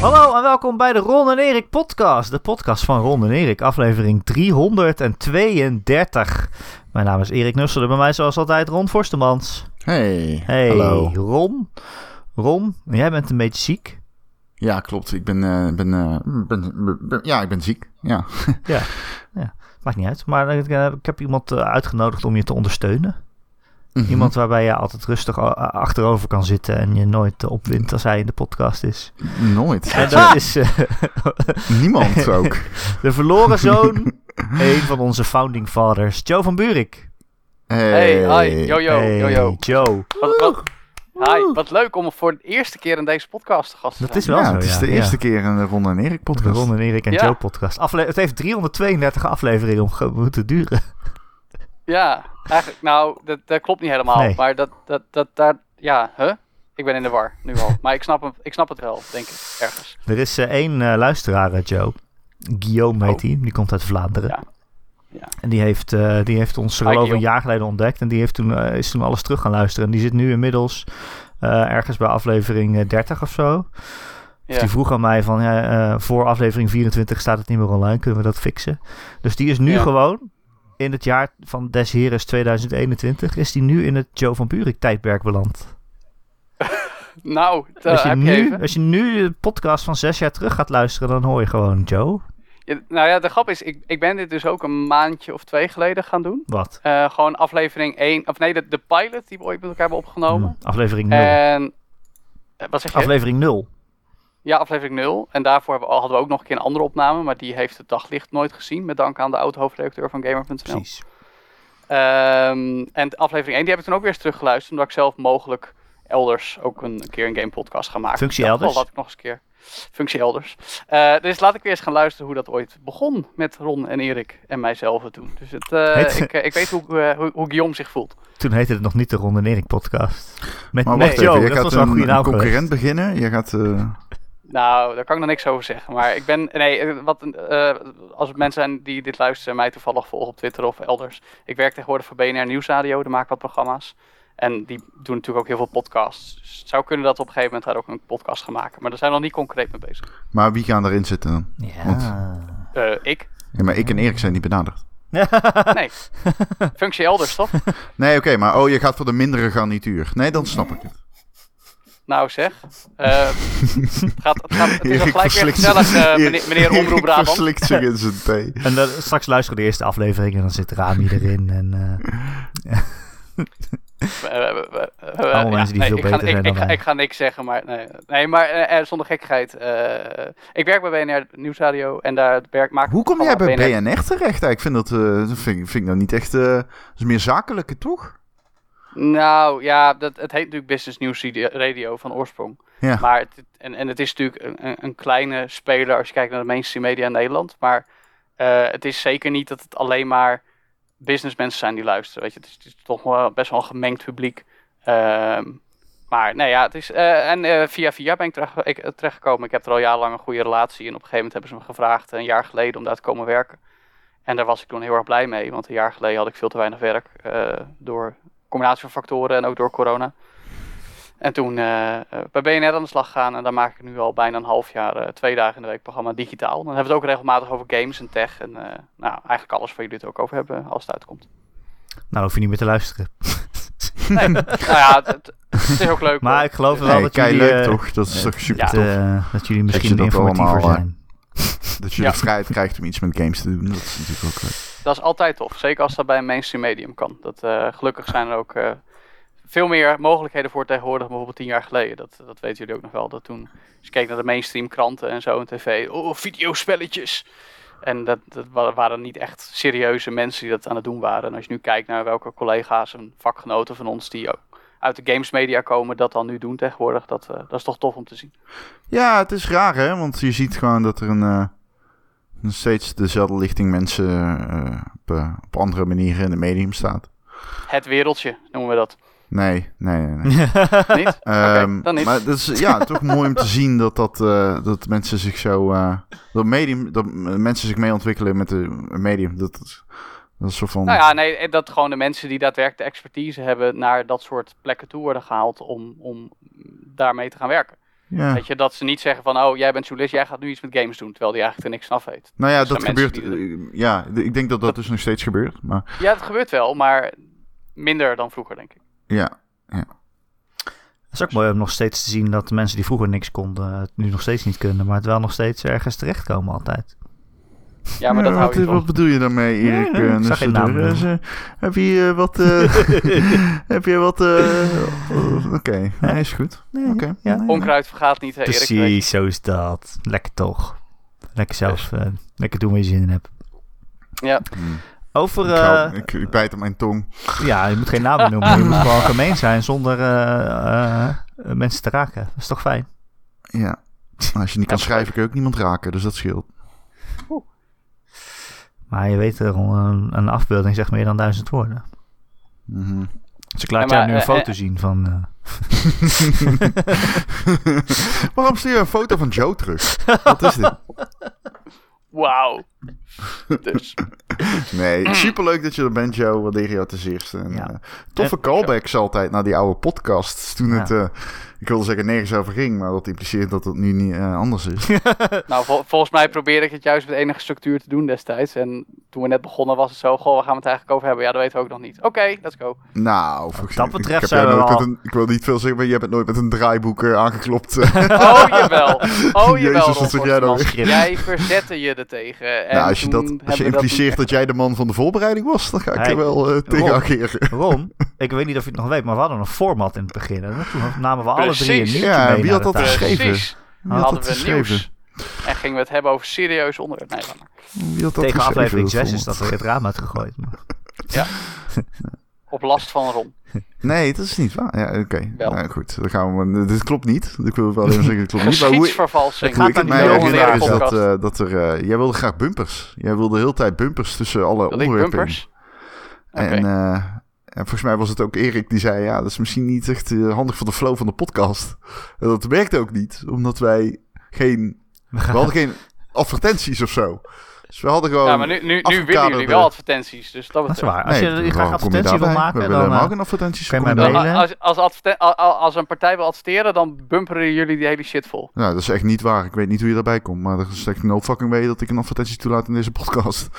Hallo en welkom bij de Ron en Erik podcast. De podcast van Ron en Erik, aflevering 332. Mijn naam is Erik Nussel en bij mij zoals altijd Ron Forstemans. Hey, Hey, hallo. Ron. Ron, jij bent een beetje ziek. Ja, klopt. Ik ben, eh, ben, eh, ben, ben- ja, ik ben ziek. Ja. Ja, ja. maakt niet uit. Maar ik, eh, ik heb iemand uitgenodigd om je te ondersteunen. Mhm. Iemand waarbij je altijd rustig achterover kan zitten en je nooit eh, opwint als hij in de podcast is. Nooit. En dat is eh, Niemand ook. de verloren zoon, een van onze founding fathers, Joe van Buurik. Hey, Hey, hi, yo yo, hey, yo yo. Joe. Wat, wat, hi, wat leuk om voor de eerste keer in deze podcast te gast te Dat is wel Ja, zo, het is de Ja. eerste keer in de Ron en Erik De podcast. Ron en Erik en Ja. Joe podcast. Afle het heeft 332 afleveringen om moeten duren. Ja, eigenlijk, nou, dat, dat klopt niet helemaal. Nee. Maar dat, dat, dat, daar, ja, huh? Ik ben in de war, nu al. Maar ik snap, hem, ik snap het wel, denk ik, ergens. Er is eh, één eh, luisteraar, eh, Joe. Guillaume heet Oh. hij. Die komt uit Vlaanderen. Ja. Ja. En die heeft, die heeft ons geloof ik een jaar geleden ontdekt. En die heeft toen, is toen alles terug gaan luisteren. En die zit nu inmiddels ergens bij aflevering eh, 30 of zo. Ja. Die vroeg aan mij van, ja, voor aflevering 24 staat het niet meer online. Kunnen we dat fixen? Dus die is nu Ja. gewoon, in het jaar van Des Heres 2021, is die nu in het Joe van Buurik tijdperk beland. Nou, Als je, nu, even. als je nu de podcast van zes jaar terug gaat luisteren, dan hoor je gewoon Joe. Ja, nou ja, de grap is, ik, ik ben dit dus ook een maandje of twee geleden gaan doen. Wat? Eh, gewoon aflevering 1, of nee, de, de pilot die we ooit met elkaar hebben opgenomen. Hmm, aflevering 0. En, eh, wat zeg je? aflevering 0. Ja, aflevering 0. En daarvoor hebben we, hadden we ook nog een keer een andere opname, maar die heeft het daglicht nooit gezien, met dank aan de oud-hoofdredacteur van Gamer.nl. Precies. Ehm, en aflevering 1 die heb ik toen ook weer eens teruggeluisterd, omdat ik zelf mogelijk elders ook een, een keer een game podcast ga maken. Functie elders? Oh, laat ik nog eens een keer. Functie elders. Eh, dus laat ik weer eens gaan luisteren hoe dat ooit begon met Ron en Erik en mijzelf toen. Dus het, eh, Heet- ik, eh, ik weet hoe, hoe, hoe Guillaume zich voelt. Toen heette het nog niet de Ron en Erik podcast. Met, Maar met dat gaat was wel een een, goede naam concurrent beginnen. Je gaat... Nou, daar kan ik nog niks over zeggen. Maar ik ben. Nee, wat, eh, als het mensen zijn die dit luisteren en mij toevallig volgen op Twitter of elders. Ik werk tegenwoordig voor BNR Nieuwsradio, daar maak ik wat programma's. En die doen natuurlijk ook heel veel podcasts. Dus het zou kunnen dat we op een gegeven moment daar ook een podcast gaan maken. Maar daar zijn we nog niet concreet mee bezig. maar wie gaan erin zitten dan? Ja. Eh, ik? Ja, maar ik en Erik zijn niet benaderd. Nee. Functie elders, toch? Nee, oké, maar oh, je gaat voor de mindere garnituur. Nee, dan snap ik het. Nou zeg. Eh, het, gaat, het, gaat, het is al gelijk weer gezellig, eh, meneer, meneer Omroep Erik Brabant. verslikt zich in zijn thee. En dan, straks luisteren we de eerste aflevering en dan zit Rami erin. En, eh, Allemaal ja, mensen die nee, veel ik ga, beter ik, zijn ik, dan ga, wij. ik ga niks zeggen, maar nee, nee maar zonder gekkigheid. eh, ik werk bij BNR Nieuwsradio en daar werk, maak ik Hoe kom jij bij programma BNR terecht? Ik vind dat, eh, dat vind, ik- vind ik nou niet echt... eh, dat is meer zakelijke, toch? Nou ja, dat, het heet natuurlijk Business News Radio- van oorsprong. Ja. Maar het, en, en het is natuurlijk een, een, kleine speler als je kijkt naar de mainstream media in Nederland. Maar eh, het is zeker niet dat het alleen maar businessmensen zijn die luisteren. Weet je, het is, het is toch wel best wel een gemengd publiek. Ehm, maar nee, ja, het is. eh, en eh, via via ben ik, terecht, ik terechtgekomen. Ik heb er al jarenlang een goede relatie. En op een gegeven moment hebben ze me gevraagd, een jaar geleden, om daar te komen werken. En daar was ik toen heel erg blij mee. Want een jaar geleden had ik veel te weinig werk. door combinatie van factoren en ook door corona. En toen eh, eh, bij BNR aan de slag gaan. En daar maak ik nu al bijna een half jaar, eh, twee dagen in de week programma digitaal. Dan hebben we het ook regelmatig over games en tech. En eh, nou, eigenlijk alles waar jullie het ook over hebben als het uitkomt. nou, hoef je niet meer te luisteren. Nee, nou ja, het, is ook leuk. Maar hoor. ik geloof wel Nee, dat jullie... leuk toch? Dat is toch super ja. tof. dat jullie misschien dat informatiever allemaal, zijn. Dat je Ja. de vrijheid krijgt om iets met games te doen. Dat is natuurlijk ook leuk. Dat is altijd tof. Zeker als dat bij een mainstream medium kan. Dat, eh, gelukkig zijn er ook eh, veel meer mogelijkheden voor tegenwoordig bijvoorbeeld tien jaar geleden. Dat, dat weten jullie ook nog wel. Dat toen, als je keek naar de mainstream kranten en zo en tv. Oh, videospelletjes. En dat, dat wa- waren niet echt serieuze mensen die dat aan het doen waren. En als je nu kijkt naar welke collega's en vakgenoten van ons die ook uit de gamesmedia komen, dat dan nu doen tegenwoordig. Dat, eh, dat is toch tof om te zien. Ja, het is raar hè, want je ziet gewoon dat er een steeds dezelfde lichting mensen eh, op, eh, op andere manieren in het medium staat. Het wereldje noemen we dat. Nee, nee, nee. nee. Niet? Ehm, dan niet. Maar dat is ja, toch mooi om te zien dat, dat, eh, dat mensen zich zo. eh, dat, medium, dat mensen zich mee ontwikkelen met de medium. Dat, dat, dat is zo van. Nou ja, nee, dat gewoon de mensen die daadwerkelijk de expertise hebben naar dat soort plekken toe worden gehaald om, om daarmee te gaan werken. Ja. Weet je, dat ze niet zeggen van, oh, jij bent journalist, jij gaat nu iets met games doen, terwijl die eigenlijk er niks van af weet. Nou ja, dat gebeurt. die eh, Ja, ik denk dat dat dus nog steeds gebeurt. Maar Ja, dat gebeurt wel, maar minder dan vroeger, denk ik. ja, Het is ook mooi om nog steeds te zien dat de mensen die vroeger niks konden, het nu nog steeds niet kunnen, maar het wel nog steeds ergens terechtkomen altijd. Ja, maar dat hou wat, wat bedoel je daarmee, Erik? ja, Eh, ik zag geen naam heb je wat... eh, heb je wat... eh, Oké, nee, is goed. Nee, Oké. ja. Nee, Onkruid vergaat niet, hè, Erik. Precies, zo is dat. Lekker toch. Lekker zelf, eh, lekker doen waar je zin in hebt. Ja, Hmm. Over, Ik, hou- eh, ik, ik bijt op mijn tong. ja, je moet geen namen noemen, je moet gewoon gemeen zijn zonder mensen te raken. Dat is toch fijn? Ja. Als je niet kan schrijven, kun je ook niemand raken, dus dat scheelt. Maar je weet er een, een afbeelding zegt meer dan duizend woorden. Mhm. Dus ik laat Ja, jou nu een eh, foto eh, zien van... eh, Waarom stuur je een foto van Joe terug? Wat is dit? wauw. dus, Nee, superleuk dat je er bent, Joe. Waardeer je het als eerste. En, Ja. eh, toffe callbacks altijd naar die oude podcasts. Toen Ja. het, eh, ik wilde zeggen, nergens over ging. Maar dat impliceert dat het nu niet eh, anders is. nou, vol- volgens mij probeerde ik het juist met enige structuur te doen destijds. En toen we net begonnen was het zo, goh, waar gaan we het eigenlijk over hebben? Ja, dat weten we ook nog niet. Oké, let's go. nou, volgens dat ik- betreft zijn we wel- een, ik wil niet veel zeggen, maar je hebt nooit met een draaiboek eh, aangeklopt. Oh, jawel. Oh, Jezus, jawel, wat Ron zeg jij nou Forstman. weer? Jij verzette je er tegen. En nou, als je, dat, als je dat impliceert dat, jij de man van de voorbereiding was, dan ga ik Hey, er wel eh, tegen Ron. ageren. Ron, ik weet niet of je het nog weet, maar we hadden een format in het begin. En toen namen we alle drie een Precies. nieuwtje Ja, mee wie had dat geschreven? Wie had hadden dat we geschreven? nieuws. En gingen we het hebben over serieus onderwerp. Nee. Wie had dat Tegen geschreven, aflevering 6 is dat er het raam uitgegooid. Maar Op last van Ron. Nee, dat is niet waar. Ja, oké. Wel. Nou, goed, dan gaan we. Dit klopt niet. Ik wil wel even zeggen, het klopt niet. Maar hoe, Geschiedsvervalsing. Het hoe ik gaat het aan mij herinner is dat, eh, dat er... eh, jij wilde graag bumpers. Jij wilde de hele tijd bumpers tussen alle Wil onderwerpen. bumpers? En, eh, en volgens mij was het ook Erik die zei... Ja, dat is misschien niet echt handig voor de flow van de podcast. En dat werkte ook niet. Omdat wij geen... we hadden geen advertenties of zo. Dus we hadden gewoon... Ja, maar nu, nu, nu willen jullie wel advertenties. Dus dat dat is waar. Als je, je graag advertentie wil maken, We dan... eh, advertenties. daar. mailen. Als, als, adverten- als een partij wil adverteren, dan bumperen jullie die hele shit vol. Nou, dat is echt niet waar. Ik weet niet hoe je daarbij komt. Maar er is echt no fucking way dat ik een advertentie toelaat in deze podcast.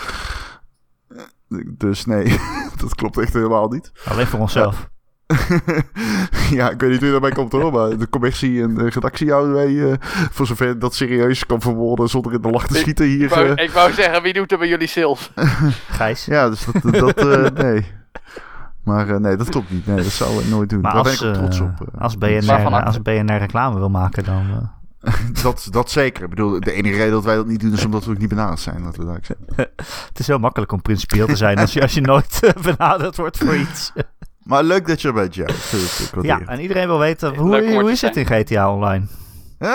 Dus nee, dat klopt echt helemaal niet. Alleen voor onszelf. ja, ik weet niet hoe je daarbij komt hoor. Maar de commercie en de redactie houden wij... eh, voor zover dat serieus kan verwoorden zonder in de lach te Ik- schieten Ik hier. wou, eh. ik wou zeggen, wie doet er bij jullie sales? Gijs. ja, dus dat... dat eh, nee. Maar eh, nee, dat klopt niet. Nee, dat zou ik nooit doen. Maar Daar ben als, ik ook trots op. als, BNR, als BNR reclame wil maken, dan... eh, dat, dat zeker. Ik bedoel, de enige reden dat wij dat niet doen is omdat we ook niet benaderd zijn. Het is heel makkelijk om principieel te zijn als je, als je nooit benaderd wordt voor iets. Maar leuk dat je er bent, Ja, het. en iedereen wil weten, hoe, Leuk hoe is het in GTA Online?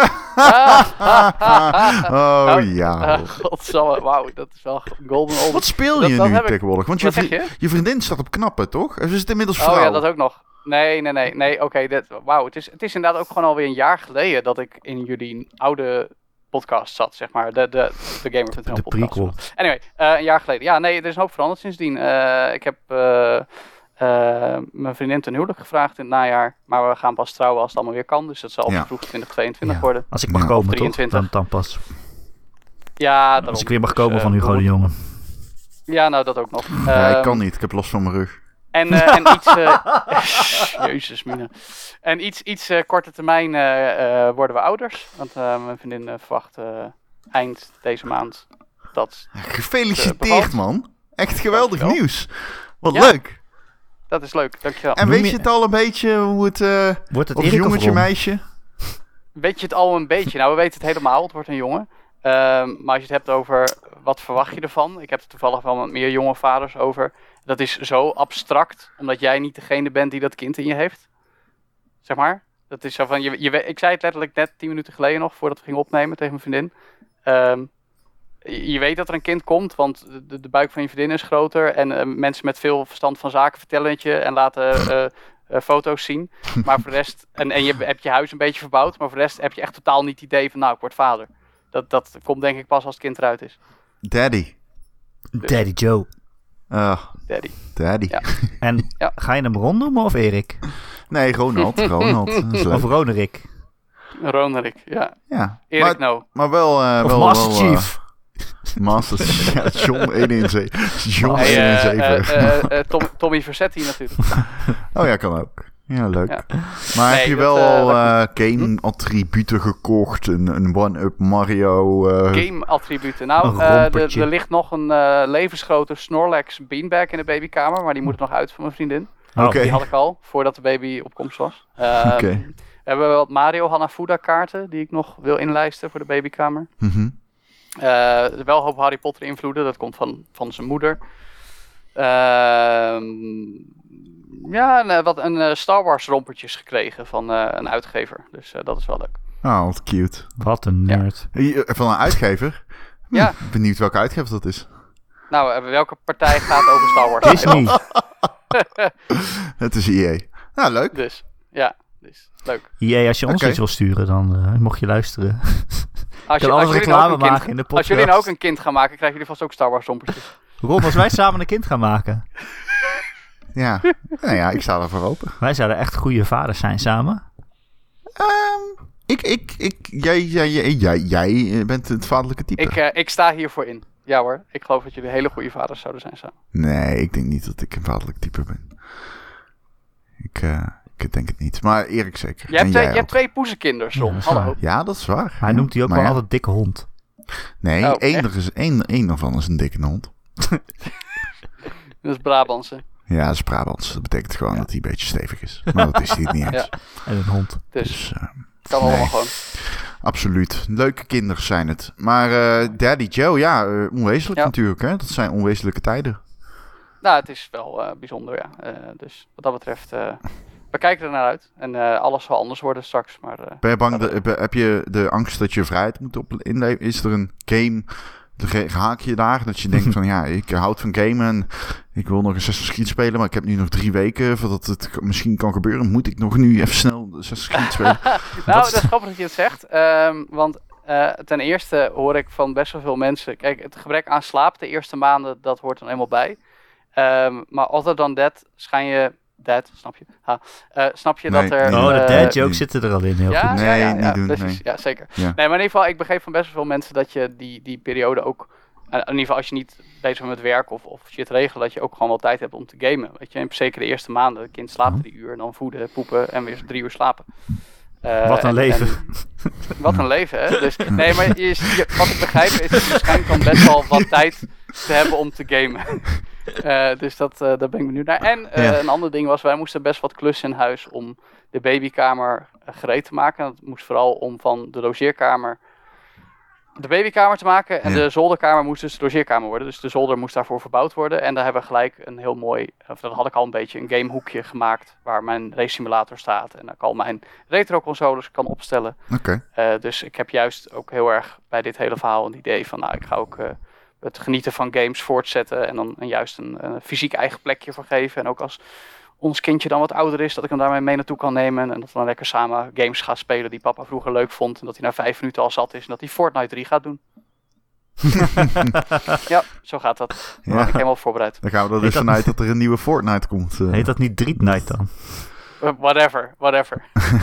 oh ja. Uh, godsamme, wauw, dat is wel golden old. Wat speel dat- je dat nu heb ik- tegenwoordig? Want je, vri- je? je vriendin staat op knappen, toch? En ze is inmiddels vrouw. Oh ja, dat ook nog. Nee, nee, nee, nee. Oké, dit wauw. Het is, het is inderdaad ook gewoon alweer een jaar geleden dat ik in jullie oude podcast zat, zeg maar. De, de, de Gamer.nl De podcast. prequel. Anyway, eh, een jaar geleden. Ja, nee, er is een hoop veranderd sindsdien. Eh, ik heb eh, eh, mijn vriendin ten huwelijk gevraagd in het najaar. Maar we gaan pas trouwen als het allemaal weer kan. Dus dat zal Ja. vroeg 2022 Ja. worden. Als ik mag Ja. komen, toch? 23. Dan, dan pas. Ja, daarom. Als ik weer mag Dus, komen eh, van Hugo de Jonge. Ja, nou dat ook nog. Ja, ik Ehm, kan niet. Ik heb last van mijn rug. En, eh, en iets. eh, Jezus, Mina. En iets, iets eh, korte termijn eh, eh, worden we ouders. Want eh, mijn vriendin eh, verwacht eh, eind deze maand dat. Eh, Gefeliciteerd, man. Echt geweldig nieuws. Wat Ja. leuk. Dat is leuk, dankjewel. En weet je- het al een beetje hoe het... eh Wordt het of Erik of jongetje, Ron? meisje? Weet je het al een beetje? Nou, we weten het helemaal. Het wordt een jongen. Ehm, maar als je het hebt over wat verwacht je ervan? Ik heb het toevallig wel met meer jonge vaders over. Dat is zo abstract, omdat jij niet degene bent die dat kind in je heeft. Zeg maar. Dat is zo van, je, je, ik zei het letterlijk net tien minuten geleden nog, voordat we gingen opnemen tegen mijn vriendin. Ehm, je weet dat er een kind komt, want de, de buik van je vriendin is groter. En eh, mensen met veel verstand van zaken vertellen het je en laten eh, eh, foto's zien. Maar voor de rest, en, en je hebt je huis een beetje verbouwd, maar voor de rest heb je echt totaal niet het idee van, nou, ik word vader. Dat, dat komt denk ik pas als het kind eruit is. Daddy. Daddy Joe. Ah, Daddy. daddy. Ja. En Ja. ga je hem Ron noemen of Erik? Nee, Ronald. Ronald. Of Ronerik? Ronerik, ja. Ja, Erik maar, No. maar wel... eh Of wel, Master wel, Chief. Master ja, John 117. John Hey, eh, 117. eh, eh, eh, Tom- Tommy Versetti natuurlijk. oh ja, kan ook. Ja, leuk. Ja. Maar Nee, heb je wel al game-attributen gekocht? Een, een one-up Mario? eh, Game-attributen. Nou, eh, er, ligt nog een eh, levensgrote Snorlax beanbag in de babykamer, maar die moet er nog uit van mijn vriendin. Oké. Die had ik al, voordat de baby op komst was. Ehm, Oké. We hebben wat Mario Hanafuda kaarten die ik nog wil inlijsten voor de babykamer. mhm. Wel een hoop Harry Potter invloeden, dat komt van, van zijn moeder. Ehm, ja, en, eh, wat een eh, Star Wars rompertjes gekregen van eh, een uitgever. Dus eh, dat is wel leuk. Oh, wat cute. Wat een nerd. Hier, eh, Van een uitgever? Hm, Ja. Benieuwd welke uitgever dat is. Nou, eh, welke partij gaat over Star Wars? Disney. Het is EA. Nou, leuk. Dus, ja, dus leuk. EA, als je ons iets wil sturen, dan eh, mocht je luisteren. Als, alles jullie reclame nou ook een maken kind- in de Als jullie nou podcast. ook een kind gaan maken, krijgen jullie vast ook Star Wars rompertjes. Ron, als wij samen een kind gaan maken. Ja. nou ja, ik sta ervoor open. Wij zouden echt goede vaders zijn samen. Ehm, ik, ik, ik, jij, jij, jij, jij, jij bent het vaderlijke type. Ik, eh, ik sta hiervoor in. Ja hoor, ik geloof dat jullie hele goede vaders zouden zijn samen. Nee, ik denk niet dat ik een vaderlijk type ben. Ik, eh, ik denk het niet. Maar Erik zeker. Je hebt, twee, jij je hebt twee poezenkinders, Ja, Ron. dat is Hallo. waar. Ja, dat is waar. Hij Ja. noemt die ook Maar wel ja, altijd dikke hond. Nee, Oh, één, er is één, één daarvan is een dikke hond. Dat is Brabantse. Ja, dat is Brabants. Dat betekent gewoon dat hij een beetje stevig is. Maar dat is hij niet eens. Ja. En een hond. Dus Dus eh, kan nee. allemaal gewoon. absoluut. Leuke kinderen zijn het. Maar eh, Daddy Joe, ja, eh, onwezenlijk Ja. natuurlijk. Hè? Dat zijn onwezenlijke tijden. Nou, het is wel eh, bijzonder, ja. Eh, dus wat dat betreft, eh, we kijken er naar uit. En eh, alles zal anders worden straks. Maar eh, Ben je bang, de, heb- heb je de angst dat je vrijheid moet op inleveren? Is er een game, de haak je daar, dat je denkt van ja, ik houd van gamen en ik wil nog een Assassin's Creed spelen, maar ik heb nu nog drie weken voordat het misschien kan gebeuren. Moet ik nog nu even snel Assassin's Creed spelen? nou, dat is grappig dat je het zegt. Ehm, want eh, ten eerste hoor ik van best wel veel mensen... Kijk, het gebrek aan slaap de eerste maanden, dat hoort er helemaal bij. Ehm, maar other dan that, schijn je... That, snap je? Ha, eh, snap je Nee, dat er... nee. Oh, de eh, dad jokes zitten er al in. Heel ja, goed. Nee, ja, ja, niet ja, doen, precies. nee. Ja, zeker. Ja. Nee, maar in ieder geval, ik begreep van best wel veel mensen dat je die, die periode ook... eh, in ieder geval als je niet bezig bent met werk of, of shit regelen, dat je ook gewoon wel tijd hebt om te gamen. Weet je, en zeker de eerste maanden. Het kind slaapt drie uur, dan voeden, poepen en weer drie uur slapen. Eh, Wat een en- leven. en- wat een leven, hè? Dus, nee, maar je, je- wat ik begrijp is dat je schijnt dan best wel wat tijd te hebben om te gamen. Eh, dus dat, eh, daar ben ik benieuwd naar. En eh, Ja. een ander ding was, wij moesten best wat klussen in huis om de babykamer gereed te maken. Dat moest vooral om van de logeerkamer de babykamer te maken. En Ja. de zolderkamer moest dus de logeerkamer worden. Dus de zolder moest daarvoor verbouwd worden. En daar hebben we gelijk een heel mooi, of dat had ik al een beetje, een gamehoekje gemaakt. Waar mijn race simulator staat. En daar ik al mijn retro consoles kan opstellen. Oké, dus ik heb juist ook heel erg bij dit hele verhaal een idee van, nou, ik ga ook het genieten van games voortzetten en dan en juist een, een fysiek eigen plekje voor geven. En ook als ons kindje dan wat ouder is, dat ik hem daarmee mee naartoe kan nemen en dat we dan lekker samen games gaan spelen die papa vroeger leuk vond en dat hij na vijf minuten al zat is en dat hij Fortnite 3 gaat doen. ja, zo gaat dat. Daar ben ja. ik helemaal voorbereid. dan gaan we er dus dat- vanuit dat er een nieuwe Fortnite komt. eh. Heet dat niet Dread Night dan? Eh, whatever, whatever.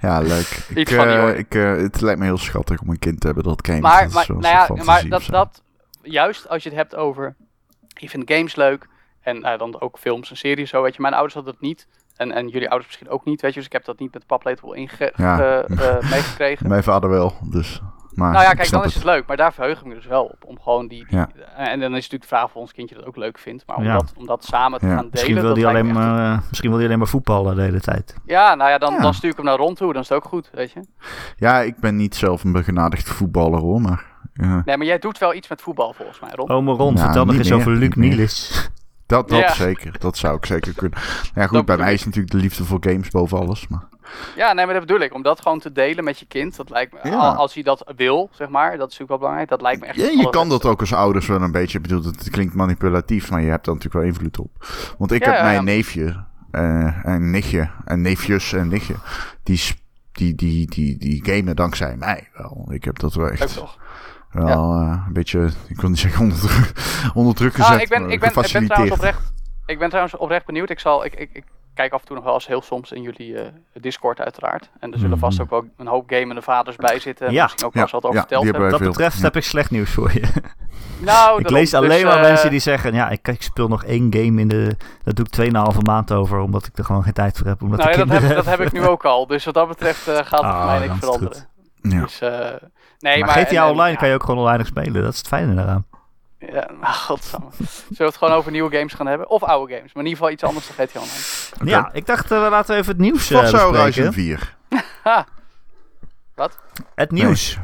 Ja, leuk. Ik, eh, orde. ik, eh, het lijkt me heel schattig om een kind te hebben dat gamet. Maar, maar, nou een ja, maar dat, dat, juist als je het hebt over, je vindt games leuk en eh, dan ook films en series zo, weet je. Mijn ouders hadden dat niet en, en jullie ouders misschien ook niet, weet je. Dus ik heb dat niet met de paplepel inge- Ja. ge- eh, meegekregen. Mijn vader wel, dus... Maar nou ja, kijk, dan is het leuk, maar daar verheug ik me dus wel op. Om gewoon die, die- Ja. en dan is het natuurlijk de vraag of ons kindje dat ook leuk vindt. Maar om, Ja. dat, om dat samen te Ja. gaan delen, Misschien wil, dat hij alleen echt maar, eh, misschien wil alleen maar voetballen de hele tijd. Ja, nou ja, dan, Ja. dan stuur ik hem naar rond toe, dan is het ook goed, weet je. Ja, ik ben niet zelf een begenadigd voetballer hoor, maar... ja. Nee, maar jij doet wel iets met voetbal volgens mij, Ron. Ome Ron, Ja, vertel nog niet eens over Luc. Nielis. Dat, dat Ja. zeker. Dat zou ik zeker kunnen. Ja, goed, Dat bij mij is natuurlijk de liefde voor games boven alles. Maar Ja, nee, maar dat bedoel ik. Om dat gewoon te delen met je kind, dat lijkt me, Ja. als hij dat wil, zeg maar, dat is natuurlijk wel belangrijk. Dat lijkt me echt ja, je kan dat ook als ouders wel een beetje. Ik bedoel, het klinkt manipulatief, maar je hebt daar natuurlijk wel invloed op. Want ik Ja, heb ja, mijn ja. neefje eh, en nichtje en neefjes en nichtje. Die, die, die, die, die gamen dankzij mij wel. Ik heb dat wel echt toch? Wel eh, een beetje, ik wil niet zeggen onder druk, onder druk gezet. Ah, ik ben, ik ben, ik ben trouwens oprecht, ik ben trouwens oprecht benieuwd. Ik zal, ik, ik, ik kijk af en toe nog wel eens heel soms in jullie eh, Discord uiteraard. En er zullen Mhm. vast ook wel een hoop gamende vaders bij zitten. En Ja. misschien ook wel eens wat over Ja, verteld hebben. Wat dat betreft Ja. heb ik slecht nieuws voor je. Nou, ik lees alleen Dus, maar eh, mensen die zeggen, ja, ik, ik speel nog één game in de... Dat doe ik 2,5 maand over, omdat ik er gewoon geen tijd voor heb. Omdat Nou ja, dat heb, kinderen dat heb ik nu ook al. Dus wat dat betreft eh, gaat het Ah, voor mij niks het veranderen. Ja. Dus, eh, nee, maar, maar, GTA en- Online ja, kan je ook gewoon online spelen. Dat is het fijne daaraan. Ja, nou, godsamme. Zullen we het gewoon over nieuwe games gaan hebben? Of oude games, maar in ieder geval iets anders dan GTA Online. Ja, ik dacht, eh, we laten even het nieuws eh Forza Horizon bespreken. 4. Ha, Het nieuws.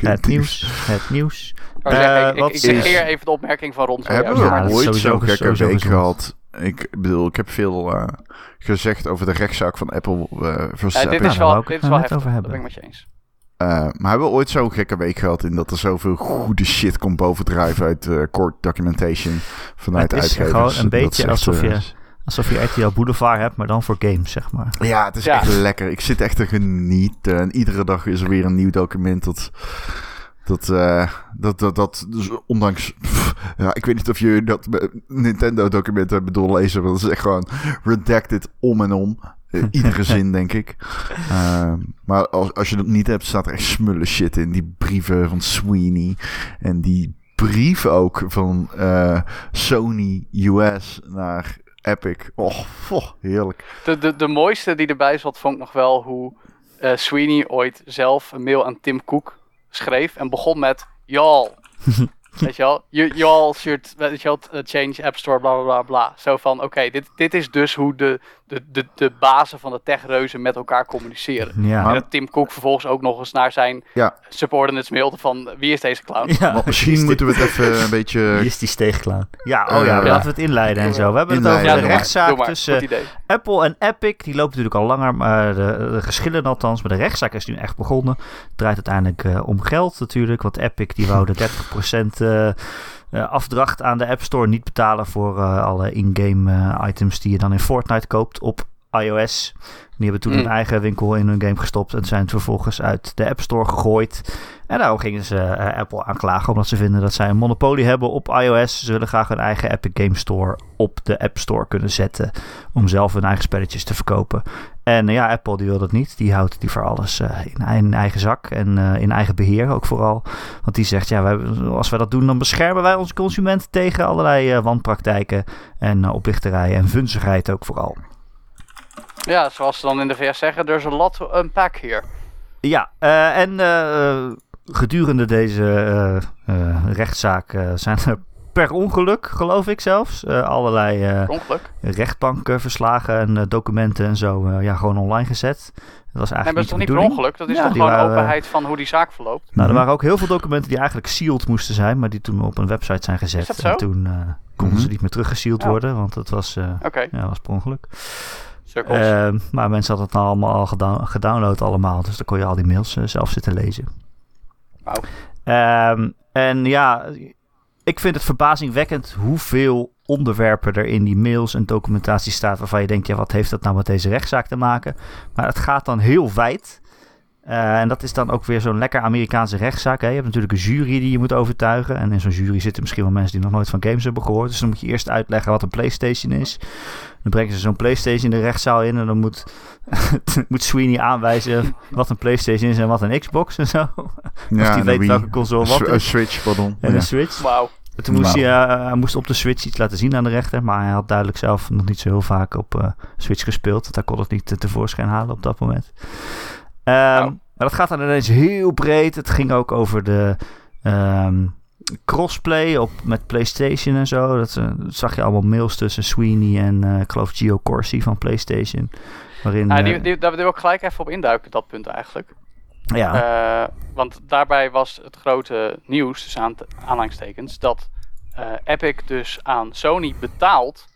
Nee. Het nieuws. Het nieuws. ik wou Eh, zeggen, ik, wat ik, is- negeer even de opmerking van Ron. Hebben we Ja, dat ooit zo'n gekke week gezond. gehad? Ik bedoel, ik heb veel eh, gezegd over de rechtszaak van Apple eh versus Ja, dit is wel, dit is het wel heftig, over dat hebben. ben ik met je eens. Eh, maar hebben we ooit zo'n gekke week gehad in dat er zoveel goede shit komt bovendrijven uit eh court documentation vanuit Het is uitgevers? gewoon een beetje alsof eh, je- Alsof je RTL Boulevard hebt, maar dan voor games, zeg maar. Ja, het is Ja. echt lekker. Ik zit echt te genieten. En iedere dag is er weer een nieuw document dat... Dat, eh, dat, dat, dat dus ondanks... pff, ja, ik weet niet of jullie dat Nintendo-document hebben doorlezen. Maar dat is echt gewoon redacted om en om. Eh, iedere zin, denk ik. Ehm, maar als, als je dat niet hebt, staat er echt smullen shit in. Die brieven van Sweeney. En die brief ook van eh, Sony US naar Epic. Oh, oh, heerlijk. De, de, de mooiste die erbij zat, vond ik nog wel hoe eh, Sweeney ooit zelf een mail aan Tim Cook schreef. En begon met, y'all. weet je wel, "You- y'all should, weet je wel, change App Store, bla bla bla bla. Zo van, oké, dit, dit is dus hoe de, de, de, de bazen van de techreuzen met elkaar communiceren. Ja. En dat Tim Cook vervolgens ook nog eens naar zijn Ja. subordinates mailde van, wie is deze clown? ja. Maar misschien moeten we het even een beetje... Wie is die steegklaar? Ja, oh Eh, ja, ja. laten we het inleiden en zo. We hebben het over de rechtszaak maar, tussen. Apple en Epic. Die loopt natuurlijk al langer, maar de, de geschillen althans. Maar de rechtszaak is nu echt begonnen. Het draait uiteindelijk eh, om geld natuurlijk. Want Epic die wou de 30% eh, eh, afdracht aan de App Store niet betalen voor eh, alle in-game eh, items die je dan in Fortnite koopt op iOS. Die hebben toen Mm. hun eigen winkel in hun game gestopt en zijn vervolgens uit de App Store gegooid. En daarom gingen ze eh, Apple aanklagen omdat ze vinden dat zij een monopolie hebben op iOS. Ze willen graag hun eigen Epic Game Store op de App Store kunnen zetten om zelf hun eigen spelletjes te verkopen. En eh, ja, Apple die wil dat niet. Die houdt die voor alles eh, in, in eigen zak en in eigen beheer ook vooral. Want die zegt, ja, wij, als wij dat doen, dan beschermen wij onze consumenten tegen allerlei wanpraktijken en oplichterij en vunzigheid ook vooral. Ja, zoals ze dan in de VS zeggen, there's a lot to unpack here. Ja, uh, en uh, gedurende deze rechtszaak zijn er per ongeluk, geloof ik zelfs, allerlei rechtbankverslagen en documenten en zo ja, gewoon online gezet. Dat was eigenlijk nee, maar dat is toch niet per ongeluk? Dat is ja, toch gewoon waren, openheid van hoe die zaak verloopt? Nou, er waren ook heel veel documenten die eigenlijk sealed moesten zijn, maar die toen op een website zijn gezet. Is? En toen konden mm -hmm. ze niet meer teruggesealed oh. worden, want dat was, okay. ja, was per ongeluk. Uh, maar mensen hadden het nou allemaal al gedown gedownload allemaal. Dus dan kon je al die mails uh, zelf zitten lezen. Um, en ja, ik vind het verbazingwekkend hoeveel onderwerpen er in die mails en documentatie staat... waarvan je denkt, ja, wat heeft dat nou met deze rechtszaak te maken? Maar het gaat dan heel wijd. Uh, en dat is dan ook weer zo'n lekker Amerikaanse rechtszaak. Hè? Je hebt natuurlijk een jury die je moet overtuigen. En in zo'n jury zitten misschien wel mensen die nog nooit van games hebben gehoord. Dus dan moet je eerst uitleggen wat een PlayStation is. Dan brengen ze zo'n PlayStation de rechtszaal in. En dan moet, moet Sweeney aanwijzen wat een PlayStation is en wat een Xbox en zo. Ja, of die weet welke console wat Een Switch, pardon. En ja. een Switch. Wauw. Toen moest wow. hij, uh, hij moest op de Switch iets laten zien aan de rechter. Maar hij had duidelijk zelf nog niet zo heel vaak op uh, Switch gespeeld. Want hij kon het niet tevoorschijn halen op dat moment. Um, wow. Maar dat gaat dan ineens heel breed. Het ging ook over de um, crossplay op, met PlayStation en zo. Dat, uh, dat, zag je allemaal mails tussen Sweeney en uh, ik geloof Gio Corsi van PlayStation. Waarin, ja, die, die, daar wil ik gelijk even op induiken, dat punt eigenlijk. Ja. Uh, want daarbij was het grote nieuws, dus aan aanhalingstekens, dat uh, Epic dus aan Sony betaalt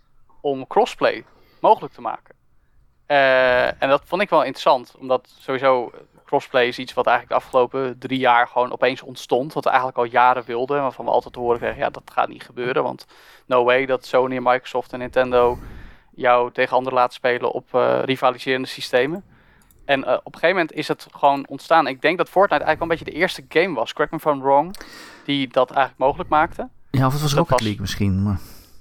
om crossplay mogelijk te maken. Uh, en dat vond ik wel interessant, omdat sowieso crossplay is iets wat eigenlijk de afgelopen drie jaar gewoon opeens ontstond. Wat we eigenlijk al jaren wilden, waarvan we altijd te horen kregen, ja dat gaat niet gebeuren. Want no way dat Sony en Microsoft en Nintendo jou tegen anderen laten spelen op uh, rivaliserende systemen. En uh, op een gegeven moment is het gewoon ontstaan. Ik denk dat Fortnite eigenlijk wel een beetje de eerste game was, correct me if I'm wrong, die dat eigenlijk mogelijk maakte. Ja, of het was Rocket was... League misschien. Maar...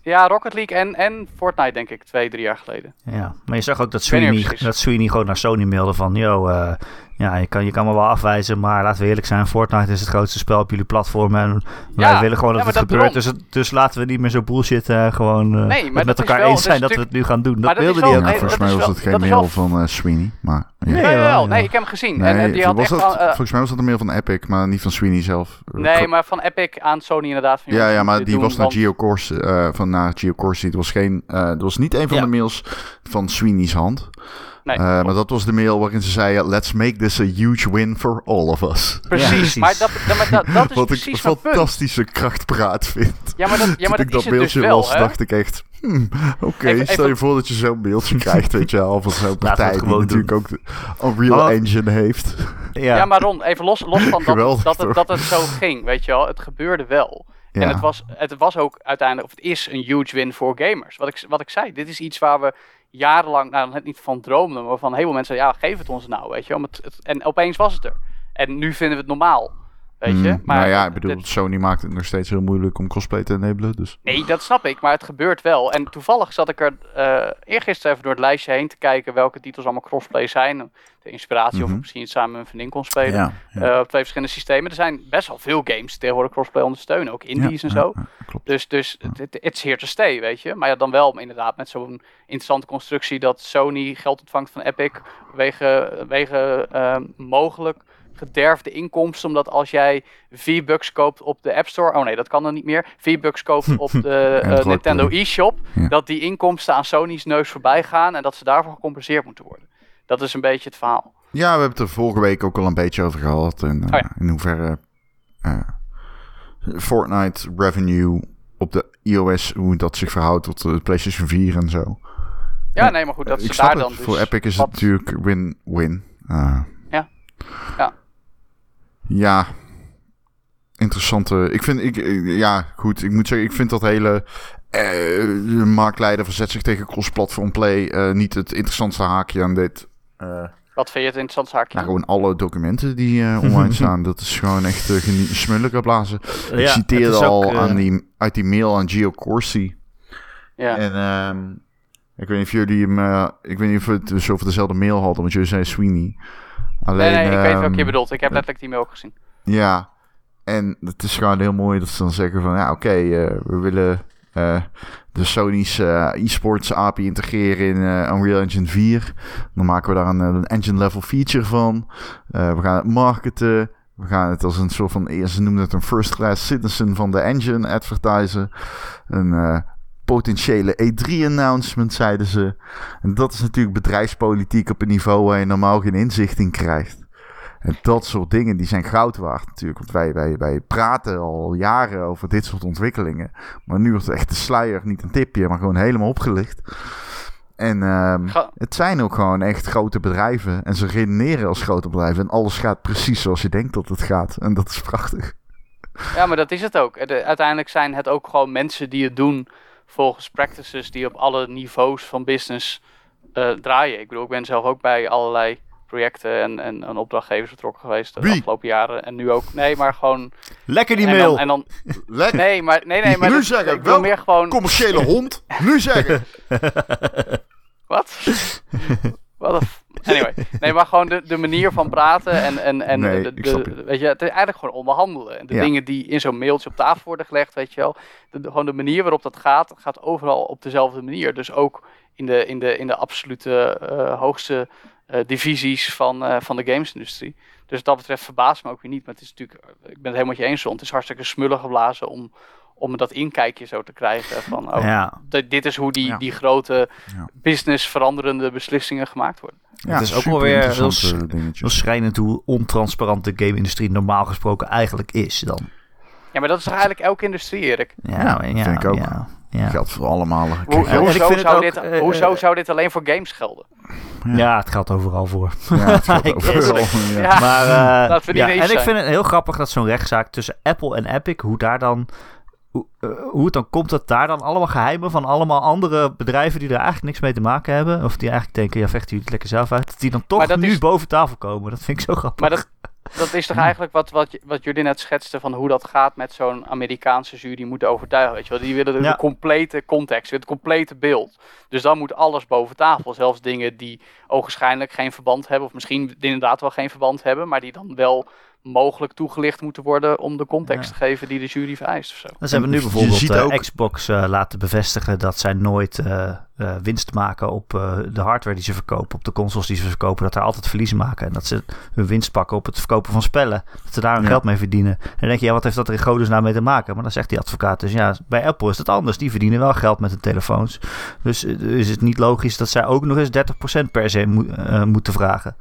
Ja, Rocket League en, en Fortnite denk ik, twee, drie jaar geleden. Ja, maar je zag ook dat Sweeney, dat Sweeney gewoon naar Sony mailde van... Yo, eh, ja, je kan, je kan me wel afwijzen, maar laten we eerlijk zijn... Fortnite is het grootste spel op jullie platform en wij Ja, willen gewoon dat ja, het dat gebeurt. Dus, dus laten we niet meer zo bullshit eh, gewoon eh, Nee, maar het met elkaar wel- eens zijn dat we het nu gaan doen. Dat wilde wel- hij ook Ja, volgens mij is was wel- het geen mail wel- van eh, Sweeney. Maar, ja. Nee, ja. Nee, ik heb hem gezien. Nee, en, en die had was echt... dat, al, volgens mij was dat een mail van Epic, maar niet van Sweeney zelf. nee, maar van Epic aan Sony inderdaad. Van, Ja, ja, maar die was naar want- Geo Corsi, eh, van naar Geo Corsi. Het was geen, eh, het was niet een van de mails van Sweeney's hand. Nee, Eh, maar dat was de mail waarin ze zei: Let's make this a huge win for all of us. precies. precies. Maar, dat, dat, maar dat, dat is Wat ik een punt. fantastische krachtpraat vind. Ja, maar dat, ja, maar Toen dat ik is dat het dus mailtje wel, las, hè? dacht ik echt... hmm, Oké, stel je voor dat je zo'n mailtje krijgt, weet je wel. Van zo'n partij die gewoon natuurlijk ook de Unreal Maar- Engine heeft. Ja. Ja, maar Ron, even los, los van Geweldig, dat, dat, het, dat het zo ging, weet je wel. Het gebeurde wel. Ja. En het was, het was ook uiteindelijk, of het is een huge win voor gamers. Wat ik, wat ik zei, dit is iets waar we jarenlang, nou niet van droomden, maar van heel veel mensen, ja, geef het ons nou, weet je wel. En opeens was het er. En nu vinden we het normaal, weet je. Hmm, Maar nou ja, ik bedoel, het- Sony maakt het nog steeds heel moeilijk om cosplay te enablen. Dus. Nee, dat snap ik, maar het gebeurt wel. En toevallig zat ik er eh eergisteren even door het lijstje heen te kijken welke titels allemaal crossplay zijn. De inspiratie of Mhm. ik misschien samen met een vriendin kon spelen. Ja, ja. eh, op twee verschillende systemen. Er zijn best wel veel games die tegenwoordig crossplay ondersteunen, ook indies Ja, en zo. klopt. Dus, dus het it's here to stay, weet je. Maar ja, dan wel inderdaad met zo'n interessante constructie dat Sony geld ontvangt van Epic wege, wege ehm, mogelijk gederfde inkomsten. Omdat als jij V-Bucks koopt op de App Store, oh nee, dat kan dan niet meer. V-Bucks koopt op de eh, Nintendo Play. eShop, Ja. dat die inkomsten aan Sony's neus voorbij gaan en dat ze daarvoor gecompenseerd moeten worden. Dat is een beetje het verhaal. Ja, we hebben het er vorige week ook al een beetje over gehad. En eh, Oh ja. in hoeverre eh, Fortnite revenue op de iOS, hoe dat zich verhoudt tot de PlayStation 4 en zo. Ja, nee, maar goed, dat is daar het. dan dus. Voor Epic is wat- het natuurlijk win-win. Eh, Ja. Ja. Ja. Interessante. Ik vind, ik, ja, goed. Ik moet zeggen, ik vind dat hele. eh, de marktleider verzet zich tegen cross-platform play. eh, niet het interessantste haakje aan dit. Eh, Wat vind je het interessant zaakje? nou, gewoon alle documenten die eh, online staan. Dat is gewoon echt uh, smullen blazen. ik Ja, citeerde al ook, aan die, uit die mail aan Gio Corsi. ja. En ehm, ik weet niet of jullie hem... ik weet niet of we het dus over dezelfde mail hadden. Want jullie zei Sweeney. Alleen, nee, nee, ik weet ehm, welke je bedoelt. Ik heb letterlijk die mail ook gezien. Ja, en het is gewoon heel mooi dat ze dan zeggen van... Ja, oké, eh, we willen eh, de Sony's eh, e-sports API integreren in eh, Unreal Engine 4. Dan maken we daar een, een engine level feature van. Eh, we gaan het marketen. We gaan het als een soort van... Ze noemden het een first class citizen van de engine advertisen. Eh, potentiële E3-announcement, zeiden ze. En dat is natuurlijk bedrijfspolitiek op een niveau waar je normaal geen inzicht in krijgt. En dat soort dingen, die zijn goud waard natuurlijk. Want wij, wij, wij praten al jaren over dit soort ontwikkelingen. Maar nu wordt echt de sluier, niet een tipje, maar gewoon helemaal opgelicht. En ehm, het zijn ook gewoon echt grote bedrijven. En ze redeneren als grote bedrijven. En alles gaat precies zoals je denkt dat het gaat. En dat is prachtig. Ja, maar dat is het ook. De- uiteindelijk zijn het ook gewoon mensen die het doen volgens practices die op alle niveaus van business eh, draaien. Ik bedoel, ik ben zelf ook bij allerlei projecten en, en, en opdrachtgevers betrokken geweest de Wie? afgelopen jaren. En nu ook. Nee, maar gewoon. Lekker die en mail. Dan, en dan, Lekker. nee, maar, nee, nee, maar Nu dat- zeggen, ik wil wel- meer gewoon. Commerciële hond, nu zeggen. Wat? Wat Anyway, nee, maar gewoon de, de manier van praten en, en, en Nee, de, weet je, het is eigenlijk gewoon onderhandelen. En de Ja. dingen die in zo'n mailtje op tafel worden gelegd, weet je wel. De, gewoon de manier waarop dat gaat, gaat overal op dezelfde manier. Dus ook in de, in de, in de absolute eh, hoogste eh, divisies van, eh, van de gamesindustrie. Dus wat dat betreft verbaast me ook weer niet. Maar het is natuurlijk, ik ben het helemaal met je eens, Ron. Het is hartstikke smullig geblazen om, om dat inkijkje zo te krijgen. Van, oh, ja, dit is hoe die, Ja. die grote Ja. business veranderende beslissingen gemaakt worden. Het is ook wel weer heel schrijnend hoe ontransparant de game-industrie normaal gesproken eigenlijk is dan. Ja, maar dat is toch eigenlijk elke industrie, Erik? Ja, Ja, ja, vind ik ook. Ja, ja. Geldt voor allemaal. Hoe, ik hoezo, vind het zou ook, dit, eh, hoezo eh, zou dit alleen voor games gelden? ja, het geldt overal voor. Ja, het geldt overal. Ja. Ja. Maar, eh, ja, en ik vind het heel grappig dat zo'n rechtszaak tussen Apple en Epic, hoe daar dan, hoe, eh, hoe het dan komt dat daar dan allemaal geheimen van allemaal andere bedrijven die er eigenlijk niks mee te maken hebben, of die eigenlijk denken, ja vechten jullie het lekker zelf uit, dat die dan toch nu is- boven tafel komen. Dat vind ik zo grappig. Maar dat, dat is toch eigenlijk wat, wat, wat jullie net schetsten van hoe dat gaat met zo'n Amerikaanse jury moeten overtuigen. Weet je wel? Die willen de, Ja. de complete context, het complete beeld. Dus dan moet alles boven tafel. Zelfs dingen die ogenschijnlijk geen verband hebben, of misschien inderdaad wel geen verband hebben, maar die dan wel mogelijk toegelicht moeten worden om de context Ja. te geven die de jury vereist of zo. Dus hebben we nu Je bijvoorbeeld eh, ook- Xbox eh, laten bevestigen dat zij nooit eh, eh, winst maken op eh, de hardware die ze verkopen, op de consoles die ze verkopen, dat daar altijd verlies maken en dat ze hun winst pakken op het verkopen van spellen, dat ze daar hun Ja. geld mee verdienen. En dan denk je, ja, wat heeft dat er in godesnaam mee te maken? Maar dan zegt die advocaat dus, ja, bij Apple is het anders. Die verdienen wel geld met hun telefoons. Dus is het niet logisch dat zij ook nog eens 30% per se moet- eh, moeten vragen.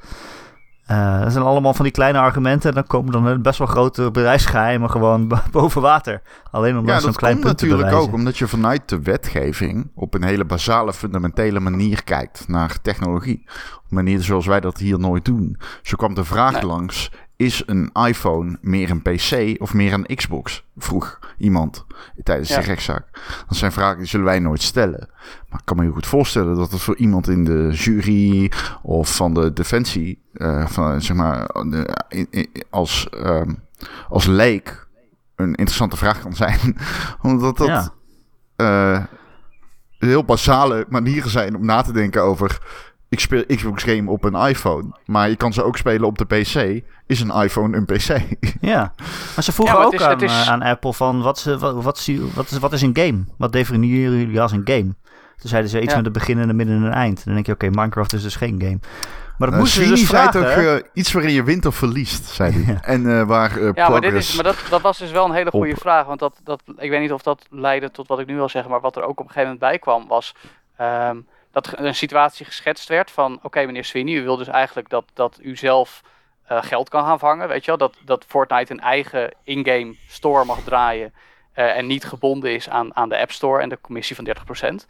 Eh, dat zijn allemaal van die kleine argumenten. En dan komen dan best wel grote bedrijfsgeheimen gewoon bo- boven water. Alleen omdat Ja, ze zo'n dat klein komt punt te natuurlijk bewijzen. ook omdat je vanuit de wetgeving op een hele basale, fundamentele manier kijkt naar technologie. Op een manier zoals wij dat hier nooit doen. Zo kwam de vraag Nee. langs, is een iPhone meer een PC of meer een Xbox? Vroeg iemand tijdens Ja. de rechtszaak. Dat zijn vragen die zullen wij nooit stellen. Maar ik kan me heel goed voorstellen dat het voor iemand in de jury of van de defensie, eh, van, zeg maar, de- in- in- als, ehm, als leek een interessante vraag kan zijn. Omdat dat Ja. eh, heel basale manieren zijn om na te denken over. Ik speel Xbox game op een iPhone, maar je kan ze ook spelen op de PC. Is een iPhone een PC? Ja, maar ze vroegen Ja, maar ook het is- aan, het is- eh, aan Apple van wat, ze, wat, wat, is, wat, is, wat is een game? Wat definiëren jullie als een game? Toen zeiden ze iets Ja. met een begin en een midden en een eind. Dan denk je, oké, Minecraft is dus geen game. Maar dat Uh, moesten ze dus vragen. toch hè? eh, iets waarin je wint of verliest, zei hij. Ja. En eh, waar eh, Ja, maar, dit is, maar dat, dat was dus wel een hele goede op- vraag. Want dat, dat, ik weet niet of dat leidde tot wat ik nu wil zeggen. Maar wat er ook op een gegeven moment bij kwam was... ehm, dat er een situatie geschetst werd van... Oké, meneer Sweeney, u wil dus eigenlijk dat, dat u zelf eh, geld kan gaan vangen. Weet je wel? Dat, dat Fortnite een eigen in-game store mag draaien. eh, en niet gebonden is aan, aan de App Store en de commissie van 30%.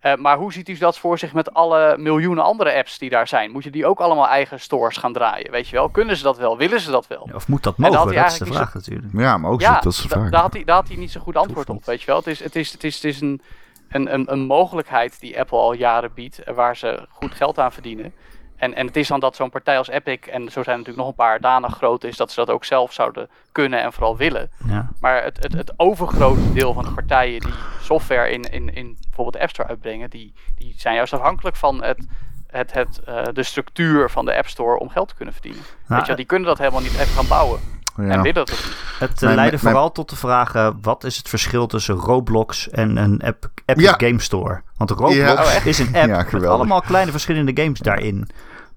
Eh, maar hoe ziet u dat voor zich met alle miljoenen andere apps die daar zijn? Moet je die ook allemaal eigen stores gaan draaien? Weet je wel? Kunnen ze dat wel? Willen ze dat wel? Ja, Of moet dat mogen? Dat is de vraag natuurlijk. Ja, maar ook zo, dat is de vraag. daar, had hij, daar had hij niet zo goed antwoord op, weet je wel. Het is, het is, het is, het is een, een, een, een mogelijkheid die Apple al jaren biedt, eh, waar ze goed geld aan verdienen. En, en het is dan dat zo'n partij als Epic, en zo zijn er natuurlijk nog een paar, danig groot is dat ze dat ook zelf zouden kunnen en vooral willen. Ja. Maar het, het, het overgrote deel van de partijen die software in, in, in bijvoorbeeld de App Store uitbrengen, die, die zijn juist afhankelijk van het, het, het, eh, de structuur van de App Store om geld te kunnen verdienen. Nou, Weet je die kunnen dat helemaal niet even gaan bouwen. En dat niet. Het eh, Mijn- leidde mijn- vooral tot de vraag: wat is het verschil tussen Roblox en een app, Epic Ja. Game Store? Want Roblox Ja. Oh, is een app Ja, met allemaal kleine verschillende games daarin.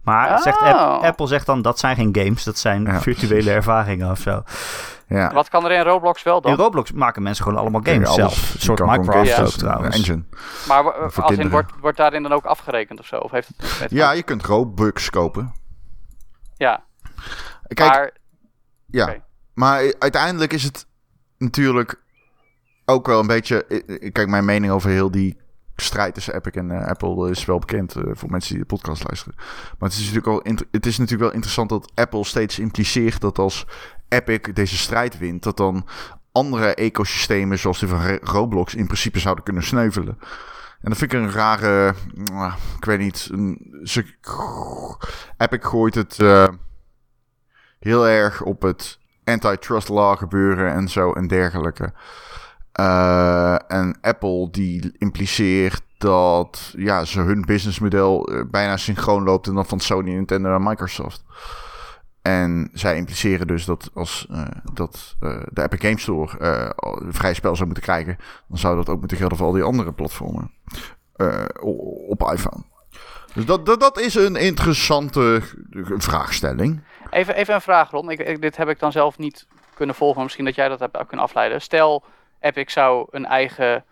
Maar Oh. zegt App- Apple zegt dan dat zijn geen games, dat zijn Ja. virtuele ervaringen of zo. ja. Wat kan er in Roblox wel dan? In Roblox maken mensen gewoon allemaal games Alles. zelf. Een soort Minecraft trouwens. Engine. Maar als in, wordt, wordt daarin dan ook afgerekend of zo? Of heeft het met- Ja, je kunt Robux kopen. ja. Kijk, maar ja. Maar uiteindelijk is het natuurlijk ook wel een beetje... Kijk, mijn mening over heel die strijd tussen Epic en eh, Apple is wel bekend eh, voor mensen die de podcast luisteren. Maar het is, natuurlijk al het is natuurlijk wel interessant dat Apple steeds impliceert dat als Epic deze strijd wint, dat dan andere ecosystemen zoals die van Roblox in principe zouden kunnen sneuvelen. En dat vind ik een rare, mwah, ik weet niet, een, ze, Epic gooit het eh, heel erg op het antitrust law gebeuren en zo en dergelijke. Eh, en Apple die impliceert dat ja, ze hun businessmodel eh, bijna synchroon loopt en dan van Sony, Nintendo en Microsoft. En zij impliceren dus dat als eh, dat, de Epic Game Store vrij spel zou moeten krijgen, dan zou dat ook moeten gelden voor al die andere platformen op iPhone. Dus dat, dat, dat is een interessante vraagstelling. even, even een vraag, Ron. Ik, ik- dit heb ik dan zelf niet kunnen volgen. maar Misschien dat jij dat hebt kunnen afleiden. Stel, Epic zou een eigen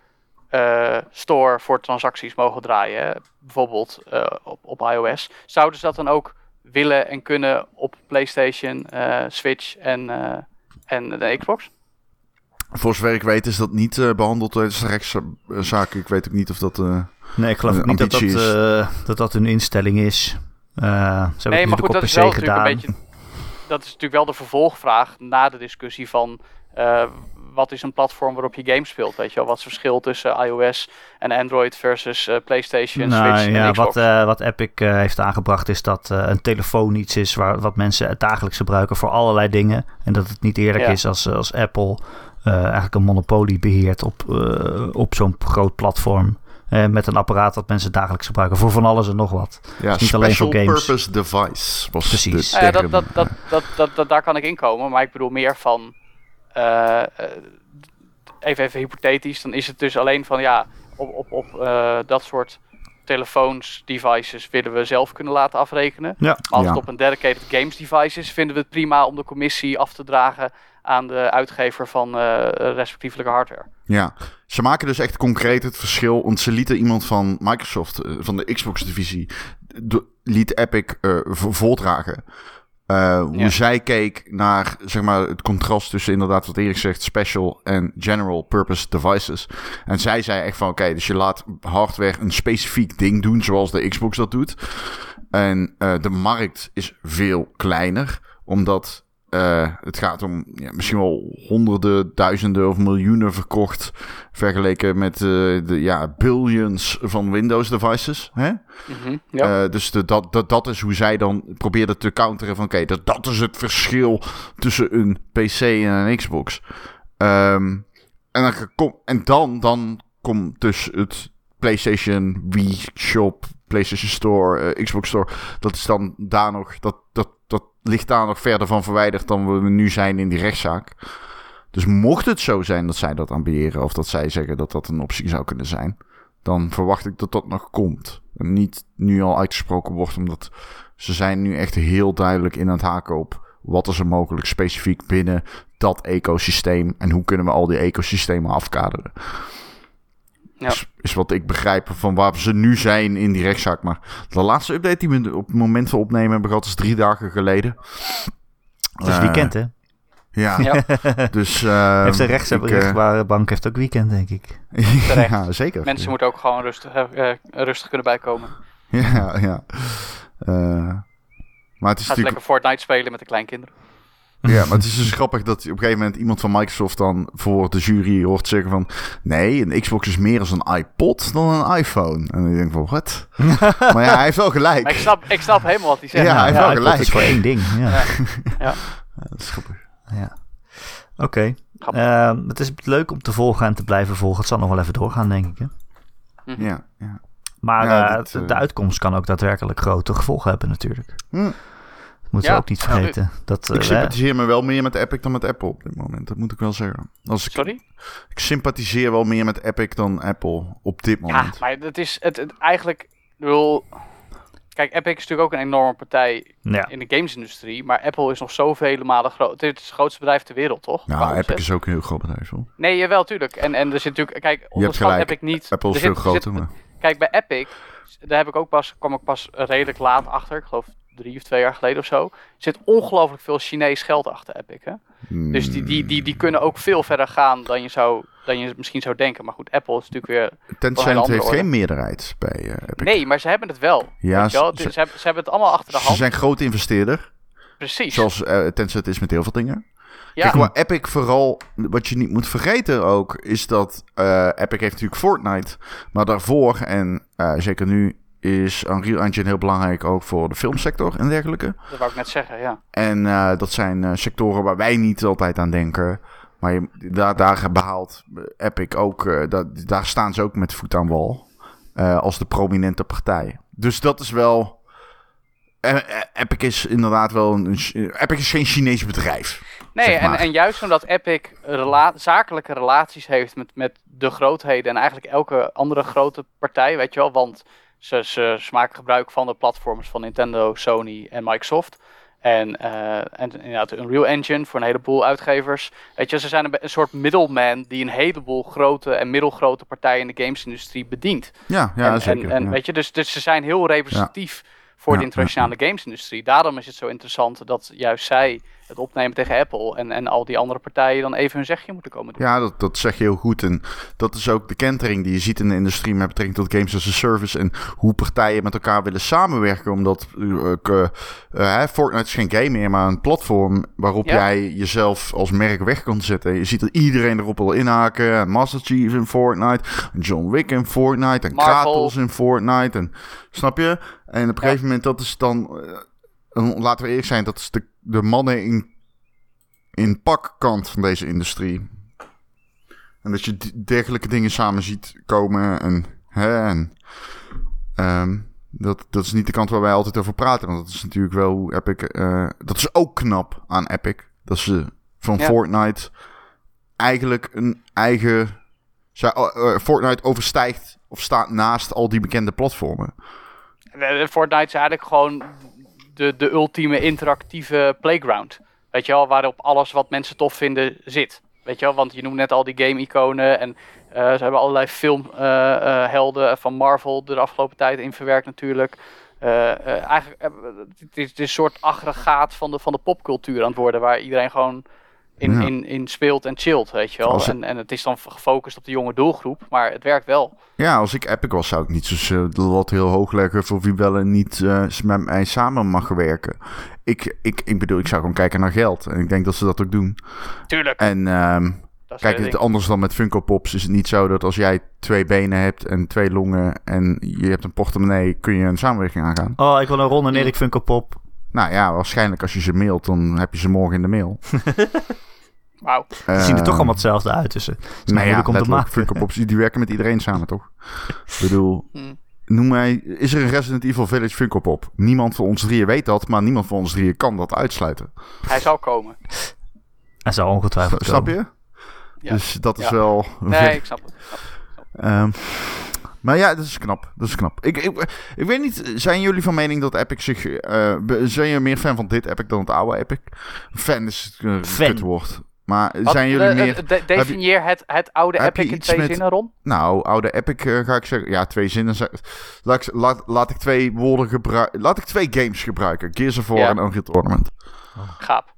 eh, store voor transacties mogen draaien. Bijvoorbeeld eh, op, op iOS. Zouden ze dat dan ook willen en kunnen op PlayStation, eh, Switch en, en de Xbox? Voor zover ik weet is dat niet eh, behandeld tijdens de rechtszaak. Ik weet ook niet of dat... Nee, ik geloof niet dat dat, eh, dat dat een instelling is. Eh, ze hebben Nee, maar goed, dat op is PC wel natuurlijk gedaan. een beetje. Dat is natuurlijk wel de vervolgvraag na de discussie van. eh, wat is een platform waarop je games speelt? Weet je wel, wat is het verschil tussen iOS en Android versus uh, PlayStation, nou, Switch ja, en Xbox? Wat, uh, wat Epic uh, heeft aangebracht is dat een telefoon iets is waar, wat mensen dagelijks gebruiken voor allerlei dingen. En dat het niet eerlijk ja. is als, als Apple eigenlijk een monopolie beheert op, op zo'n groot platform. Uh, met een apparaat dat mensen dagelijks gebruiken voor van alles en nog wat. Ja, dus niet alleen voor games. purpose device was Precies. Ja, dat, dat, dat, dat, dat, dat, daar kan ik inkomen, maar ik bedoel meer van... Uh, even, even hypothetisch, dan is het dus alleen van ja, op, op, op uh, dat soort telefoons, devices willen we zelf kunnen laten afrekenen. Ja. Maar als Ja. het op een dedicated games device is, vinden we het prima om de commissie af te dragen aan de uitgever van uh, respectievelijke hardware. Ja, ze maken dus echt concreet het verschil. Want ze lieten iemand van Microsoft, uh, van de Xbox-divisie, liet Epic uh, voordragen. Uh, hoe Ja. zij keek naar zeg maar, het contrast tussen inderdaad wat Erik zegt, special en general purpose devices. En zij zei echt van oké, dus je laat hardware een specifiek ding doen zoals de Xbox dat doet. En uh, de markt is veel kleiner, omdat uh, het gaat om ja, misschien wel honderden, duizenden of miljoenen verkocht. Vergeleken met uh, de ja, billions van Windows devices. Hè? Mm-hmm. Ja. Uh, dus de, dat, dat, dat is hoe zij dan probeerden te counteren van... oké, okay, dat, dat is het verschil tussen een PC en een Xbox. Um, en dan, kom, en dan, dan komt dus het PlayStation Wii Shop, PlayStation Store, uh, Xbox Store... dat is dan daar nog... Dat, dat, dat ligt daar nog verder van verwijderd dan we nu zijn in die rechtszaak. Dus mocht het zo zijn dat zij dat ambiëren... of dat zij zeggen dat dat een optie zou kunnen zijn... dan verwacht ik dat dat nog komt. En niet nu al uitgesproken wordt, omdat ze zijn nu echt heel duidelijk in aan het haken op... wat is er mogelijk specifiek binnen dat ecosysteem... en hoe kunnen we al die ecosystemen afkaderen. Ja. Is, is wat ik begrijp van waar ze nu zijn in die rechtszaak. Maar de laatste update die we op het moment van opnemen hebben gehad is drie dagen geleden. Het is weekend, hè? Ja, Ja. dus... Uh, heeft de rechtsbare bank heeft ook weekend, denk ik. ja, zeker. Mensen moeten ook gewoon rustig, uh, rustig kunnen bijkomen. Ja, ja. Uh, maar het is Gaat natuurlijk... lekker Fortnite spelen met de kleinkinderen. Ja, maar het is dus grappig dat op een gegeven moment iemand van Microsoft dan voor de jury hoort zeggen van... Nee, een Xbox is meer als een iPod dan een iPhone. En ik denk van, wat? maar ja, hij heeft wel gelijk. Maar ik snap, ik snap helemaal wat hij zegt. Ja, hij heeft wel gelijk. is voor één ding. Ja. Ja. Ja, dat is grappig. Ja. Oké. Okay. Uh, het is leuk om te volgen en te blijven volgen. Het zal nog wel even doorgaan, denk ik. Hè? Mhm. Ja, ja. Maar Ja, uh, dat, de, de uitkomst kan ook daadwerkelijk grote gevolgen hebben, natuurlijk. Hm. Moet je Ja, ook niet vergeten. Dat, Ik uh, sympathiseer me wel meer met Epic dan met Apple op dit moment. Dat moet ik wel zeggen. Als ik, Sorry? ik sympathiseer wel meer met Epic dan Apple op dit Ja, moment. maar het is het, het eigenlijk... Bedoel, kijk, Epic is natuurlijk ook een enorme partij ja. in de gamesindustrie. Maar Apple is nog zoveel malen groot. Het is het grootste bedrijf ter wereld, toch? Ja, Epic is ook een heel groot bedrijf, hoor. Nee, jawel, tuurlijk. En, en er zit natuurlijk... Kijk, onderschat gelijk. Epic niet... Apple is veel er zit- groter, maar... Kijk, bij Epic, daar heb ik ook pas, kwam ik pas redelijk laat achter. Ik geloof drie of twee jaar geleden of zo. Zit ongelooflijk veel Chinees geld achter Epic. Hè? Dus die, die, die, die kunnen ook veel verder gaan dan je, zou, dan je misschien zou denken. Maar goed, Apple is natuurlijk weer... Tencent heeft orde. geen meerderheid bij eh, Epic. Nee, maar ze hebben het wel. Ja, wel? ze- Ze, hebben, ze hebben het allemaal achter de Ze hand. zijn groot investeerder, Precies. zoals eh, Tencent is met heel veel dingen. ja. Kijk, maar Epic vooral, wat je niet moet vergeten ook, is dat eh, Epic heeft natuurlijk Fortnite. Maar daarvoor, en zeker nu, is Unreal Engine heel belangrijk ook voor de filmsector en dergelijke. Dat wou ik net zeggen, ja. En eh, dat zijn eh, sectoren waar wij niet altijd aan denken. Maar je, daar, daar behaalt Epic ook, eh, dat, daar staan ze ook met voet aan wal. eh, als de prominente partij. Dus dat is wel. eh, eh, Epic is inderdaad wel een. Epic is geen Chinees bedrijf. Nee, zeg en, en juist omdat Epic rela- zakelijke relaties heeft met, met de grootheden en eigenlijk elke andere grote partij, weet je wel, want ze, ze, ze maken gebruik van de platforms van Nintendo, Sony en Microsoft. En, eh, en inderdaad de Unreal Engine voor een heleboel uitgevers. Weet je, ze zijn een, soort middleman die een heleboel grote en middelgrote partijen in de gamesindustrie bedient. Ja, ja en, zeker. En, en ja. weet je, dus, dus ze zijn heel representatief voor Ja, de internationale gamesindustrie. Daarom is het zo interessant dat juist zij het opnemen tegen Apple. En, en al die andere partijen dan even hun zegje moeten komen doen. Ja, dat, dat zeg je heel goed. En dat is ook de kentering die je ziet in de industrie met betrekking tot games as a service. En hoe partijen met elkaar willen samenwerken. Omdat uh, uh, Fortnite is geen game meer, maar een platform waarop jij jezelf als merk weg kan zetten. Je ziet dat iedereen erop wil inhaken. Master Chief in Fortnite, John Wick in Fortnite, en Marvel. Kratos in Fortnite. En, snap je? En op een gegeven moment, dat is dan... laten we eerlijk zijn, dat is de, de mannen in in pakkant van deze industrie. En dat je dergelijke dingen samen ziet komen. En, hè, en um, dat, dat is niet de kant waar wij altijd over praten. Want dat is natuurlijk wel hoe Epic. Uh, dat is ook knap aan Epic. Dat ze van Fortnite eigenlijk een eigen. Uh, Fortnite overstijgt of staat naast al die bekende platformen. Fortnite is eigenlijk gewoon de, de ultieme interactieve playground. Weet je wel, waarop alles wat mensen tof vinden zit. Weet je wel, want je noemt net al die game-iconen en uh, ze hebben allerlei filmhelden uh, uh, van Marvel de afgelopen tijd in verwerkt natuurlijk. eigenlijk, het is, het is een soort aggregaat van de, van de popcultuur aan het worden, waar iedereen gewoon in, in, in speelt en chillt, weet je wel. En, en het is dan gefocust op de jonge doelgroep, maar het werkt wel. Ja, als ik Epic was, zou ik niet zo de lat heel hoog leggen voor wie wel en niet uh, met mij samen mag werken. Ik, ik, ik bedoel, ik zou gewoon kijken naar geld. En ik denk dat ze dat ook doen. Tuurlijk. En um, kijk, het anders dan met Funko Pops is het niet zo dat als jij twee benen hebt en twee longen en je hebt een portemonnee, kun je een samenwerking aangaan. Oh, ik wil een Ron en Erik Funko Pop. Nou ja, waarschijnlijk als je ze mailt, dan heb je ze morgen in de mail. Wauw. Ze zien er toch allemaal hetzelfde uit. Dus het is nou ja, om te maken. Die werken met iedereen samen, toch? Ik bedoel, hmm. noem mij... Is er een Resident Evil Village Funko Pop? Niemand van ons drieën weet dat, maar niemand van ons drieën kan dat uitsluiten. Hij zal komen. Hij zal ongetwijfeld Snap je? Ja. Dus dat is wel... Nee, ik snap het. Um, maar ja, dat is knap. Dat is knap. Ik, ik, ik weet niet, zijn jullie van mening dat Epic zich... Uh, zijn je meer fan van dit Epic dan het oude Epic? Fan is een uh, woord. Maar zijn jullie meer... De, definieer het, het oude Epic in twee met, zinnen, Ron? Nou, oude Epic uh, ga ik zeggen... Ja, twee zinnen. Laat ik, laat, laat ik twee woorden gebruiken... Laat ik twee games gebruiken. Gears of War ja. en Unreal Tournament. Oh. Gaap.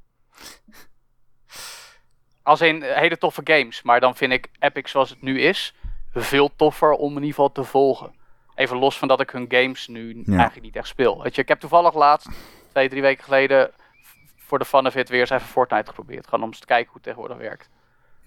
Als in hele toffe games. Maar dan vind ik Epic zoals het nu is... veel toffer om in ieder geval te volgen. Even los van dat ik hun games nu ja. eigenlijk niet echt speel. Weet je, ik heb toevallig laatst... Twee, drie weken geleden voor de fun of it weer eens even Fortnite geprobeerd. Gewoon om eens te kijken hoe het tegenwoordig werkt.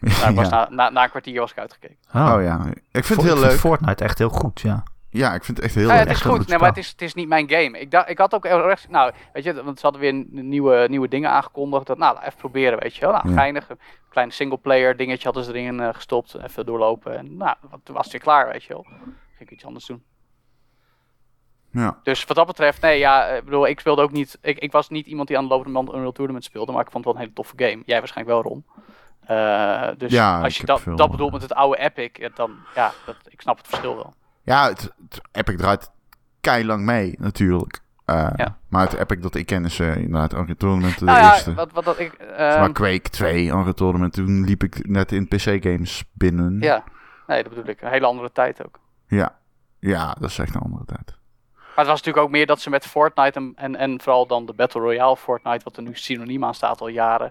Nou, was na, na, na, een kwartier was ik uitgekeken. Oh, oh ja, ik vind het heel leuk. Fortnite echt heel goed, ja. Ja, ik vind het echt heel ja, leuk. Het is goed, nee, maar het is, het is niet mijn game. Ik, dacht, ik had ook echt, nou, weet je, want ze hadden weer nieuwe, nieuwe dingen aangekondigd. Dat, nou, even proberen, weet je wel. Nou, ja. geinig. Een klein singleplayer dingetje hadden ze erin uh, gestopt. Even doorlopen. En nou, toen was het weer klaar, weet je wel. Ging ik iets anders doen. Ja. Dus wat dat betreft, nee, ja, ik bedoel, ik speelde ook niet. Ik, ik was niet iemand die aan de lopende band Unreal Tournament speelde, maar ik vond het wel een hele toffe game. Jij waarschijnlijk wel, Ron. Uh, dus ja, als je dat, veel, dat bedoelt met het oude Epic, dan ja, dat, ik snap het verschil wel. Ja, het, het Epic draait lang mee, natuurlijk. Uh, ja. Maar het Epic dat ik ken is uh, inderdaad Unreal Tournament de nou eerste. Ja, wat, wat dat ik, uh, maar Quake 2, Unreal Tournament, toen liep ik net in PC-games binnen. Ja, nee, dat bedoel ik. Een hele andere tijd ook. Ja, ja dat is echt een andere tijd. Maar het was natuurlijk ook meer dat ze met Fortnite en, en, en vooral dan de Battle Royale Fortnite, wat er nu synoniem aan staat al jaren.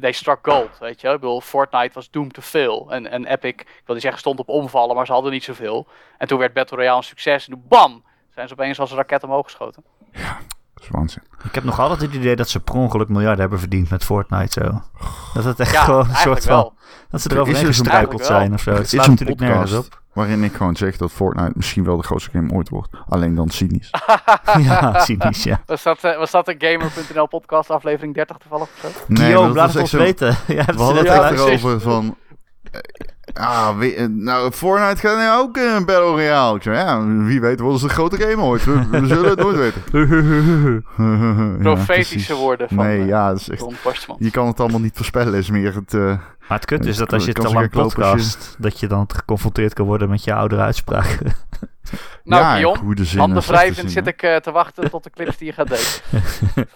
They struck gold, weet je. Ik bedoel, Fortnite was doomed to fail. En, en Epic, ik wil niet zeggen stond op omvallen, maar ze hadden niet zoveel. En toen werd Battle Royale een succes en toen bam, zijn ze opeens als een raket omhoog geschoten. Ja, dat is waanzin. Ik heb nog altijd het idee dat ze per ongeluk miljarden hebben verdiend met Fortnite zo. Dat het echt gewoon een soort van... Wel. Dat ze erover heen gestruikeld zijn of zo. Het is natuurlijk nergens op waarin ik gewoon zeg dat Fortnite misschien wel de grootste game ooit wordt. Alleen dan cynisch. ja, cynisch, ja. Was dat, uh, was dat een Gamer.nl podcast aflevering 30 toevallig of zo? Nee, Guillaume, laat het ons weten. ja, we hadden het erover van... Ah, wie, nou, Fortnite gaat nu ook een Battle Royale. Ik zei, ja, wie weet wat is de grote game ooit. We, we zullen het nooit weten. Profetische ja, woorden van nee, ja, dat is echt, Je kan het allemaal niet voorspellen, is meer het... Uh, maar het kut is dat als je te lang podcast, dat je dan geconfronteerd kan worden met je oudere uitspraken. nou, ja, Pion, handen wrijvend zit ik uh, te wachten tot de clips die je gaat delen.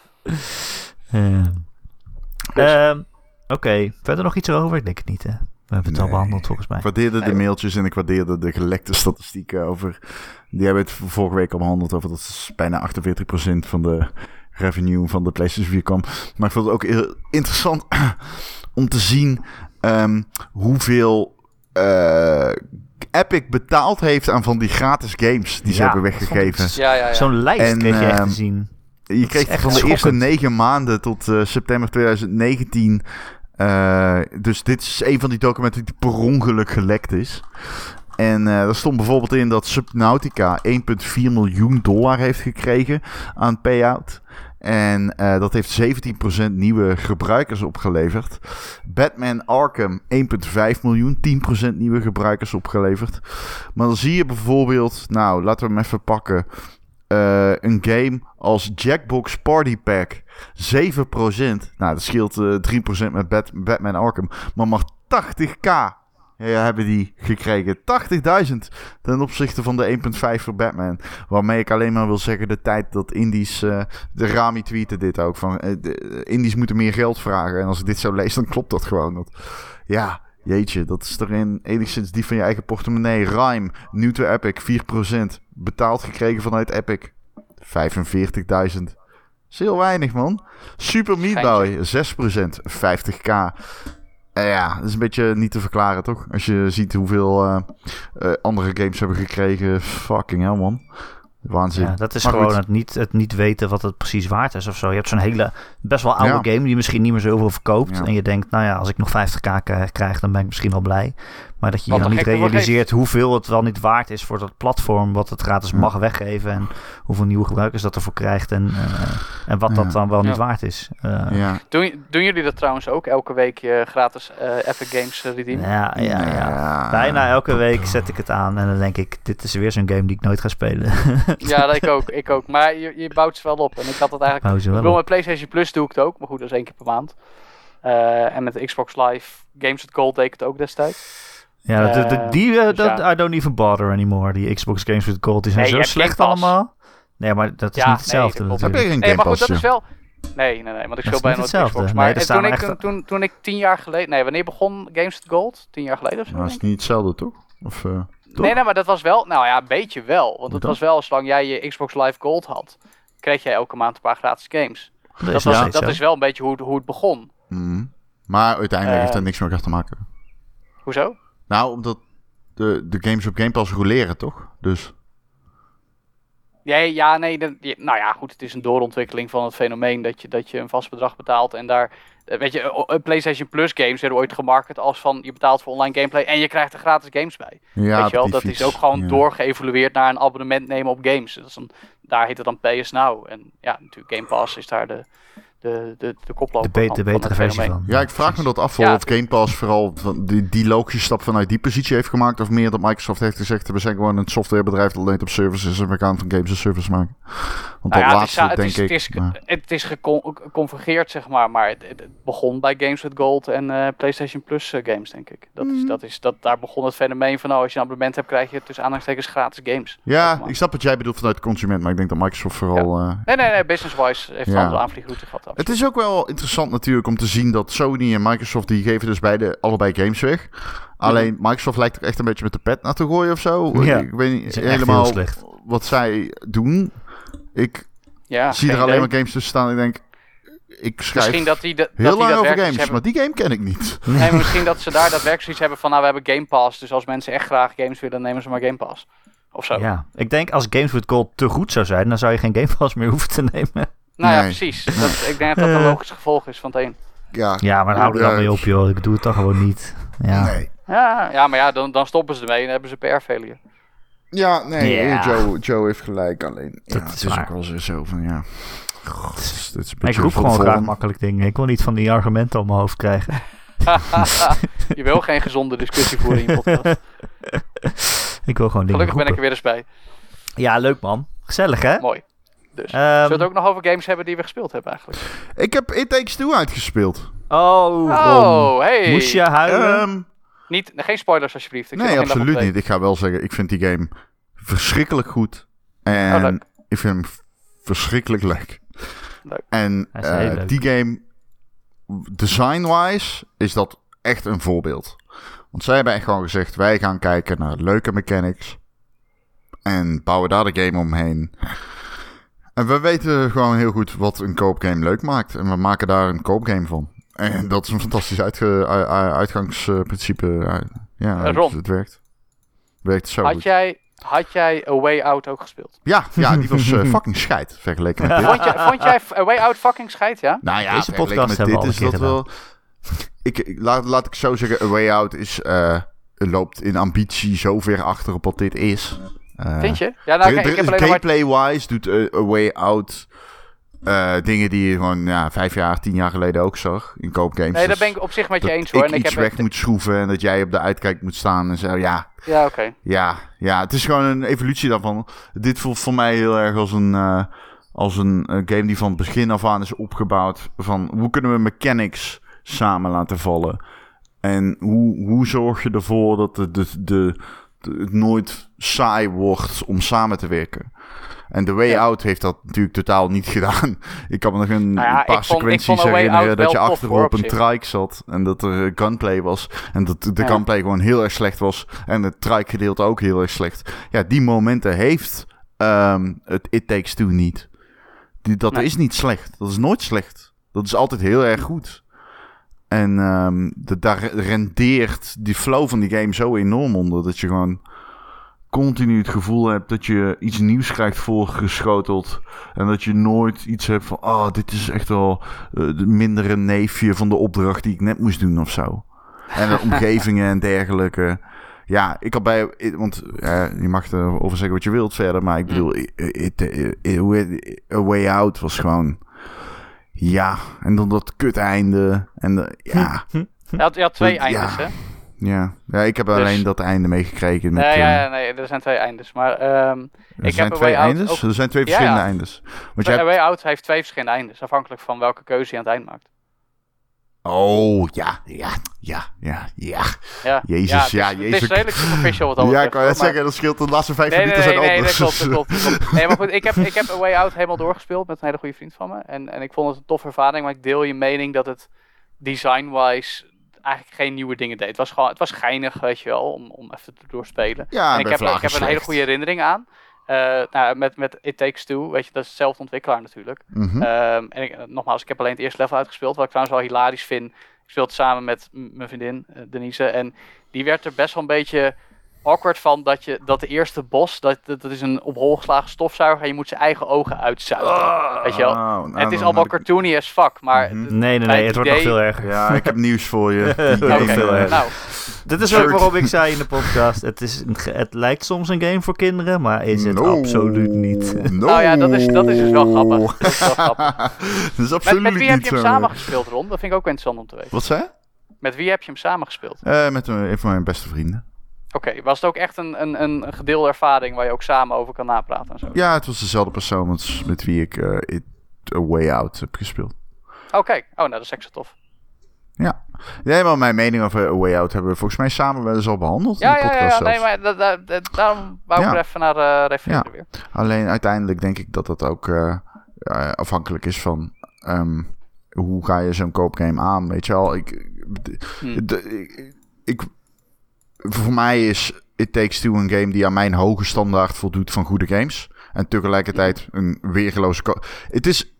uh, Oké, okay. verder nog iets over? Ik denk het niet, hè? We hebben het nee. al behandeld volgens mij. Ik waardeerde de mailtjes en ik waardeerde de gelekte statistieken over. Die hebben het vorige week al behandeld over dat bijna 48% van de revenue van de PlayStation 4 kwam. Maar ik vond het ook heel interessant om te zien ehm, hoeveel uh, Epic betaald heeft aan van die gratis games die ze Ja, hebben weggegeven. Ja, ja, ja. Zo'n lijst En, kreeg je echt ehm, te zien. Je is kreeg echt van de eerste negen maanden tot eh, september 2019. Eh, dus dit is een van die documenten die per ongeluk gelekt is. En eh er stond bijvoorbeeld in dat Subnautica 1,4 miljoen dollar heeft gekregen aan payout. En eh, dat heeft 17% nieuwe gebruikers opgeleverd. Batman Arkham 1,5 miljoen, 10% nieuwe gebruikers opgeleverd. Maar dan zie je bijvoorbeeld, nou laten we hem even pakken. Eh, een game als Jackbox Party Pack 7%. Nou, dat scheelt eh 3% met Bat- Batman Arkham. Maar maar 80k ja, hebben die gekregen. 80.000 ten opzichte van de 1.5 voor Batman. Waarmee ik alleen maar wil zeggen de tijd dat Indies... eh, de Rami tweette dit ook. Van, eh, Indies moeten meer geld vragen. En als ik dit zo lees, dan klopt dat gewoon. Dat, ja, jeetje, dat is erin enigszins die van je eigen portemonnee. Rhyme, nieuw to Epic, 4%. Betaald gekregen vanuit Epic. 45.000. is heel weinig, man. Super Meat Boy, 6%, 50k. Eh, ja, dat is een beetje niet te verklaren, toch? Als je ziet hoeveel eh, eh, andere games hebben gekregen. Fucking hell, man. Waanzin. Ja, dat is Maar gewoon goed. het niet, het niet weten wat het precies waard is of zo. Je hebt zo'n hele, best wel oude Ja. game die misschien niet meer zoveel verkoopt. Ja. En je denkt, nou ja, als ik nog 50k k- krijg, dan ben ik misschien wel blij. Maar dat je Wat dan een niet realiseert hoeveel het wel niet waard is voor dat platform. Wat het gratis Ja. mag weggeven. En hoeveel nieuwe gebruikers dat ervoor krijgt. En, eh, en wat Ja. dat dan wel niet waard is. Eh, Ja, Doen, doen jullie dat trouwens ook? Elke week je gratis eh, Epic Games eh, redeem? ja, ja, ja. Ja. Bijna elke week zet ik het aan. En dan denk ik, dit is weer zo'n game die ik nooit ga spelen. Ja, dat ik ook. Ik ook. Maar je, je bouwt ze wel op. En ik had het eigenlijk... Ik wel bedoel, met PlayStation Plus doe ik het ook. Maar goed, dat is één keer per maand. Eh, en met de Xbox Live Games with Gold deed ik het ook destijds. Ja, de, de- Eh, die, eh, dus dat, ja. I don't even bother anymore. Die Xbox Games with Gold, die zijn Nee, zo slecht allemaal. Nee, maar dat is Ja, niet hetzelfde nee, dat. Heb natuurlijk. je geen Nee, maar goed, dat is wel... Nee, nee, nee, want ik Dat speel bijna nooit hetzelfde. Xbox. Maar toen, ik, echt- toen, toen, toen ik tien jaar geleden... Nee, wanneer begon Games with Gold? Tien jaar geleden of zo? Nou, is niet hetzelfde, toch? Of, eh, toch? Nee, nee, maar dat was wel... Nou ja, een beetje wel. Want het was wel, zolang jij je Xbox Live Gold had... kreeg jij elke maand een paar gratis games. Dat Dat, is was, dat is wel een beetje hoe, het- hoe het begon. Mhm. Maar uiteindelijk heeft dat niks meer te maken. Hoezo? Nou, omdat de, de games op Game Pass roleren, toch? Dus... Ja, ja nee. de- nou ja, goed. Het is een doorontwikkeling van het fenomeen dat je, dat je een vast bedrag betaalt. En daar, eh, weet je, PlayStation Plus games werden ooit gemarket als van je betaalt voor online gameplay en je krijgt er gratis games bij. Ja, weet je wel, dat fiets, is ook gewoon ja. doorgeëvolueerd naar een abonnement nemen op games. Dat is een, daar heet het dan PS Now. En ja, natuurlijk Game Pass is daar de, de, de, de koploper De, be- betere versie van. Ja, ik vraag me dat af Ja. of Game Pass vooral van die, die logische stap vanuit die positie heeft gemaakt. Of meer dat Microsoft heeft gezegd, we zijn gewoon een softwarebedrijf dat leent op services en we gaan van games een service maken. Want Nou dat ja, laatste het is, denk het is, ik. Het is, het is gecon- geconvergeerd, zeg maar. Maar het, begon bij Games with Gold en eh, PlayStation Plus eh, games, denk ik. Dat is, dat is, dat, daar begon het fenomeen van, nou, als je een abonnement hebt, krijg je tussen aanhalingstekens gratis games. ja, Zeg maar. ik snap wat jij bedoelt vanuit de consument, maar ik denk dat Microsoft vooral... eh, Nee, nee, nee, business-wise heeft Ja. andere aanvliegroute gehad. Absoluut. Het is ook wel interessant natuurlijk om te zien dat Sony en Microsoft, die geven dus beide allebei games weg. Alleen Microsoft lijkt er echt een beetje met de pet naar te gooien of zo. Ja, Ik weet die niet helemaal heel slecht. wat zij doen. Ik ja, zie er alleen idee. maar games tussen staan ik denk, ik schrijf Misschien dat die, de, heel dat die lang over daadwerkelijk games, hebben. maar die game ken ik niet. Nee, misschien dat ze daar daadwerkelijk zoiets hebben van, nou, we hebben Game Pass. Dus als mensen echt graag games willen, nemen ze maar Game Pass. Of zo. Ja, ik denk als Games with Gold te goed zou zijn, dan zou je geen Game Pass meer hoeven te nemen. Nou ja, Nee. precies. Dat, ik denk dat dat een Eh. logisch gevolg is van het een. Ja, Ja, maar hou er dan Ja, mee op, joh. Ik doe het dan gewoon niet. Ja. nee. Ja, ja maar ja, dan, dan stoppen ze ermee en hebben ze PR-failure. Ja, nee, Ja. Joe, Joe heeft gelijk. Alleen, ja, Dat het is waar. ook wel zo- van, ja... God, dit is een ik roep gewoon graag makkelijk dingen. Ik wil niet van die argumenten op mijn hoofd krijgen. je wil geen gezonde discussie voeren in je podcast. Ik wil gewoon dingen Gelukkig ben ik er weer eens bij. Ja, leuk man. Gezellig, hè? Mooi. Dus. Ehm, Zullen we het ook nog over games hebben die we gespeeld hebben eigenlijk? Ik heb It Takes Two uitgespeeld. Oh. Oh, hey. Moest je huilen? Ehm, Niet, geen spoilers alsjeblieft. Ik nee, absoluut niet. Ik ga wel zeggen, ik vind die game verschrikkelijk goed. En Oh, leuk. ik vind hem verschrikkelijk leuk. Leuk. En eh, leuk. die game, design-wise, is dat echt een voorbeeld. Want zij hebben echt gewoon gezegd, wij gaan kijken naar leuke mechanics. En bouwen daar de game omheen. En we weten gewoon heel goed wat een koopgame leuk maakt. En we maken daar een koopgame van. En dat is een fantastisch uitge- uitgangsprincipe. Ja, Ron. het, het werkt. Werkt zo Had goed. jij, had jij A Way Out ook gespeeld? Ja, ja, die was eh, fucking scheid vergeleken met dit. Vond, je, vond jij A Way Out fucking scheid, ja? Nou ja, Deze vergeleken podcast met hebben we dit al is dat wel... Ik, ik- laat, laat ik zo zeggen, A Way Out is, eh, loopt in ambitie zo ver achter op wat dit is. Eh, Vind je? Ja, nou, ik heb. Gameplay-wise doet eh, A Way Out eh, dingen die je gewoon ja, vijf jaar, tien jaar geleden ook zag in koopgames. Nee, daar Dus ben ik op zich met je dat eens hoor. ik En ik iets heb weg moet schroeven en dat jij op de uitkijk moet staan en zo. Ja, Ja, oké. ja, ja, het is gewoon een evolutie daarvan. Dit voelt voor mij heel erg als een, als een game die van het begin af aan is opgebouwd. Van hoe kunnen we mechanics samen laten vallen? En hoe, hoe zorg je ervoor dat de, de, de, de- het nooit saai wordt om samen te werken? En The Way Ja. Out heeft dat natuurlijk totaal niet gedaan. Ik kan me nog een, Nou ja, een paar vond- sequenties herinneren dat je achterop een trike zat. En dat er eh, gunplay was. En dat de Ja. gunplay gewoon heel erg slecht was. En het trike gedeelte ook heel erg slecht. Ja, die momenten heeft ehm, het It Takes Two niet. Die, dat Nee. is niet slecht. Dat is nooit slecht. Dat is altijd heel erg goed. En de, daar rendeert die flow van die game zo enorm onder. Dat je gewoon continu het gevoel hebt dat je iets nieuws krijgt voorgeschoteld. En dat je nooit iets hebt van... Oh, dit is echt wel eh, de mindere neefje van de opdracht die ik net moest doen of zo. En de omgevingen en dergelijke. Ja, ik had bij... Want eh, je mag erover zeggen wat je wilt verder. Maar ik bedoel, it, it, it- it- A Way Out was gewoon... Ja, en dan dat kut einde. En de- ja, Je had, je had twee Ja. eindes, hè? Ja, ja, ik heb Dus- alleen dat einde meegekregen. Met, Nee, eh, ja, ja, nee, er zijn twee eindes. Maar ehm er ik zijn heb twee eindes. ook- Er zijn twee verschillende ja. eindes. Want jij... Way Out heeft twee verschillende eindes, afhankelijk van welke keuze je aan het eind maakt. Oh, ja, ja, ja, ja, ja. Ja, Jezus, ja, het is, ja, Het Jezus. is redelijk superficial wat dat Ja, ik wou net zeggen, dat scheelt de laatste vijf Nee, nee, minuten nee, zijn nee, anders. dat klopt, dat klopt, dat klopt. Nee, maar goed, ik heb, ik heb A Way Out helemaal doorgespeeld met een hele goede vriend van me. En, en ik vond het een toffe ervaring, maar ik deel je mening dat het design-wise eigenlijk geen nieuwe dingen deed. Het was gewoon, het was geinig, weet je wel, om, om even te doorspelen. Ja, en ik heb, ik heb er een hele goede herinnering aan. Eh, nou, met, met It Takes Two, weet je, dat is hetzelfde ontwikkelaar natuurlijk. Mhm. Ehm, en ik, nogmaals, ik heb alleen het eerste level uitgespeeld. Wat ik trouwens wel hilarisch vind. Ik speel het samen met mijn vriendin eh, Denise. En die werd er best wel een beetje awkward van dat, je, dat de eerste bos, dat, dat, dat is een op hol geslagen stofzuiger. En je moet zijn eigen ogen uitzuigen. weet je wel. Oh, nou, het is allemaal cartoony as fuck. Maar Mhm. het- Nee, nee, nee, het het wordt nog veel erger. Ja, ik heb nieuws voor je. Nog veel erger. nou, Dit is ook waarom ik zei in de podcast: het, is een het lijkt soms een game voor kinderen, maar is het No. absoluut niet. No. Nou ja, dat is- dat is dus wel grappig. Dat is wel grappig. dat is met, absoluut met wie heb je hem samen gespeeld, Ron? Dat vind ik ook wel interessant om te weten. Wat zei? Met wie heb je hem samen gespeeld? Eh, met een, een van mijn beste vrienden. Oké, was het ook echt een, een, een gedeelde ervaring waar je ook samen over kan napraten en zo? Ja, het was dezelfde persoon als met wie ik eh It A Way Out heb gespeeld. Oké, oh, nou dat is extra tof. Ja. Nee, maar mijn mening over A Way Out hebben we volgens mij samen wel eens al behandeld Ja, in de ja, ja, podcast ja, nee, maar daarom wou ik Ja. er even naar eh refereren weer. Alleen uiteindelijk denk ik dat dat ook eh, afhankelijk is van ehm, hoe ga je zo'n koopgame aan, weet je wel. Ik, Hm. ik, ik- voor mij is It Takes Two een game die aan mijn hoge standaard voldoet van goede games. En tegelijkertijd een weergeloze Het is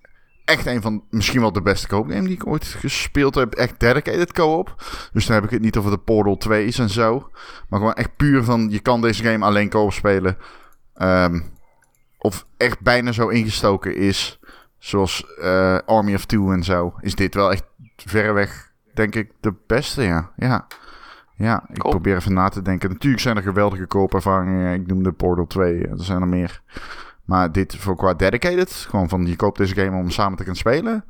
echt een van misschien wel de beste koopgame die ik ooit gespeeld heb. Echt dedicated co-op. Dus dan heb ik het niet over de Portal 2's en zo. Maar gewoon echt puur van je kan deze game alleen co-op spelen. Ehm, of echt bijna zo ingestoken is. Zoals eh, Army of Two en zo. Is dit wel echt verreweg, denk ik, de beste, ja. Ja, ja ik Cool. probeer even na te denken. Natuurlijk zijn er geweldige koopervaringen. Ik noemde Portal 2, er zijn er meer. Maar dit voor qua dedicated, gewoon van je koopt deze game om samen te kunnen spelen.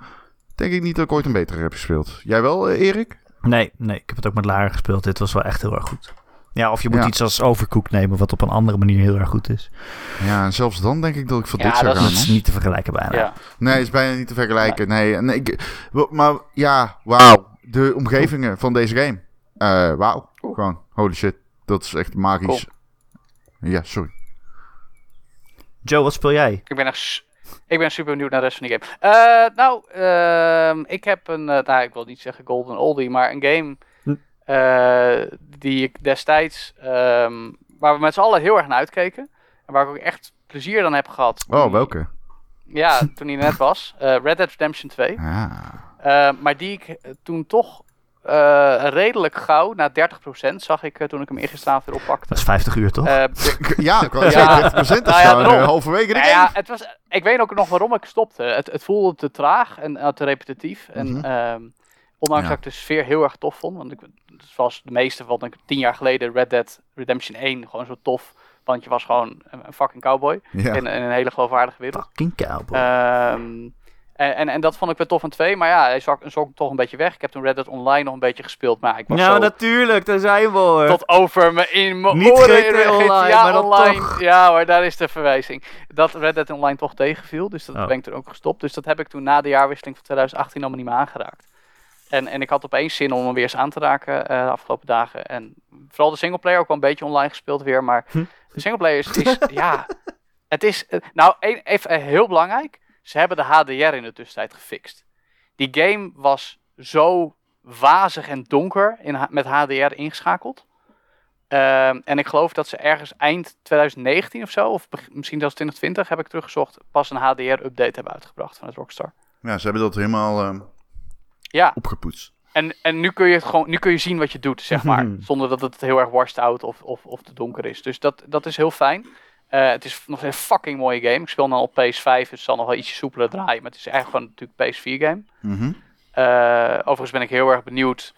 Denk ik niet dat ik ooit een betere heb gespeeld. Jij wel, eh, Erik? Nee, nee, ik heb het ook met Lara gespeeld. Dit was wel echt heel erg goed. Ja, of je moet Ja. iets als Overcooked nemen, wat op een andere manier heel erg goed is. Ja, en zelfs dan denk ik dat ik voor Ja, dit zou gaan. Dat is niet te vergelijken bijna. Ja. Nee, is bijna niet te vergelijken. Nee, nee ik, maar ja, wauw. De omgevingen van deze game. Eh wauw. Cool. Gewoon, holy shit. Dat is echt magisch. Ja, sorry. Joe, wat speel jij? Ik ben echt ik ben super benieuwd naar de rest van die game. Eh, nou, ehm, ik heb een, eh, nou, ik wil niet zeggen golden oldie, maar een game Hm. eh, die ik destijds, ehm, waar we met z'n allen heel erg naar uitkeken. En waar ik ook echt plezier aan heb gehad. Oh, welke? Ja, toen hij net was. Eh, Red Dead Redemption 2. Ah. Eh, maar die ik toen toch eh, redelijk gauw, na 30% zag ik eh, toen ik hem eergisteravond weer oppakte. Dat is 50 uur, toch? Eh, Ja, ik wou Ja. zeggen, 30% is Nou ja, halverwege de Nou game. ja, het was, ik weet ook nog waarom ik stopte. Het, het voelde te traag en te repetitief. En Mhm. ehm, ondanks Ja. dat ik de sfeer heel erg tof vond. Want ik, zoals de meeste van ik tien jaar geleden Red Dead Redemption 1 gewoon zo tof. Want je was gewoon een, een fucking cowboy Ja. in, in een hele geloofwaardige wereld. Fucking cowboy. Ehm, en, en, en dat vond ik wel tof van 2. Maar ja, hij zak, zak toch een beetje weg. Ik heb toen Red Dead Online nog een beetje gespeeld. Maar ik was nou, zo natuurlijk, daar zijn we hoor. tot over me in mijn Niet oren GTA in Online, GTA maar Online. toch. Ja hoor, daar is de verwijzing. Dat Red Dead Online toch tegenviel, dus dat Oh. ben ik toen ook gestopt. Dus dat heb ik toen na de jaarwisseling van 2018 allemaal niet meer aangeraakt. En, en ik had opeens zin om hem weer eens aan te raken eh, de afgelopen dagen. En vooral de singleplayer ook wel een beetje online gespeeld weer. Maar Hm. de singleplayer is, is ja, het is, eh, nou één- even eh, heel belangrijk. Ze hebben de HDR in de tussentijd gefixt. Die game was zo wazig en donker in, met HDR ingeschakeld. Ehm, en ik geloof dat ze ergens eind 2019 of zo, of misschien zelfs 2020 heb ik teruggezocht, pas een HDR-update hebben uitgebracht van het Rockstar. Ja, ze hebben dat helemaal ehm, Ja, opgepoetst. en, en nu kun je het gewoon, nu kun je zien wat je doet, zeg maar. zonder dat het heel erg washed out of, of, of te donker is. Dus dat, dat is heel fijn. Eh, het is nog een fucking mooie game. Ik speel dan op PS5, dus het zal nog wel ietsje soepeler draaien. Maar het is eigenlijk gewoon natuurlijk PS4 game. Mhm. Eh, overigens ben ik heel erg benieuwd.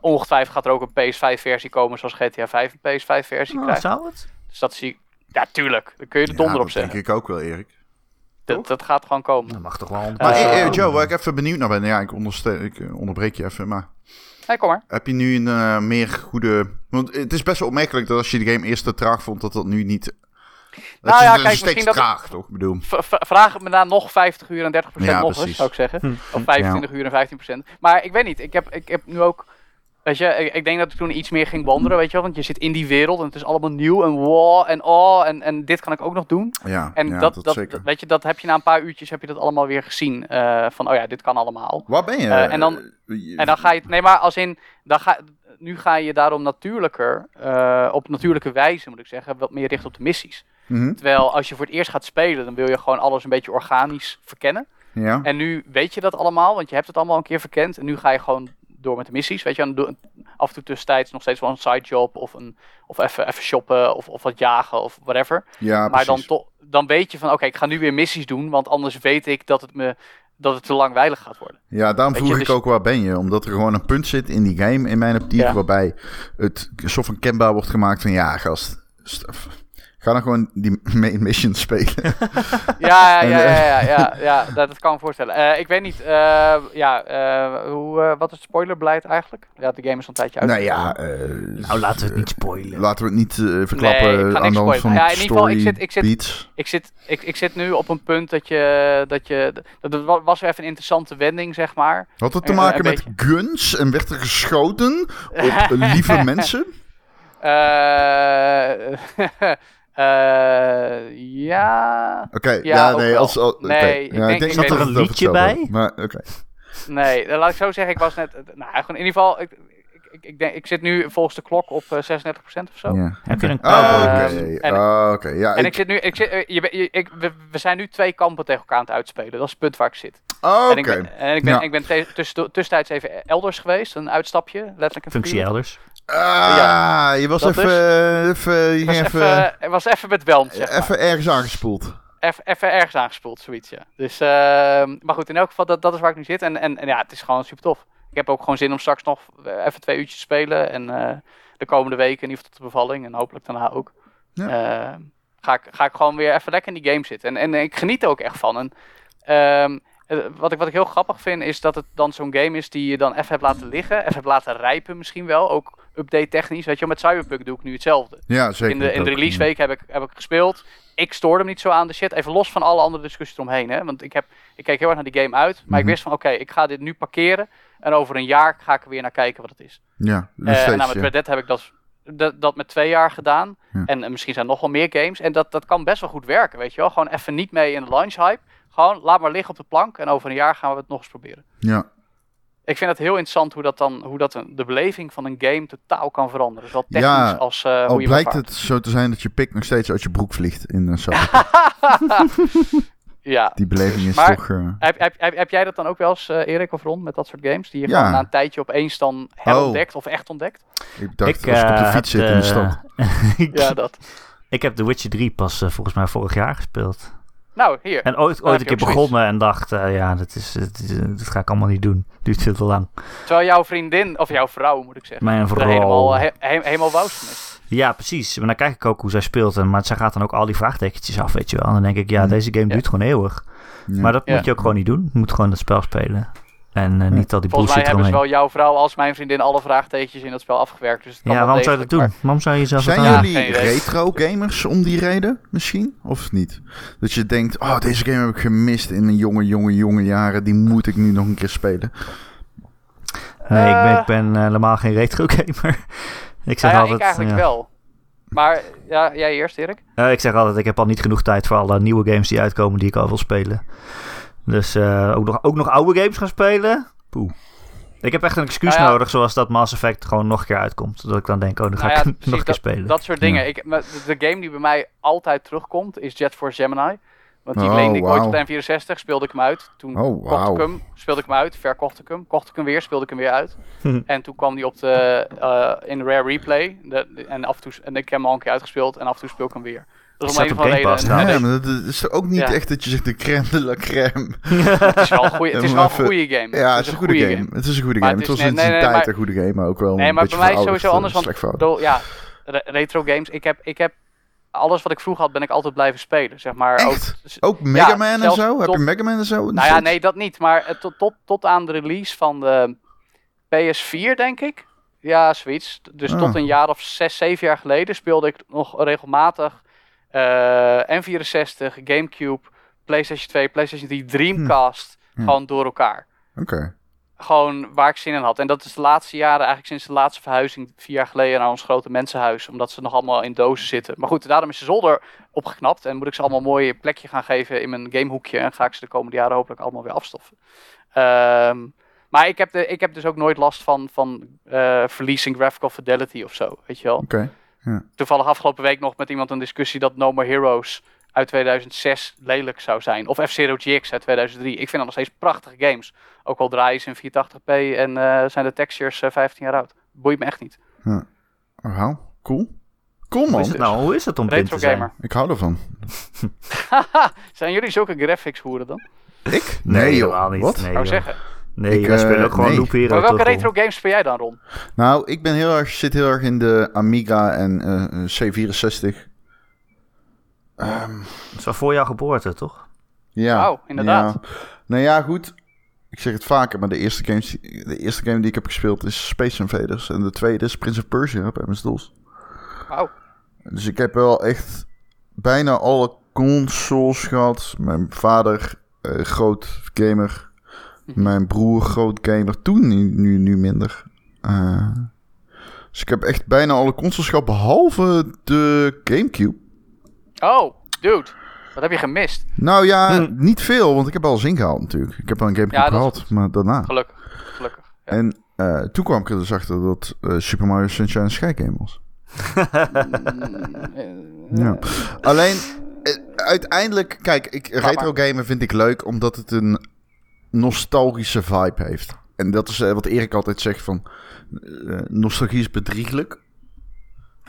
Ongetwijfeld gaat er ook een PS5-versie komen, zoals GTA 5 een PS5-versie Oh, krijgt. zou het? Dus dat zie ik. Ja, tuurlijk. Daar kun je de donder ja, op dat zeggen. denk ik ook wel, Erik. Dat, dat gaat gewoon komen. Dat mag toch wel. Maar Eh, eh, Joe, waar ik even benieuwd naar ben. Ja, ik, onderbreek je even, maar... Nee, kom maar. Heb je nu een meer goede... Want het is best wel opmerkelijk dat als je de game eerst te traag vond, dat dat nu niet... Dat Nou is, ja, dat is kijk, steeds misschien dat- traag, toch? Bedoel... Vraag het me na nog 50 uur en 30 Ja, nog eens, zou ik zeggen. Hm. Of 25 uur en 15% Maar ik weet niet. Ik heb, ik heb nu ook. Weet je, ik, ik denk dat ik toen iets meer ging wandelen, weet je wel. Want je zit in die wereld en het is allemaal nieuw en wow en oh en, en dit kan ik ook nog doen. Ja, En ja, dat, dat, dat, zeker. weet je, dat heb je na een paar uurtjes heb je dat allemaal weer gezien. eh, van, oh ja, dit kan allemaal. Waar ben je? Eh, en dan- Eh, En dan ga je, nee, maar als in, dan ga, nu ga je daarom natuurlijker, eh, op natuurlijke wijze moet ik zeggen, wat meer richten op de missies. Mhm, Terwijl als je voor het eerst gaat spelen, dan wil je gewoon alles een beetje organisch verkennen. Ja. En nu weet je dat allemaal, want je hebt het allemaal een keer verkend. En nu ga je gewoon door met de missies. Weet je, af en toe tussentijds nog steeds wel een sidejob of, een, of even, even shoppen of, of wat jagen of whatever. ja, maar dan, precies. dan weet je van, oké, ik ga nu weer missies doen, want anders weet ik dat het me dat het te langwijlig gaat worden. Ja, daarom vroeg je, ik dus- ook waar ben je. Omdat er gewoon een punt zit in die game, in mijn optiek, Ja. waarbij het soort van kenbaar wordt gemaakt van ja, gast, st- ga dan gewoon die main mission spelen. Ja, ja, ja, eh, ja, ja, ja, ja, dat, dat kan ik me voorstellen. Eh, ik weet niet, eh, ja, eh, hoe, eh, wat is het spoilerbeleid eigenlijk? Ja, de game is al een tijdje uit. nou ja, eh, Nou, laten we het niet spoilen. laten we het niet eh, verklappen Nee, ik ga aan niks de hand spoilen. van Ja, in ieder geval, ik zit- ik zit- beats. Ik zit, ik, ik zit nu op een punt dat je, dat je, dat er wa- was weer even een interessante wending, zeg maar. Had het te Eh, maken een met guns en werd er geschoten op lieve mensen? Eh, eh, ja, Oké, ja, nee, als, al- oké. Nee, ik ja, denk- denk ik dat er Zat er een liedje bij? Maar oké. nee, eh, laat ik zo zeggen, ik was net, nou, gewoon in ieder geval, ik, ik, ik, ik denk, ik zit nu volgens de klok op eh, 36% of zo. Ja. Heb je een Ah, cowboy? en- Ah, oké. Ja, En ik ik- zit nu, ik zit, eh, je, ik, we, we zijn nu twee kampen tegen elkaar aan het uitspelen. Dat is het punt waar ik zit. ah, En ik oké. ben, en ik ben, Ja. ik ben tussentijds even elders geweest, een uitstapje, letterlijk een Functie elders. Ah, je was Dat even, eh, even, je was even, even, was even met Welm, zeg maar. even ergens aangespoeld. Even, even ergens aangespoeld, zoiets, ja. Dus, ehm, maar goed, in elk geval, dat, dat is waar ik nu zit. En, en, en ja, het is gewoon super tof. Ik heb ook gewoon zin om straks nog eh, even twee uurtjes te spelen. En eh, de komende weken, in ieder geval tot de bevalling. En hopelijk daarna ook. Ja. eh, ga, ik, ga ik gewoon weer even lekker in die game zitten. En, en ik geniet er ook echt van. En, ehm, eh, wat, ik, wat ik heel grappig vind, is dat het dan zo'n game is die je dan even hebt laten liggen. Even hebt laten rijpen misschien wel. Ook update technisch. Weet je met Cyberpunk doe ik nu hetzelfde. Ja, zeker. In de, in de release week heb ik, heb ik gespeeld. Ik stoorde hem niet zo aan de shit. Even los van alle andere discussies eromheen. Hè? Want ik, heb, ik keek heel erg naar die game uit. Maar ik Mhm. wist van oké, ik ga dit nu parkeren. En over een jaar ga ik er weer naar kijken wat het is. Ja, dus en nou, met. Red Dead heb ik dat, dat, dat met twee jaar gedaan. Ja. En, eh, misschien zijn er nog wel meer games. En dat, dat kan best wel goed werken, weet je wel. Gewoon even niet mee in de launch hype. Gewoon laat maar liggen op de plank. En over een jaar gaan we het nog eens proberen. Ja. Ik vind het heel interessant hoe dat dan hoe dat de beleving van een game totaal kan veranderen. Zowel technisch Ja, als eh, Al hoe je blijkt het zo te zijn dat je pik nog steeds uit je broek vliegt in een. Ja. Die beleving is Maar- toch... eh, Heb, heb, heb, heb jij dat dan ook wel eens, eh, Erik of Ron, met dat soort games? Die je Ja. na een tijdje opeens dan herontdekt of echt ontdekt? ik dacht, ik, als ik op de fiets heb zit in de stad. Ja, dat. ik heb The Witcher 3 pas volgens mij vorig jaar gespeeld. Nou, hier. En ooit, ooit een keer begonnen en dacht, eh, ja, dat, is, dat, is- dat ga ik allemaal niet doen. Duurt veel te lang. Terwijl jouw vriendin, of jouw vrouw moet ik zeggen, Mijn vrouw. helemaal, he- he- helemaal is. Ja, precies. Maar dan kijk ik ook hoe zij speelt. En, maar zij gaat dan ook al die vraagtekentjes af, weet je wel. En dan denk ik, ja, Hmm. deze game Ja. duurt gewoon eeuwig. Ja. Maar dat Ja. moet je ook gewoon niet doen. Je moet gewoon het spel spelen. En eh, niet al die Volgens mij hebben eromheen. zowel jouw vrouw als mijn vriendin alle vraagtekens in dat spel afgewerkt. Dus het kan Ja, waarom zou je dat doen? degelijk, Waarom zou je jezelf Zijn dat jullie retro gamers om die reden misschien? Of niet? Dat je denkt, oh, deze game heb ik gemist in mijn jonge, jonge, jonge jaren. Die moet ik nu nog een keer spelen. Nee, ik ben, Eh. ik ben eh, helemaal geen retro gamer. ik zeg Nou ja, altijd, ik eigenlijk ja. wel. Maar ja, jij eerst, Erik? Eh, ik zeg altijd, ik heb al niet genoeg tijd voor alle nieuwe games die uitkomen die ik al wil spelen. Dus eh, ook, nog, ook nog oude games gaan spelen? Poeh. Ik heb echt een excuus Nou ja. nodig, zoals dat Mass Effect gewoon nog een keer uitkomt. Zodat ik dan denk, oh, dan ga Nou ja, ik nog een keer dat, spelen. dat soort dingen. Ja. Ik, de, game die bij mij altijd terugkomt is Jet Force Gemini. Want die Oh, leende ik ooit op de N64, speelde ik hem uit. Toen Oh, kocht ik hem, speelde ik hem uit, verkocht ik hem. Kocht ik hem weer, speelde ik hem weer uit. Hm. en toen kwam die op de, eh, in Rare Replay. De, en, af en, toe, en ik heb hem al een keer uitgespeeld en af en toe speel ik hem weer. Dat is om een van Pass. Ja, maar dat is ook niet Ja. echt dat je zegt de crème de la crème. Het is wel een goeie- het is Ja, wel maar een goede game. Ja, het is een goede game. Het is een goede Maar game. het Het is- was nee, in zijn nee, tijd maar- een goede game, maar ook wel Nee, een maar beetje bij mij is sowieso anders, want ja, re- retro games. Ik heb, ik heb alles wat ik vroeger had, ben ik altijd blijven spelen. Zeg maar Echt? ook. Ook Mega Man en zo? Heb je Mega Man en zo? Nou ja, nee, dat niet. Maar tot, tot, tot aan de release van de PS4, denk ik. Ja, zoiets. Dus Ah. tot een jaar of zes, zeven jaar geleden speelde ik nog regelmatig N64, Gamecube, PlayStation 2, PlayStation 3, Dreamcast. Hm. Gewoon door elkaar. Oké. Gewoon waar ik zin in had. En dat is de laatste jaren, eigenlijk sinds de laatste verhuizing, vier jaar geleden, naar ons grote mensenhuis. Omdat ze nog allemaal in dozen zitten. Maar goed, daarom is de zolder opgeknapt. En moet ik ze allemaal een mooi plekje gaan geven in mijn gamehoekje. En ga ik ze de komende jaren hopelijk allemaal weer afstoffen. Ehm, maar ik heb, de, ik heb dus ook nooit last van, van eh, verlies in graphical fidelity of zo. Weet je wel. Oké. Toevallig afgelopen week nog met iemand een discussie dat No More Heroes uit 2006 lelijk zou zijn. Of F-Zero GX uit 2003. Ik vind dat nog steeds prachtige games. Ook al draaien ze in 480p en eh, zijn de textures eh, 15 jaar oud. Boeit me echt niet. Oh, wauw. Cool. Cool, Hoe man. is het nou? Hoe is het om Retro te zijn? gamer. Ik hou ervan. Zijn jullie zulke graphics hoeren dan? Ik? Nee, joh. helemaal niet. Wat? Nee, joh. zeggen. Nee, Ik, wij spelen eh, ook gewoon nee. Loop Hero. Maar welke retro games speel jij dan, Ron? Nou, ik ben heel erg, zit heel erg in de Amiga en eh, C64. Ehm, Dat is wel voor jouw geboorte, toch? ja. Wauw, inderdaad. Ja. Nou ja, goed. Ik zeg het vaker, maar de eerste, games, de eerste game die ik heb gespeeld is Space Invaders. En de tweede is Prince of Persia op MS-DOS. Wauw. Dus ik heb wel echt bijna alle consoles gehad. Mijn vader, eh, groot gamer. Mhm. Mijn broer, groot gamer. Toen, nu, nu, nu minder. Eh, dus ik heb echt bijna alle consoles gehad, behalve de Gamecube. Oh, dude. Wat heb je gemist? Nou ja, Hm. niet veel, want ik heb alles ingehaald natuurlijk. Ik heb al een Gamecube Ja, gehad, maar daarna. Gelukkig. Gelukkig. Ja. En eh, toen kwam ik er dus achter dat eh, Super Mario Sunshine een scheikgame was. Ja. Alleen, uiteindelijk, kijk, ik, retro gamen vind ik leuk omdat het een nostalgische vibe heeft. En dat is eh, wat Erik altijd zegt van, eh, nostalgie is bedrieglijk.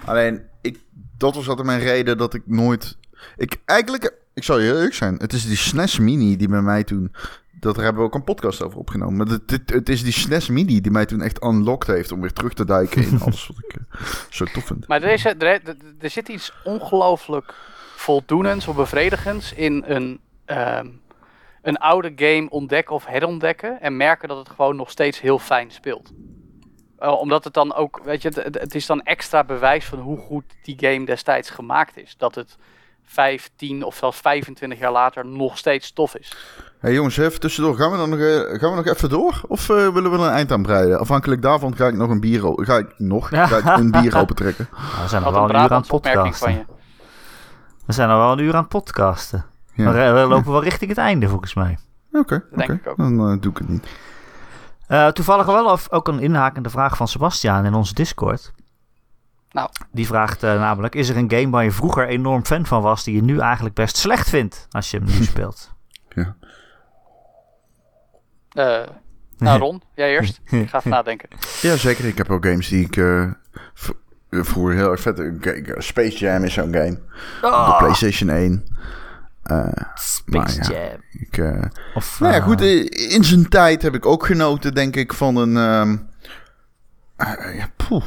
Alleen, ik, dat was altijd mijn reden dat ik nooit... Ik, eigenlijk, ik zal je eerlijk zijn, het is die SNES Mini die bij mij toen... Dat daar hebben we ook een podcast over opgenomen. Maar het, het, is die SNES Mini die mij toen echt unlocked heeft om weer terug te duiken in alles wat ik eh, zo tof vind. Maar er, is, er zit iets ongelooflijk voldoenends of bevredigends in een, ehm, een oude game ontdekken of herontdekken. En merken dat het gewoon nog steeds heel fijn speelt. Eh, omdat het dan ook, weet je, het, het is dan extra bewijs van hoe goed die game destijds gemaakt is. Dat het 15 of zelfs 25 jaar later nog steeds tof is. Hey jongens, even tussendoor. Gaan we, dan nog, eh, gaan we nog even door? Of eh, willen we er een eind aan breiden? Afhankelijk daarvan ga ik nog een bier, ga ik nog ga ik een bier opentrekken. Nou, we zijn een wel een uur aan het opmerking van podcasten. je. We zijn al wel een uur aan het podcasten. Ja. We, we lopen wel richting het einde, volgens mij. Oké, ik ook. dan eh, doe ik het niet. Eh, toevallig wel of- ook een inhakende vraag van Sebastiaan in onze Discord. Nou. Die vraagt eh, namelijk: Is er een game waar je vroeger enorm fan van was, die je nu eigenlijk best slecht vindt als je hem nu speelt? Ja. Eh, nou, Ron, jij eerst. Ik ga even nadenken. Ja, zeker. Ik heb ook games die ik eh, eh, vroeger heel erg vet... Space Jam is zo'n game. Op de PlayStation 1. Space Maar ja. Jam. ik, eh, Of, nou ja, eh, goed. In zijn tijd heb ik ook genoten, denk ik, van een... ehm, eh, ja, poeh.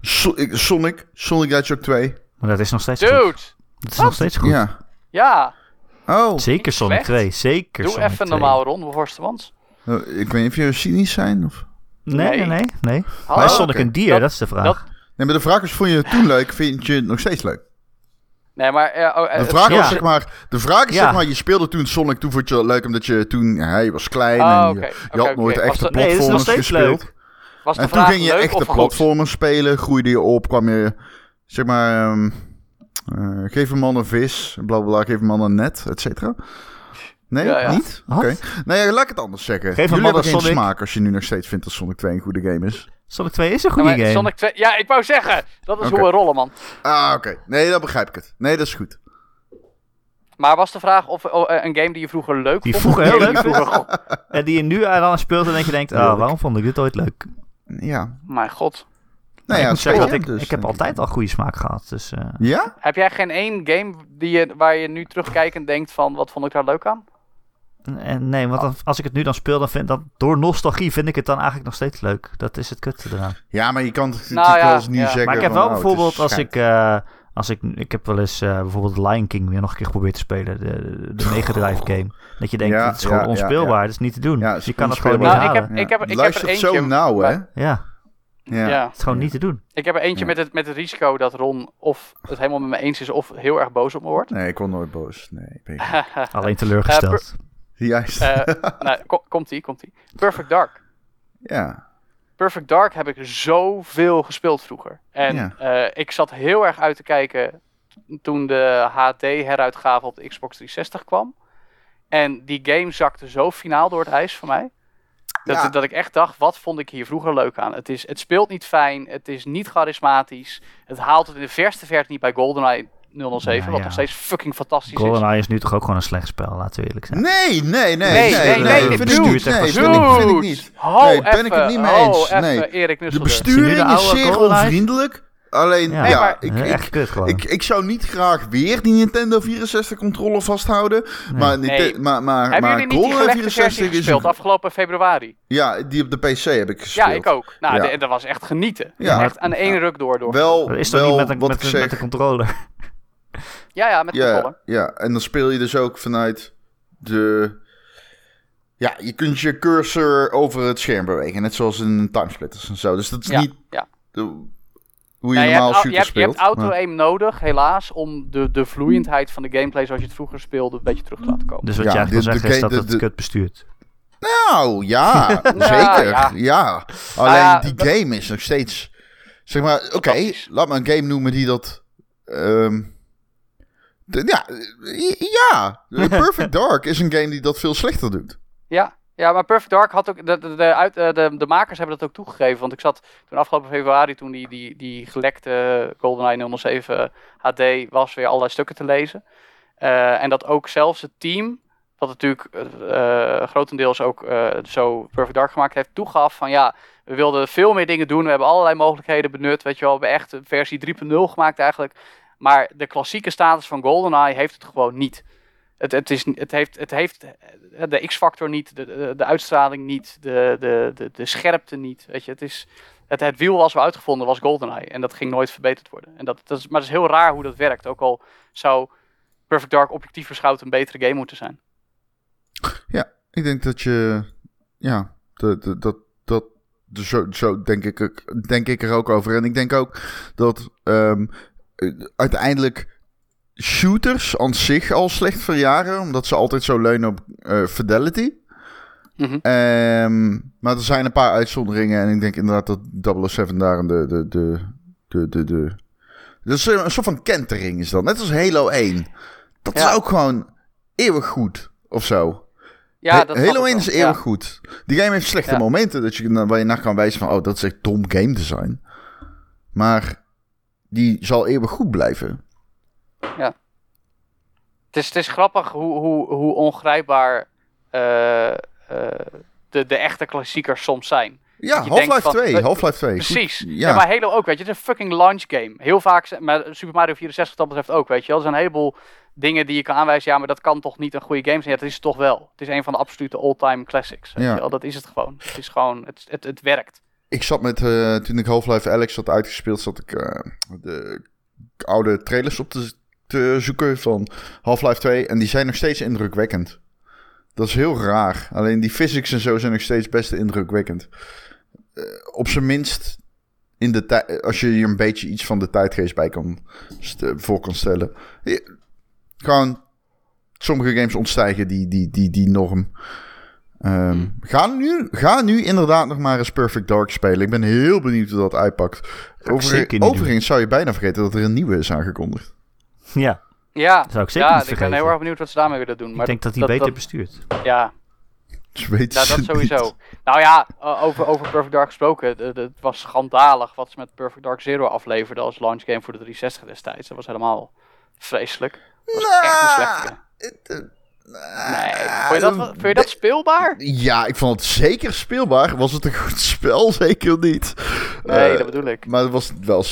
So- Sonic. Sonic the Hedgehog 2. Maar dat is nog steeds goed. Dude! Dat is nog steeds goed. Ja. Ja, Oh, Zeker Sonic slecht. 2. Zeker doe Sonic even 2. normaal, Ron, bevorstemans. eh, ik weet niet of jullie cynisch zijn. Of... Nee, nee, Nee. nee. Hallo? Maar is Sonic een dier? Dat- Dat, is de vraag. dat- Nee, maar de vraag is, vond je het toen leuk? Vind je het nog steeds leuk? Nee, maar... eh, oh, eh, De het vraag, ja. zeg maar, de vraag is, Ja. zeg maar, je speelde toen Sonic, toen vond je het leuk omdat je toen, ja, je was klein Oh, en oké, je, had nooit echte Nee, platformers gespeeld. leuk. Was de En toen vraag ging je leuk echte platformers spelen, groeide je op, kwam je, zeg maar, ehm, eh, geef een man een vis, bla bla geef een man een net, et cetera. Nee, Ja, ja. niet? Oké. Nee, ja, laat ik het anders zeggen. Geef een Jullie man hebben een geen Sonic. smaak als je nu nog steeds vindt dat Sonic 2 een goede game is. Sonic 2 is een goede game. Sonic 2... Ja, ik wou zeggen, dat is hoe we rollen, man. Ah, oké. Nee, dan begrijp ik het. Nee, dat is goed. Maar was de vraag of oh, eh, een game die je vroeger leuk Die vond? vroeger of een heel die leuk vroeger- En die je nu aan speelt en dat je denkt, oh, waarom vond ik dit ooit leuk? Ja. Mijn god. Nou ik ja, zeggen dat ik, dus, ik heb altijd al goede smaak gehad. Dus, eh, Ja? Heb jij geen één game die je, waar je nu terugkijkend denkt van... Wat vond ik daar leuk aan? En nee, want dan- als ik het nu dan speel, dan vind dat door nostalgie vind ik het dan eigenlijk nog steeds leuk. Dat is het kutte eraan. Ja, maar je kan het Nou natuurlijk ja, wel eens nu ja. zeggen Maar ik heb van, wel nou, het bijvoorbeeld als ik, eh, als ik, ik heb wel eens eh, bijvoorbeeld Lion King weer nog een keer geprobeerd te spelen, de, de, de Mega Drive game. Dat je denkt, Ja, het is gewoon onspeelbaar, ja. dat is niet te doen. Ja, je het is kan het gewoon niet Nou, onspeelbaar. ik halen. heb- ik heb- ik heb Luistert er zo eentje, nauw, hè? Ja, Ja. Ja. het is gewoon niet te doen. Ik heb er eentje Ja. met, het, met het risico dat Ron of het helemaal met me eens is... of heel erg boos op me wordt. Nee, ik word nooit boos. Nee, ik niet. Alleen teleurgesteld. Juist. Eh, nou, ko- komt-ie, komt-ie. Perfect Dark. ja. Perfect Dark heb ik zoveel gespeeld vroeger. En Ja. eh, ik zat heel erg uit te kijken toen de HD heruitgave op de Xbox 360 kwam. En die game zakte zo finaal door het ijs voor mij. Dat, Ja. dat ik echt dacht, wat vond ik hier vroeger leuk aan? Het, is, het speelt niet fijn, het is niet charismatisch. Het haalt het in de verste verte niet bij GoldenEye 007, Ja, wat ja. nog steeds fucking fantastisch is. GoldenEye is nu toch ook gewoon een slecht spel, laten we eerlijk zijn. Nee, nee, nee. Nee, nee, nee, nee, vind ik niet. Nee, vind ik, vind ik Dude, niet. ho, Nee, ben ik het niet mee eens. Nee. Erik De besturing de is zeer GoldenEye? onvriendelijk. Alleen, Ja, Nee, ja, maar- ik, echt ik, kut gewoon. ik, ik zou niet graag weer die Nintendo 64 controller vasthouden. Maar, Nee. Maar, maar, Hebben maar jullie niet die GoldenEye gelekte versie 64 is gespeeld een- afgelopen februari? Ja, die op de PC heb ik gespeeld. Ja, ik ook. Nou, Ja. de- dat was echt genieten. Ja. Echt aan één ruk door. door. Wel, Dat is toch wel niet met een, wat met, met een controller? Ja, ja, met Ja, controller. ja, en dan speel je dus ook vanuit de... Ja, je kunt je cursor over het scherm bewegen. Net zoals in timesplitters en zo. Dus dat is Ja, niet ja. de- hoe je Ja, je, normaal hebt, je, shooter hebt, je hebt speelt. maar- auto-aim nodig, helaas, om de, de vloeiendheid van de gameplay zoals je het vroeger speelde een beetje terug te laten komen. Dus wat Ja, je eigenlijk de- wil de zeggen is dat de- het de- kut bestuurt. Nou, ja, Nou, zeker. ja. Ja. Alleen ja, die game is nog steeds... Zeg maar, oké, laat me een game noemen die dat... ehm, ja, eh, ja, Perfect Dark is een game die dat veel slechter doet. Ja, ja, maar Perfect Dark had ook. De, de, de, uit, eh, de, de makers hebben dat ook toegegeven. Want ik zat toen afgelopen februari, toen die, die, die gelekte GoldenEye 007 HD was, weer allerlei stukken te lezen. Eh, en dat ook zelfs het team, wat natuurlijk eh, eh, grotendeels ook eh, zo Perfect Dark gemaakt heeft, toegaf van ja, we wilden veel meer dingen doen. We hebben allerlei mogelijkheden benut. Weet je wel, we hebben echt versie 3.0 gemaakt eigenlijk. Maar de klassieke status van GoldenEye heeft het gewoon niet. Het, het, is, het, heeft, het heeft de X-factor niet, de, de, uitstraling niet, de, de, de, de scherpte niet. Weet je, het, is, het, het wiel was we uitgevonden was GoldenEye en dat ging nooit verbeterd worden. En dat, dat is, maar het is heel raar hoe dat werkt. Ook al zou Perfect Dark objectief beschouwd een betere game moeten zijn. Ik denk dat je, ja, dat, dat, zo, zo denk, ik, denk ik er ook over. En ik denk ook dat ehm, eh, uiteindelijk shooters aan zich al slecht verjaren, omdat ze altijd zo leunen op eh, fidelity. Mhm. Ehm, maar er zijn een paar uitzonderingen en ik denk inderdaad dat 007 daar de, de, de, de, de, de, dat is een soort van kentering is dat. Net als Halo 1. Dat Ja. is ook gewoon eeuwig goed, of zo. Ja, He- dat Halo snap ik 1 wel. is eeuwig Ja. goed. Die game heeft slechte Ja. momenten dat je, waar je naar kan wijzen van... oh, dat is echt dom game design. Maar die zal eeuwig goed blijven. Het is, het is grappig hoe, hoe, hoe ongrijpbaar eh, eh, de, de echte klassiekers soms zijn. Ja, Half-Life van- 2. eh, Half-Life 2. Precies. Goed, Ja. ja. maar Halo ook, weet je. Het is een fucking launch game. Heel vaak, maar Super Mario 64 dat betreft ook, weet je wel. Er zijn een heleboel dingen die je kan aanwijzen. Ja, maar dat kan toch niet een goede game zijn? Ja, dat is het toch wel. Het is een van de absolute all-time classics. Weet Ja. je wel. Dat is het gewoon. Het is gewoon, het, het, het werkt. Ik zat met, eh, toen ik Half-Life Alex had uitgespeeld, zat ik eh, de oude trailers op te, zoeken van Half-Life 2. En die zijn nog steeds indrukwekkend. Dat is heel raar. Alleen die physics en zo zijn nog steeds best indrukwekkend. Eh, op zijn minst in de tijd, als je hier een beetje iets van de tijdgeest bij kan voor kan stellen. Gewoon sommige games ontstijgen die, die, die, die norm. Ehm, Hmm. ga, nu, ga nu inderdaad nog maar eens Perfect Dark spelen. Ik ben heel benieuwd hoe dat uitpakt. Over- overigens zou je bijna vergeten dat er een nieuwe is aangekondigd. Ja, Ja, dat zou ik zeker ja niet ik ben heel erg benieuwd wat ze daarmee willen doen. Maar ik denk dat hij dat, beter dat- bestuurt. Ja, weet Ja, ze dat sowieso. niet. Nou ja, uh, over, over Perfect Dark gesproken. Het was schandalig wat ze met Perfect Dark Zero afleverden als launch game voor de 360 destijds. Dat was helemaal vreselijk. Dat was echt een slechte game. het, eh, Nee, vond je dat, wel- vond je dat speelbaar? Ja, ik vond het zeker speelbaar. Was het een goed spel? Zeker niet. Nee, Eh, dat bedoel ik. Maar het was wel...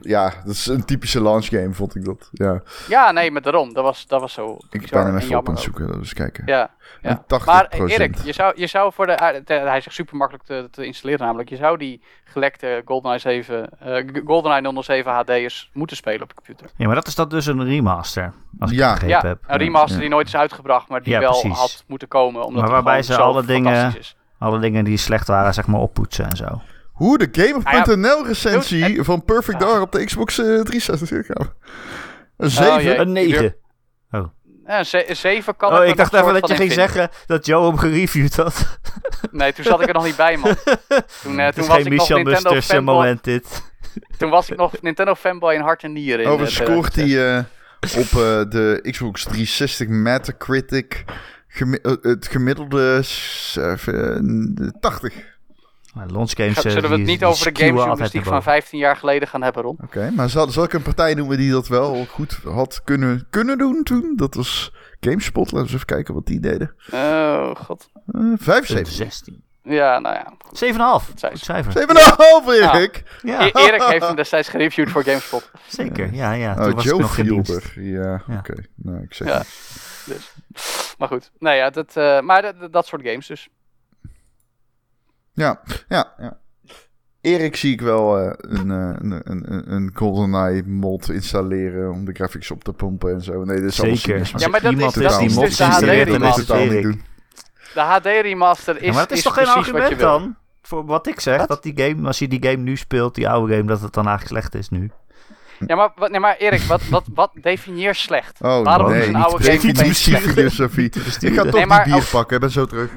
Ja, dat is een typische launch game, vond ik dat. Ja, Ja, nee, maar daarom. Dat was, dat was zo ik ben hem en even op aan het zoeken. Dus kijken. Ja, ja. En 80%. Maar eh, Erik, je zou, je zou voor de... Hij zegt super makkelijk te, te installeren namelijk. Je zou die gelekte GoldenEye 7... eh, GoldenEye 007 HD'ers moeten spelen op de computer. Ja, maar dat is dat dus een remaster. Als ik Ja. het begrepen Ja, heb. een remaster Ja. die nooit is uitgebracht, maar die Ja, wel precies. had moeten komen. Omdat Maar waarbij ze alle dingen-. Alle dingen die slecht waren, zeg maar, oppoetsen en zo. Hoe de Gamer.nl recensie van Perfect. Dark op de Xbox eh, 360 gaan. Een 7? jee. Een 9. Ja, een ze- een 7 kan Oh, ik dacht even dat je ging vinden. zeggen dat Joe hem gereviewd had. Nee, toen zat ik er nog niet bij, man. Toen, eh, Het toen is was geen ik nog Michel Nintendo fanboy. moment dit. Toen was ik nog Nintendo fanboy in hart en nieren. Over eh, scoort 2006. hij eh, op eh, de Xbox 360 Metacritic gemi- eh, het gemiddelde s- even, eh, 80. Maar launch games, Ga- eh, Zullen we het die- niet die over de naar van boven. 15 jaar geleden gaan hebben, Ron? Oké, maar zal, zal ik een partij noemen die dat wel goed had kunnen, kunnen doen toen? Dat was GameSpot. Laten we eens even kijken wat die deden. Oh, god. Eh 75. 16. Ja, nou ja. 7,5. zei Goed cijfer. 7,5 Erik! Ja, E- Erik heeft hem destijds gereviewd voor GameSpot. zeker. Ja, ja. Toen Oh, was Joe. Fielder. Ja, Ja. oké. Nou, ik zeg Ja. het. Dus. Maar goed. Nou ja, dat, eh, maar dat, dat soort games dus. Ja, ja, ja. Erik zie ik wel eh, een, eh, een, een, een GoldenEye mod installeren om de graphics op te pompen en zo. Nee, dit is Zeker. Ja, maar dat iemand is- dat die is mods dus de installeert, HD dan is het totaal niet Erik. doen. De HD remaster is, Ja, maar dat is, is toch geen argument dan? Voor wat ik zeg, Wat? dat die game, als je die game nu speelt, die oude game, dat het dan eigenlijk slecht is nu. Ja, maar, wat, nee, maar Erik, wat, wat, wat definieer slecht? Oh, Waarom nee, is een oude game opeens definitiefilosofie. Ik ga toch Nee, maar die bier pakken, ik ben zo terug.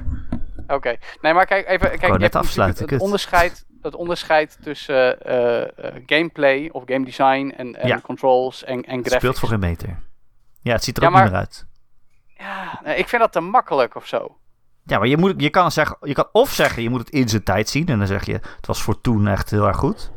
Oké, nee, maar kijk even. Kijk, je net hebt natuurlijk afsluiten, het, kut. onderscheid, het onderscheid tussen eh, eh, gameplay of game design en, en Ja. controls en, en Het graphics. speelt voor geen meter. Ja, het ziet er Ja, ook niet maar- meer uit. Ja, ik vind dat te makkelijk of zo. Ja, maar je, moet, je, kan zeggen, je kan of zeggen, je moet het in zijn tijd zien. En dan zeg je, het was voor toen echt heel erg goed.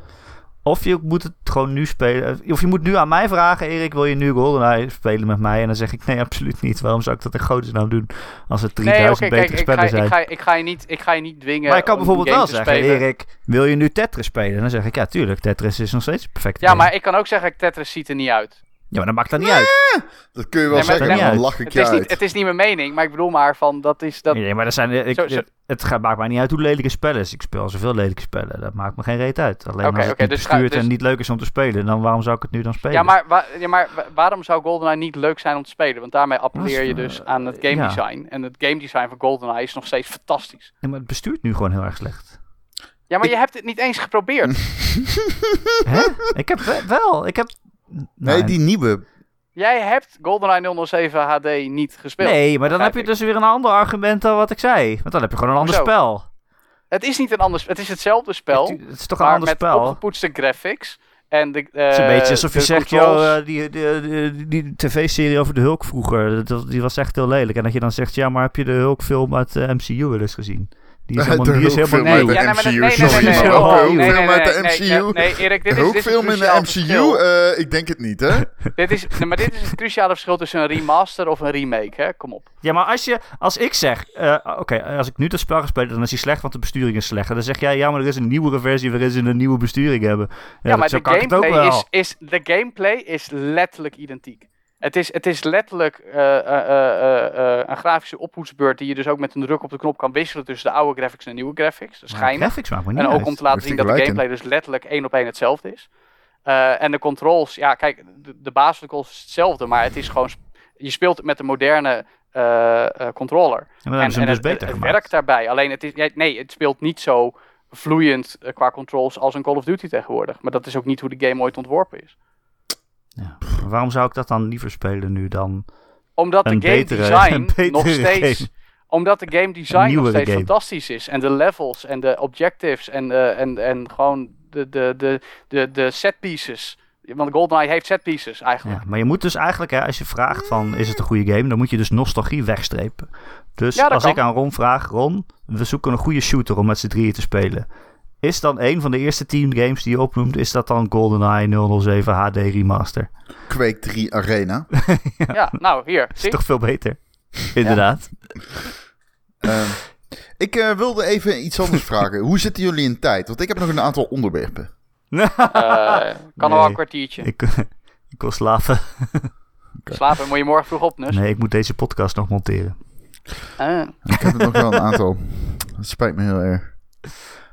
Of je moet het gewoon nu spelen. Of je moet nu aan mij vragen, Erik, wil je nu GoldenEye spelen met mij? En dan zeg ik, nee, absoluut niet. Waarom zou ik dat in godesnaam doen als het 3000 Nee, oké, kijk, betere ik ga, spellen zijn? ik, ga, ik, ga je niet, ik ga je niet dwingen. maar ik kan bijvoorbeeld wel zeggen, spelen. Erik, wil je nu Tetris spelen? En dan zeg ik, ja, tuurlijk, Tetris is nog steeds perfect. Ja, maar ik kan ook zeggen, Tetris ziet er niet uit. Ja, maar dat maakt dat niet uit. Dat kun je wel Nee, zeggen, dan lach ik Het je is, niet, uit. het is niet mijn mening, maar ik bedoel maar van, dat is... Dat, Nee, maar er zijn, ik, Zo- zo- het gaat, maakt mij niet uit hoe lelijk een spel is. Ik speel zoveel lelijke spellen. Dat maakt me geen reet uit. Alleen als het oké, niet dus ga- bestuurt dus- en niet leuk is om te spelen, dan waarom zou ik het nu dan spelen? ja, maar, wa- ja, maar wa- waarom zou GoldenEye niet leuk zijn om te spelen? Want daarmee appelleer je Dat dus eh, aan het game ja. design. En het game design van GoldenEye is nog steeds fantastisch. Nee, maar het bestuurt nu gewoon heel erg slecht. Ja, maar je hebt het niet eens geprobeerd. Hè? Ik heb we- wel, ik heb... Nee, Nou, die nieuwe. Jij hebt GoldenEye 007 HD niet gespeeld. Nee, maar dan heb je dus weer een ander argument dan wat ik zei. Want dan heb je gewoon een ander spel. Het is niet een ander Het is hetzelfde spel, Het, het is toch een ander met spel? opgepoetste graphics. En de, Het is een eh, beetje alsof je zegt, controls- joh, eh, die, die, die, die tv-serie over de Hulk vroeger, dat- die was echt heel lelijk. En dat je dan zegt, ja, maar heb je de Hulk-film uit de MCU wel eens gezien? Die is De helemaal, die is helemaal uit nieuw. de ja, nee, MCU, nee, nee, uit de nee, nee, MCU? Nee, Erik, dit is, dit een in de MCU? Eh, ik denk het niet, hè? Dit is, nee, maar dit is het cruciale verschil tussen een remaster of een remake, hè? Kom op. Ja, maar als, je, als ik zeg, eh, oké, als ik nu dat spel ga spelen, dan is hij slecht, want de besturing is slecht. En dan zeg jij, ja, maar er is een nieuwere versie waarin ze een nieuwe besturing hebben. Ja, Ja, maar de kan ik het ook gameplay, wel. is, is, de gameplay is letterlijk identiek. Het is, het is letterlijk eh, eh, eh, een grafische ophoedsbeurt die je dus ook met een druk op de knop kan wisselen tussen de oude graphics en de nieuwe graphics. Dat is graphics niet En ook uit. om te laten zien dat de gameplay dus letterlijk één op één hetzelfde is. En de controls, ja kijk, de, de basis van de controls is hetzelfde, maar het is gewoon, je speelt met een moderne controller. Ze hem en dus het, beter het gemaakt. werkt daarbij. Alleen het is, nee, het speelt niet zo vloeiend qua controls als een Call of Duty tegenwoordig. Maar dat is ook niet hoe de game ooit ontworpen is. Ja. Waarom zou ik dat dan liever spelen nu dan? Omdat de game betere- design nog steeds. game. Omdat de game design nog steeds game. fantastisch is. En de levels en de objectives en, eh, en, en gewoon de, de, de, de, de set pieces. Want GoldenEye heeft set pieces eigenlijk. Ja, maar je moet dus eigenlijk, hè, als je vraagt van is het een goede game, dan moet je dus nostalgie wegstrepen. Dus Ja, als kan. ik aan Ron vraag, Ron, we zoeken een goede shooter om met z'n drieën te spelen. Is dan een van de eerste team games die je opnoemt, is dat dan GoldenEye 007 HD Remaster? Quake 3 Arena. Ja, nou hier, Is zie. toch veel beter? Inderdaad. Ehm, ik eh, wilde even iets anders vragen. Hoe zitten jullie in tijd? Want ik heb nog een aantal onderwerpen. Eh, kan al Nee. een kwartiertje. ik, ik wil slapen. Slapen moet je morgen vroeg op, dus. Nee, ik moet deze podcast nog monteren. Eh, Ik heb er nog wel een aantal. Dat spijt me heel erg.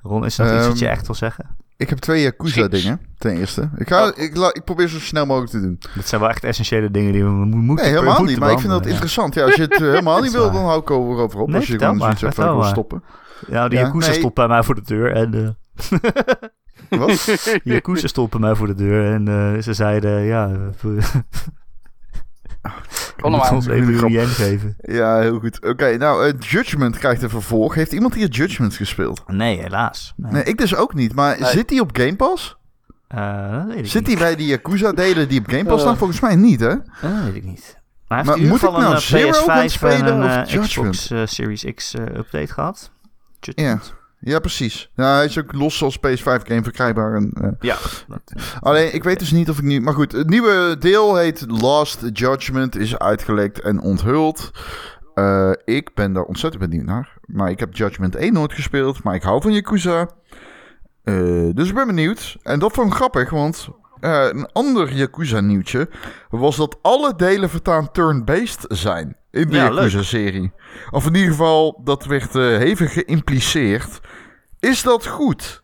Ron, is dat iets wat je Ehm, echt wil zeggen? Ik heb twee Yakuza Chips. dingen, ten eerste. Ik, ga, Oh. ik, ik probeer zo snel mogelijk te doen. Dat zijn wel echt essentiële dingen die we mo- moeten Nee, helemaal niet. Maar ik vind dat ja. interessant. Ja, als je het eh, helemaal niet wil, dan hou ik over op. Nee, als je gewoon maar, zoiets ik wil stoppen. Ja, die Yakuza nee. stond bij mij voor de deur en... eh Wat? Die Yakuza stond bij mij voor de deur en eh, ze zeiden, ja, Kom maar. ons even een geven. Ja, heel goed. Oké, nou, eh, Judgment krijgt een vervolg. Heeft iemand hier Judgment gespeeld? Nee, helaas. Nee. Nee, ik dus ook niet. Maar Nee. zit die op Game Pass? Eh, dat weet ik Zit die bij die Yakuza-delen die op Game Pass Eh. staan? Volgens mij niet, hè? Dat weet ik niet. Maar hij Maar heeft in moet ik nou een eh, Zero gaan PS5 spelen en een of eh, Judgment? Xbox eh, Series X eh, update gehad. Judgment. Ja, precies. Ja, hij is ook los als PS5-game verkrijgbaar. En, eh, Ja. Alleen, ik weet dus niet of ik nu... Maar goed, het nieuwe deel heet Last Judgment. Is uitgelekt en onthuld. Eh, ik ben daar ontzettend benieuwd naar. Maar ik heb Judgment 1 nooit gespeeld. Maar ik hou van Yakuza. Eh, dus ik ben benieuwd. En dat vond ik grappig, want... een ander Yakuza-nieuwtje was dat alle delen vertaan turn-based zijn in de. Yakuza-serie. Of in ieder geval, dat werd eh, hevig geïmpliceerd. Is dat goed?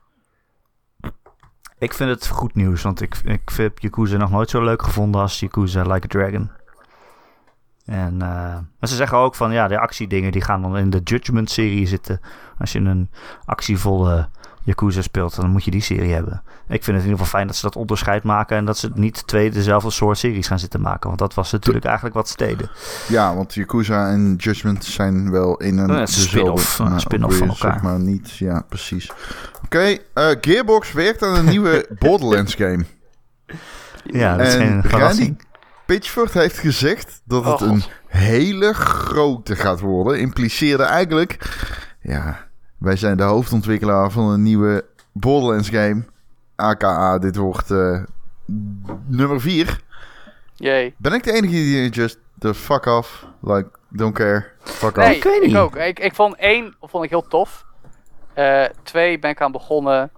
Ik vind het goed nieuws, want ik, ik heb Yakuza nog nooit zo leuk gevonden als Yakuza Like a Dragon. En, eh, maar ze zeggen ook van, ja, de actiedingen die gaan dan in de Judgment-serie zitten. Als je een actievolle Yakuza speelt, dan moet je die serie hebben. Ik vind het in ieder geval fijn dat ze dat onderscheid maken en dat ze niet twee dezelfde soort series gaan zitten maken. Want dat was natuurlijk eigenlijk wat steden. Ja, want Yakuza en Judgment zijn wel in een... Een dezelfde- spin-off, spin-off ook van elkaar. Zeg maar niet, ja, precies. Oké, eh, Gearbox werkt aan een nieuwe Borderlands game. Ja, dat is En geen verrassing. Pitchford heeft gezegd dat het Oh, een hele grote gaat worden. Impliceerde eigenlijk... Ja, wij zijn de hoofdontwikkelaar van een nieuwe Borderlands game. AKA, dit wordt eh, nummer 4. Jee. Ben ik de enige die just the fuck off? Like, don't care. Fuck Nee, off. ik weet ik, niet. ook. Ik, ik vond één vond ik heel tof. Eh, twee ben ik aan begonnen.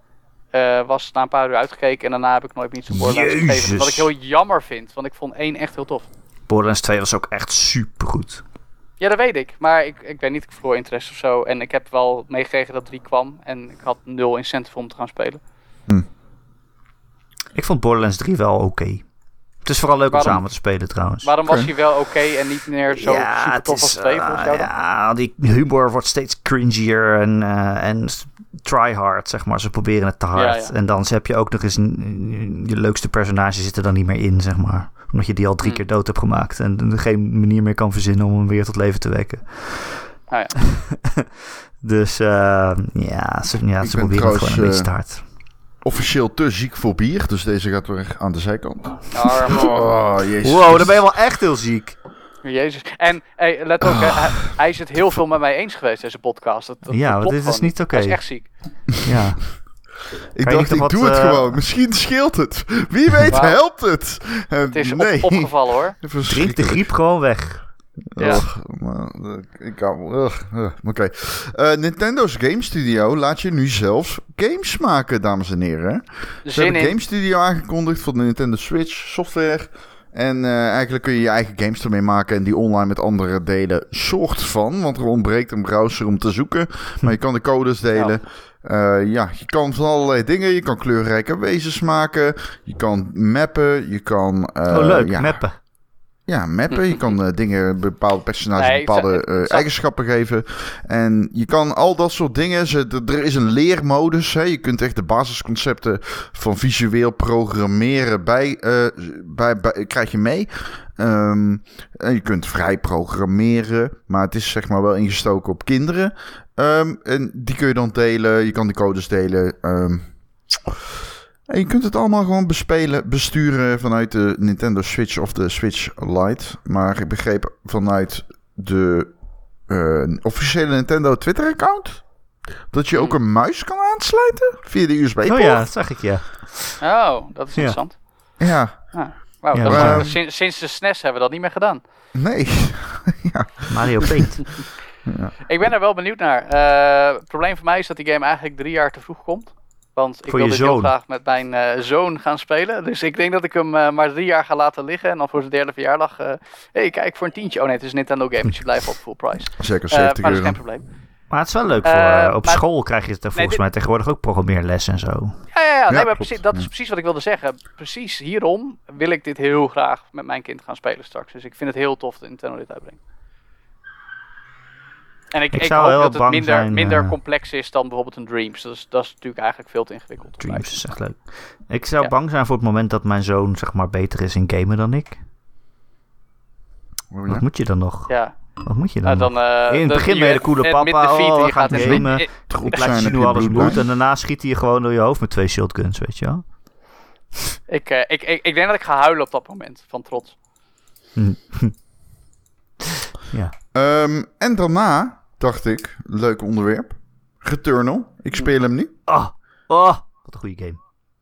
Eh, was na een paar uur uitgekeken en daarna heb ik nooit meer iets op Borderlands gegeven. Wat ik heel jammer vind, want ik vond één echt heel tof. Borderlands 2 was ook echt supergoed. Ja, dat weet ik. Maar ik, ik weet niet, ik verloor interesse of zo. En ik heb wel meegekregen dat 3 kwam. En ik had nul incentive om te gaan spelen. Ik vond Borderlands 3 wel oké. Het is vooral leuk Waarom- om samen te spelen trouwens. Waarom was hij wel oké en niet meer zo super het tof is, als 2 eh? Ja, die humor wordt steeds cringier en, eh en try hard, zeg maar. Ze proberen het te hard. Ja, ja. En dan heb je ook nog eens... een- Je leukste personages zitten dan niet meer in, zeg maar. Omdat je die al drie Hmm. keer dood hebt gemaakt. En geen manier meer kan verzinnen om hem weer tot leven te wekken. Nou ja. Dus eh, ja, ze, ja, ze proberen het trouwens, gewoon een beetje eh, te hard. Officieel te ziek voor bier, dus deze gaat weer aan de zijkant. Oh, jezus. Wow, dan ben je wel echt heel ziek. Jezus. En hey, let ook, hè, hij, hij is het heel veel met mij eens geweest, deze podcast. Dat, dat, Ja, dat dit is niet oké. Hij is echt ziek. Ja. Ik Kan dacht, ik doe het eh, gewoon. Misschien scheelt het. Wie weet helpt het. En Het is op- nee. opgevallen hoor. Drink de griep gewoon weg. Ja. Ugh, eh, ik ugh, Oké. Eh, Nintendo's Game Studio laat je nu zelfs games maken, dames en heren. Ze Zin hebben in. Game Studio aangekondigd voor de Nintendo Switch software. En eh, eigenlijk kun je je eigen games ermee maken en die online met anderen delen. Soort van, want er ontbreekt een browser om te zoeken. Maar je kan de codes delen. Ja. Ja, je kan van allerlei dingen. Je kan kleurrijke wezens maken. Je kan mappen. Je kan... eh, oh, leuk. Ja, Mappen. ja, mappen. Je kan eh, dingen, bepaalde personages Nee, bepaalde eh, eigenschappen geven. En je kan al dat soort dingen. Ze, er is een leermodus. Hè. Je kunt echt de basisconcepten van visueel programmeren bij, eh, bij, bij krijg je mee. Ehm, en je kunt vrij programmeren, maar het is zeg maar wel ingestoken op kinderen. Ehm, en die kun je dan delen. Je kan die codes delen. Ehm, en je kunt het allemaal gewoon bespelen, besturen vanuit de Nintendo Switch of de Switch Lite. Maar ik begreep vanuit de eh, officiële Nintendo Twitter-account dat je ook een muis kan aansluiten via de USB-poort. Oh ja, dat zag ik, ja. Oh, dat is Ja. interessant. Ja, Ja, dat is- maar- sinds, sinds de SNES hebben we dat niet meer gedaan. nee. Mario Paint. Ik ben er wel benieuwd naar. Eh, het probleem voor mij is dat die game eigenlijk drie jaar te vroeg komt. Want ik Voor wil dit heel graag met mijn eh, zoon gaan spelen. Dus ik denk dat ik hem eh, maar drie jaar ga laten liggen. En dan voor zijn derde verjaardag... eh hey, kijk, voor een tientje. Oh nee, het is een Nintendo game, dus je blijft op full price. Zeker Eh, 70 maar dat is euro. geen probleem. Maar het is wel leuk voor... Op maar- school krijg je het er volgens dit- mij tegenwoordig ook programmeerlessen en zo. Ja, ja, ja. Nee, maar precies, dat is precies wat ik wilde zeggen. Precies hierom wil ik dit heel graag met mijn kind gaan spelen straks. Dus ik vind het heel tof dat Nintendo dit uitbrengt. En ik, Ik ik, zou hoop heel dat het bang minder, zijn, minder eh, complex is dan bijvoorbeeld een Dreams. Dat is, dat is natuurlijk eigenlijk veel te ingewikkeld. Dreams is echt leuk. Ik zou Ja. bang zijn voor het moment dat mijn zoon zeg maar beter is in gamen dan ik. Oh, ja. Wat moet je dan nog? Ja, Wat moet je dan nou, dan... eh, In het begin ben je de coole papa, Met de oh, feet, we gaan gaat gamen. Ik laat je je alles moet en daarna schiet hij je gewoon door je hoofd met twee shotguns, weet je wel? Ik, eh, ik, ik, ik denk dat ik ga huilen op dat moment, van trots. Ja. Ehm, en daarna dacht ik, leuk onderwerp. Returnal. Ik speel hem nu. Oh, oh, wat een goede game.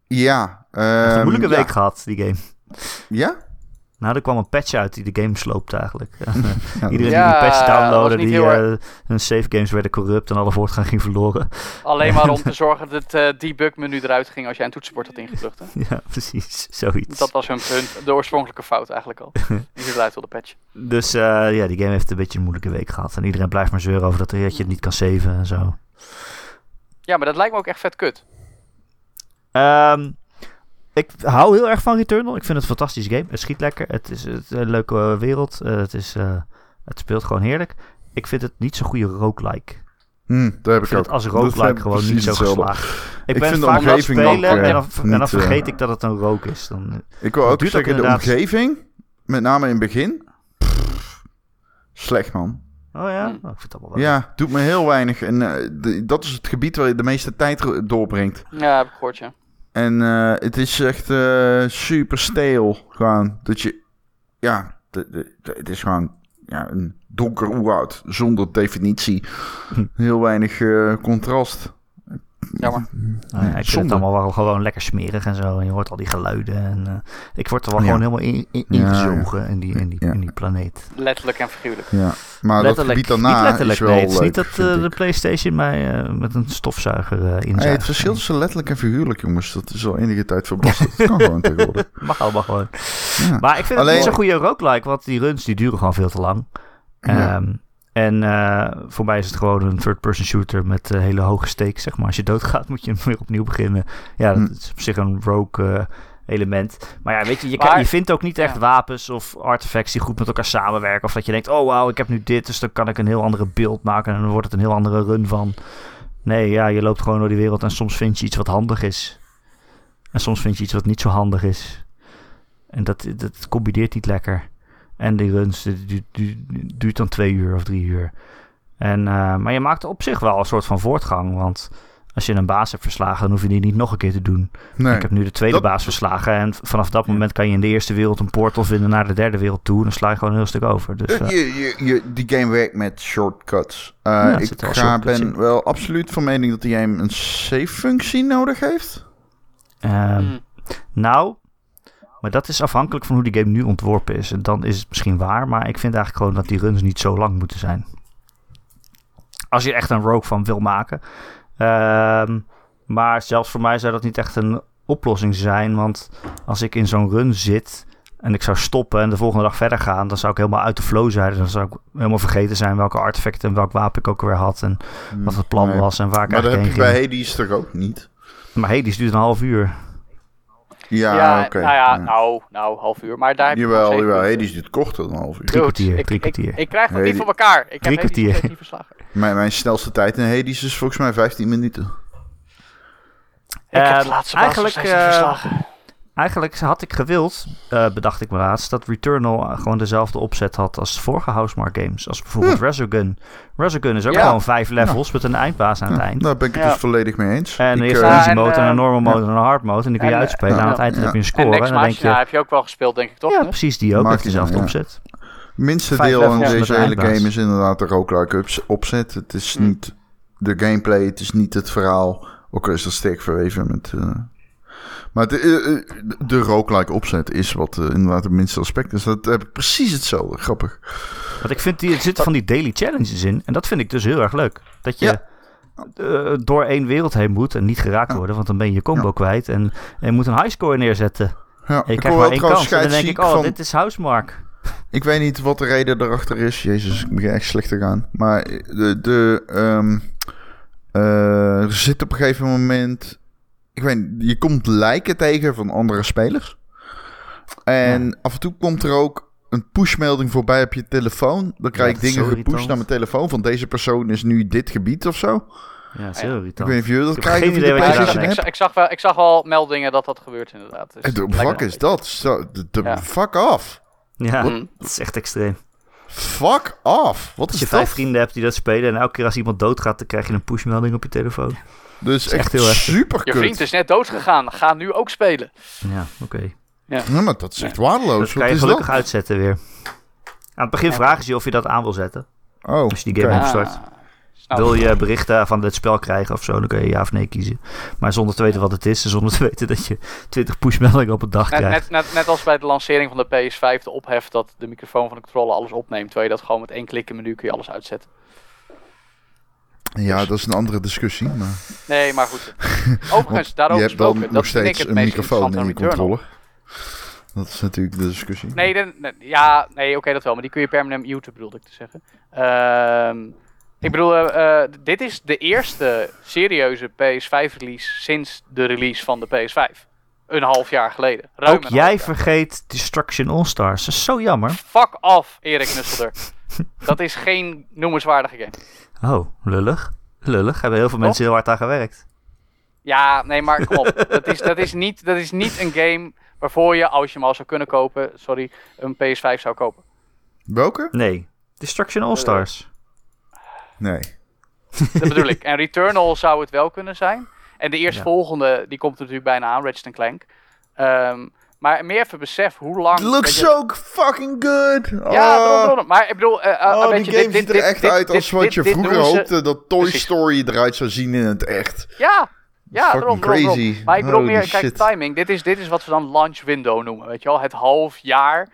Ja. Heeft een ehm, moeilijke ja. week gehad, die game. Ja? Nou, er kwam een patch uit die de game sloopt eigenlijk. Iedereen Ja, die die patch downloadde, die heel eh, hun save games werden corrupt en alle voortgang ging verloren. Alleen maar om te zorgen dat het eh, debug menu eruit ging als jij een toetsenbord had ingedrukt. Hè? ja, precies. Zoiets. Dat was hun punt. De oorspronkelijke fout eigenlijk al. Die ze eruit wilde patchen. Dus eh, ja, die game heeft een beetje een moeilijke week gehad. En iedereen blijft maar zeuren over dat, dat je het niet kan saven en zo. Ja, maar dat lijkt me ook echt vet kut. Ehm, ik hou heel erg van Returnal. Ik vind het een fantastische game. Het schiet lekker. Het is, het is een leuke eh, wereld. Eh, het, is, eh, het speelt gewoon heerlijk. Ik vind het niet zo'n goede roguelike. Hm, daar heb Ik ik vind ook. het als roguelike gewoon niet zo hetzelfde. geslaagd. Ik, Ik ben vind de vaak aan het omgeving ook, spelen en, dan, en dan niet, vergeet ik dat het een rook is. Dan, Ik wil ook zeggen, de omgeving, met name in het begin, pff, slecht man. oh ja? Hm. Oh, ik vind het allemaal wel. Ja, doet me heel weinig. En eh, de- dat is het gebied waar je de meeste tijd doorbrengt. Ja, heb ik gehoord, ja. En eh, het is echt eh, super steel. Gewoon dat je, ja, de, de, de- het is gewoon ja, een donker oerwoud zonder definitie. Heel weinig eh, contrast. Jammer. Nou ja, ik vind het allemaal wel gewoon lekker smerig en zo. En je hoort al die geluiden. En, eh, ik word er wel Ja. gewoon helemaal in, in, Ja, ingezogen in, die, in, die, Ja. in die planeet. Letterlijk en figuurlijk. Ja, maar dat gebied daarna niet letterlijk, is wel nee. Het is leuk, niet dat eh, de. PlayStation mij eh, met een stofzuiger eh inzuigt. Hey, het verschil tussen letterlijk en figuurlijk, jongens, dat is al enige tijd verbasterd. Dat kan gewoon tegenwoordig. Mag allemaal gewoon. Ja. Maar ik vind Alleen- het niet zo'n goede roguelike, want die runs die duren gewoon veel te lang. Ja. En eh, voor mij is het gewoon een third-person shooter met eh, hele hoge stakes, zeg maar. Als je doodgaat, moet je hem weer opnieuw beginnen. Ja, dat Hm. is op zich een rogue eh, element. Maar ja, weet je, je, kan- je vindt ook niet echt Ja. wapens of artefacts die goed met elkaar samenwerken. Of dat je denkt, oh wauw, ik heb nu dit, dus dan kan ik een heel andere beeld maken en dan wordt het een heel andere run van. Nee, ja, je loopt gewoon door die wereld en soms vind je iets wat handig is. En soms vind je iets wat niet zo handig is. En dat, dat combineert niet lekker. En die runs die, die, die- die duurt dan twee uur of drie uur. En, eh, maar je maakt op zich wel een soort van voortgang. Want Als je een baas hebt verslagen, dan hoef je die niet nog een keer te doen. Nee. Ik heb nu de tweede Dat- baas verslagen. En vanaf dat moment kan je in de eerste wereld een portal vinden naar de derde wereld toe. Dan sla je gewoon een heel stuk over. Dus, Eh, eh, je, je, je, die game werkt met shortcuts. Ja, ik wel ga, shortcuts ben in. wel absoluut van mening dat die game een save-functie nodig heeft. ehm, Hmm. Nou, maar dat is afhankelijk van hoe die game nu ontworpen is. En dan is het misschien waar, maar ik vind eigenlijk gewoon dat die runs niet zo lang moeten zijn. Als je echt een rogue van wil maken. Ehm, maar zelfs voor mij zou dat niet echt een oplossing zijn. Want als ik in zo'n run zit en ik zou stoppen en de volgende dag verder gaan, dan zou ik helemaal uit de flow zijn. Dan zou ik helemaal vergeten zijn welke artefacten en welk wapen ik ook weer had. En wat het plan Nee. was en waar ik Maar dat heb eigenlijk je bij. Hades toch ook niet? Maar die duurt een half uur. Ja, Ja, oké. nou ja, nou, nou, half uur. Maar daar heb je Jawel, jawel. Hades duurt korter dan een half uur. Drie kwartier, ik, drie ik, kwartier. ik, krijg dat Nee, niet voor elkaar. Ik Drie kwartier. Mijn, mijn snelste tijd in Hades is volgens mij 15 minuten. Ik heb Eh, de laatste eigenlijk, eh, verslagen. Eigenlijk had ik gewild, eh, bedacht ik me laatst, dat Returnal eh, gewoon dezelfde opzet had als de vorige Housemark games. Als bijvoorbeeld Resogun. Resogun is ook Ja. gewoon vijf levels met een eindbaas aan het Ja, eind. daar ben ik het Ja. dus volledig mee eens. En Ik, je hebt eh, een easy mode en een normal mode ja. en een hard mode. En die kun je En, uitspelen. aan het eind Ja. heb je een En score. En dan denk je, heb je ook wel gespeeld, denk ik, toch? ja precies, die ook Maakt niet dezelfde opzet. minste Vijf deel aan met deze hele eindbaas. game is inderdaad de roguelike ups- opzet. Het is Hm. niet de gameplay, het is niet het verhaal. Ook al is dat sterk verweven met... eh, maar de, eh, eh, de roguelike opzet is wat eh, inderdaad het minste aspect is. Dat heb ik precies hetzelfde. Grappig. Want ik vind, die, er zitten van die daily challenges in. En dat vind ik dus heel erg leuk. Dat je door één wereld heen moet en niet geraakt worden. Want dan ben je je combo Ja. kwijt. En, en je moet een highscore neerzetten. Ja, En je ik krijgt maar één kans. En dan denk ik, oh, van... dit is Housemark. Ik weet niet wat de reden erachter is. Jezus, ik begin echt slecht te gaan. Maar de, de, ehm, eh, er zit op een gegeven moment... Ik weet niet, je komt lijken tegen van andere spelers. En af en toe komt er ook een pushmelding voorbij op je telefoon. Dan krijg ik dingen gepusht naar mijn telefoon van deze persoon is nu dit gebied of zo. Ja, is heel Ik weet niet of jullie dat krijgen Ja, ik, ik, hebt. zag- ik, zag wel, ik zag wel meldingen dat dat gebeurt, inderdaad. Dus De fuck is dat? Zo, de, de- Ja. Fuck off. Ja, Hm. dat is echt extreem. Fuck off. Wat Als is je vijf dat? vrienden hebt die dat spelen en elke keer als iemand doodgaat, dan krijg je een pushmelding op je telefoon. Dus is echt, echt heel super Je vriend is net dood gegaan. Ga nu ook spelen. Ja, oké. Ja, maar dat is echt waardeloos. Dat kan je is gelukkig dat? uitzetten weer. Aan het begin Ja. vragen ze je of je dat aan wil zetten. Oh, Als je die game oké. opstart. Ah, snap Wil je berichten van het spel krijgen of zo, dan kun je ja of nee kiezen. Maar zonder te weten wat het is en zonder te weten dat je 20 pushmeldingen op een dag Net, krijgt. net, net, net als bij de lancering van de PS5 de ophef dat de microfoon van de controller alles opneemt. Terwijl je dat gewoon met één klik in menu kun je alles uitzetten. Ja, dat is een andere discussie. Maar Nee, maar goed. Overigens, je daarover hebt wel gesproken, nog steeds een microfoon in je controller. Dat is natuurlijk de discussie. Nee, de- nee, ja, nee, oké, dat wel. Maar die kun je permanent muten, bedoelde ik te zeggen. Ehm, ik bedoel, eh, eh, dit is de eerste serieuze PS5-release sinds de release van de PS5. Een half jaar geleden. Ruim Ook jij jaar. vergeet Destruction All-Stars. Dat is zo jammer. Fuck off, Erik Nusselder. dat is geen noemenswaardige game. Oh, lullig. Lullig. Hebben heel veel mensen heel hard aan gewerkt. Ja, nee, maar kom op. dat, is, dat, is niet, dat is niet een game waarvoor je, als je hem al zou kunnen kopen, sorry, een PS5 zou kopen. Welke? Nee. Destruction All-Stars. Nee. Dat bedoel ik. En Returnal zou het wel kunnen zijn. En de Ja. eerstvolgende, die komt er natuurlijk bijna aan, Ratchet Clank. Ehm, maar meer even besef hoe lang... Looks je- so fucking good. Ja, Oh. daarom, daarom. maar ik bedoel... eh, Oh, die game dit- ziet er dit- echt dit- uit dit- als wat dit- je vroeger hoopte dat Toy Precies. Story eruit zou zien in het echt. Ja, ja, Fucking daarom, daarom, daarom. crazy. Maar ik bedoel Holy meer, kijk, shit. timing. Dit is, dit is wat we dan launch window noemen, weet je wel. Het half jaar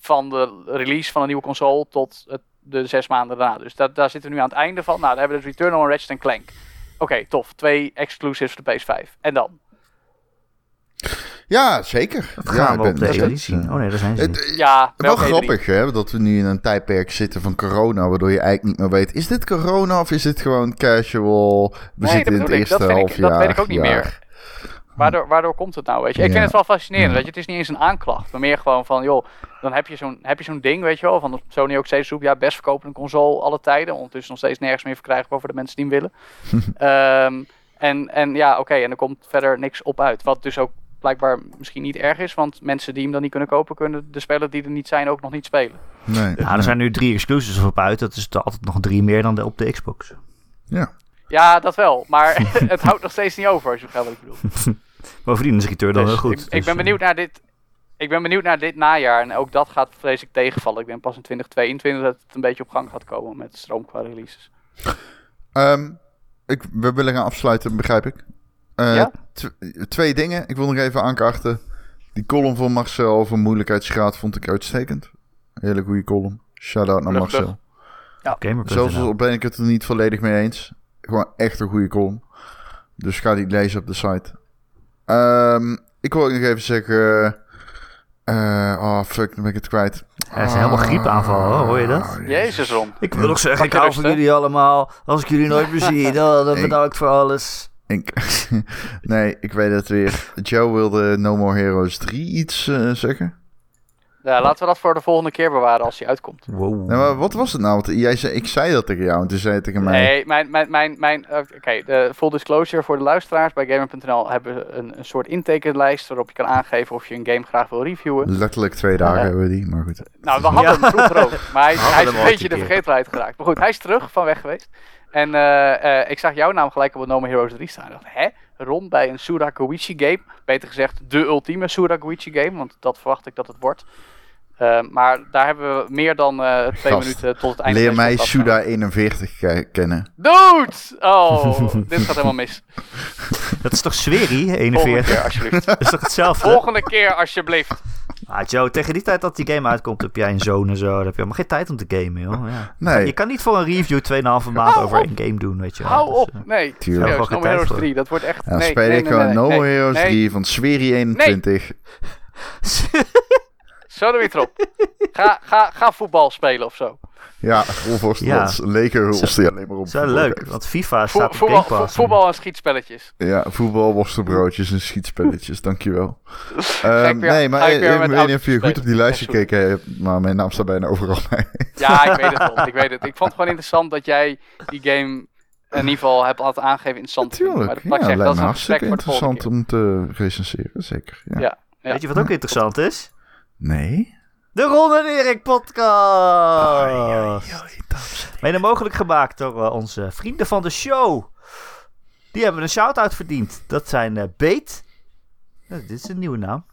van de release van een nieuwe console tot het, de zes maanden daarna. Dus dat, daar zitten we nu aan het einde van. Nou, dan hebben we dus Returnal en Ratchet Clank. Oké, tof. Twee exclusives voor de PS5. En dan? Ja, zeker. Dat ja, gaan ik we op de dat- E3 zien. Oh nee, daar zijn ze niet. Ja, wel E3? grappig hè, dat we nu in een tijdperk zitten van corona, waardoor je eigenlijk niet meer weet, is dit corona of is dit gewoon casual? We Nee, zitten in het ik. eerste Dat vind ik- half dat weet ik ook niet jaar. meer. Waardoor, waardoor komt het nou, weet je? Ik Ja. vind het wel fascinerend, Ja. weet je? Het is niet eens een aanklacht, maar meer gewoon van, joh, dan heb je zo'n, heb je zo'n ding, weet je wel, van Sony ook steeds roept, ja, best verkopende console alle tijden, ondertussen nog steeds nergens meer verkrijgbaar voor de mensen die hem willen. Ehm, en, en ja, oké, en er komt verder niks op uit, wat dus ook blijkbaar misschien niet erg is, want mensen die hem dan niet kunnen kopen, kunnen de spellen die er niet zijn ook nog niet spelen. Nee. Nou, er zijn nu drie exclusives op uit. Dat is er altijd nog drie meer dan de, op de Xbox. Ja. Ja, dat wel. Maar het houdt nog steeds niet over, als je begrijpt wat ik bedoel. Bovendien is Return dan Dus heel goed. Ik, ik dus, ben eh, benieuwd naar dit. Ik ben benieuwd naar dit najaar. En ook dat gaat vreselijk tegenvallen. Ik denk pas in 2022 dat het een beetje op gang gaat komen met stroom qua releases. Ehm, ik, we willen gaan afsluiten, begrijp ik. Eh, Ja? tw- twee dingen. Ik wil nog even aankaarten. Die column van Marcel over moeilijkheidsgraad vond ik uitstekend. Hele goede column. Shout-out naar Marcel. Gamer.nl. Zelfs al ben ik het er niet volledig mee eens. Gewoon echt een goede column. Dus ga die lezen op de site. Ehm, ik wil ook nog even zeggen... eh, oh, fuck, dan ben ik het kwijt. Hij is helemaal griepaanval, hoor. hoor je dat? Ah, Jezus, Ron. Ik wil nog zeggen, ik hou van jullie allemaal. Als ik jullie nooit meer zie, dan, dan Ik- bedankt voor alles. Ik, nee, ik weet het weer. Joe wilde No More Heroes 3 iets eh, zeggen. Ja, laten we dat voor de volgende keer bewaren als hij uitkomt. Wow. Nee, maar wat was het nou? Want jij zei, ik zei dat tegen jou en toen zei je tegen mij... Nee, mijn, mijn, mijn, mijn eh, oké, de full disclosure voor de luisteraars. Bij Gamer.nl hebben we een, een soort intakelijst waarop je kan aangeven of je een game graag wil reviewen. Letterlijk twee dagen Ja. hebben we die, maar goed. Nou, we hadden hem vroeger ook, maar hij, We hadden hij is een beetje een de keer. vergetelheid geraakt. Maar goed, hij is terug van weg geweest. En eh, eh, ik zag jouw naam gelijk op het No More Heroes 3 staan. Ik dacht, hè? Ron bij een Surakoichi game. Beter gezegd, de ultieme Surakoichi game, want dat verwacht ik dat het wordt. Eh, maar daar hebben we meer dan eh, twee Gast, minuten tot het einde Leer mij Suda 41 ke- kennen. Dude! Oh, dit gaat helemaal mis. Dat is toch Sweri, Volgende 41? keer, alsjeblieft. Dat is toch hetzelfde? Volgende keer, alsjeblieft. Ah, Joe, tegen die tijd dat die game uitkomt, heb jij een zoon en zo. Dan heb je helemaal geen tijd om te gamen, joh. Ja. Nee. Je kan niet voor een review 2,5 maand Hou over op. een game doen, weet je wel. Hou Dus, op. eh, Nee, Tuurlijk. serieus, No Heroes voor. 3. Dat wordt echt... Dan nee, speel nee, ik nee, gewoon nee, No Heroes nee. 3 van Sweri 21. Zo doe je het erop. Ga, ga, ga voetbal spelen of zo. Ja, Rolvorst Ja. die alleen maar op Dat is wel voetbal leuk, want FIFA Vo- staat op voetbal, vo- voetbal en schietspelletjes. Ja, voetbal, worstenbroodjes en schietspelletjes, dankjewel. Um, weer- nee, maar ik ik, weer weet niet of je goed op die lijst Ja, sorry. gekeken hebt, maar mijn naam staat bijna overal bij. Ja, ik weet het wel. Ik weet het. Ik vond het gewoon interessant dat jij die game in ieder geval hebt altijd aangegeven interessant te vinden. Maar Tuurlijk, dat, ja, lijkt dat is me een hartstikke interessant om te recenseren, zeker. Ja. Ja. Ja. Weet je wat ook interessant is? Nee? De Ron en Erik podcast. Mede mogelijk gemaakt door eh, onze vrienden van de show. Die hebben een shout-out verdiend. Dat zijn eh Beet. Dit is een nieuwe naam.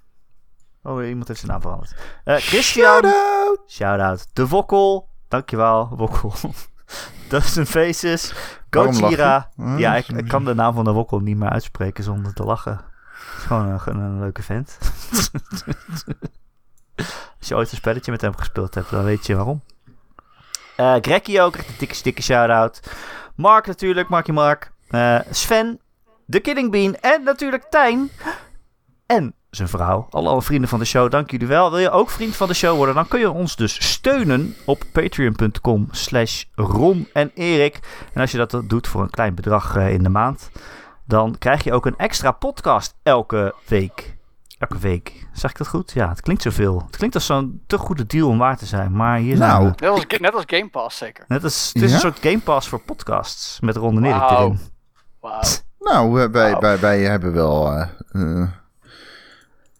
Oh, iemand heeft zijn naam veranderd. Eh, Christian. Shout-out! Shout-out. De Wokkel. Dankjewel, Wokkel. Dustin Faces. Gojira. je? Ja, Hm, ik, ik kan de naam van de Wokkel niet meer uitspreken zonder te lachen. Het is gewoon een, gewoon een leuke vent. Als je ooit een spelletje met hem gespeeld hebt, dan weet je waarom. Grekkie ook, echt een dikke, dikke shout-out. Mark natuurlijk, Marky Mark. Eh, Sven, The Killing Bean en natuurlijk Tijn. En zijn vrouw. Alle vrienden van de show, dank jullie wel. Wil je ook vriend van de show worden? Dan kun je ons dus steunen op patreon.com slash Ron en Erik. En als je dat doet voor een klein bedrag eh, in de maand, dan krijg je ook een extra podcast elke week. Elke week. Zeg ik dat goed? Ja, het klinkt zoveel. Het klinkt als zo'n te goede deal om waar te zijn. Maar hier zijn Nou. we. Net als, net als Game Pass zeker. Net als, het is Ja? een soort Game Pass voor podcasts. Met Ron en Erik Wauw. erin. Wauw. Nou, wij, wij, wij, wij hebben wel eh, eh,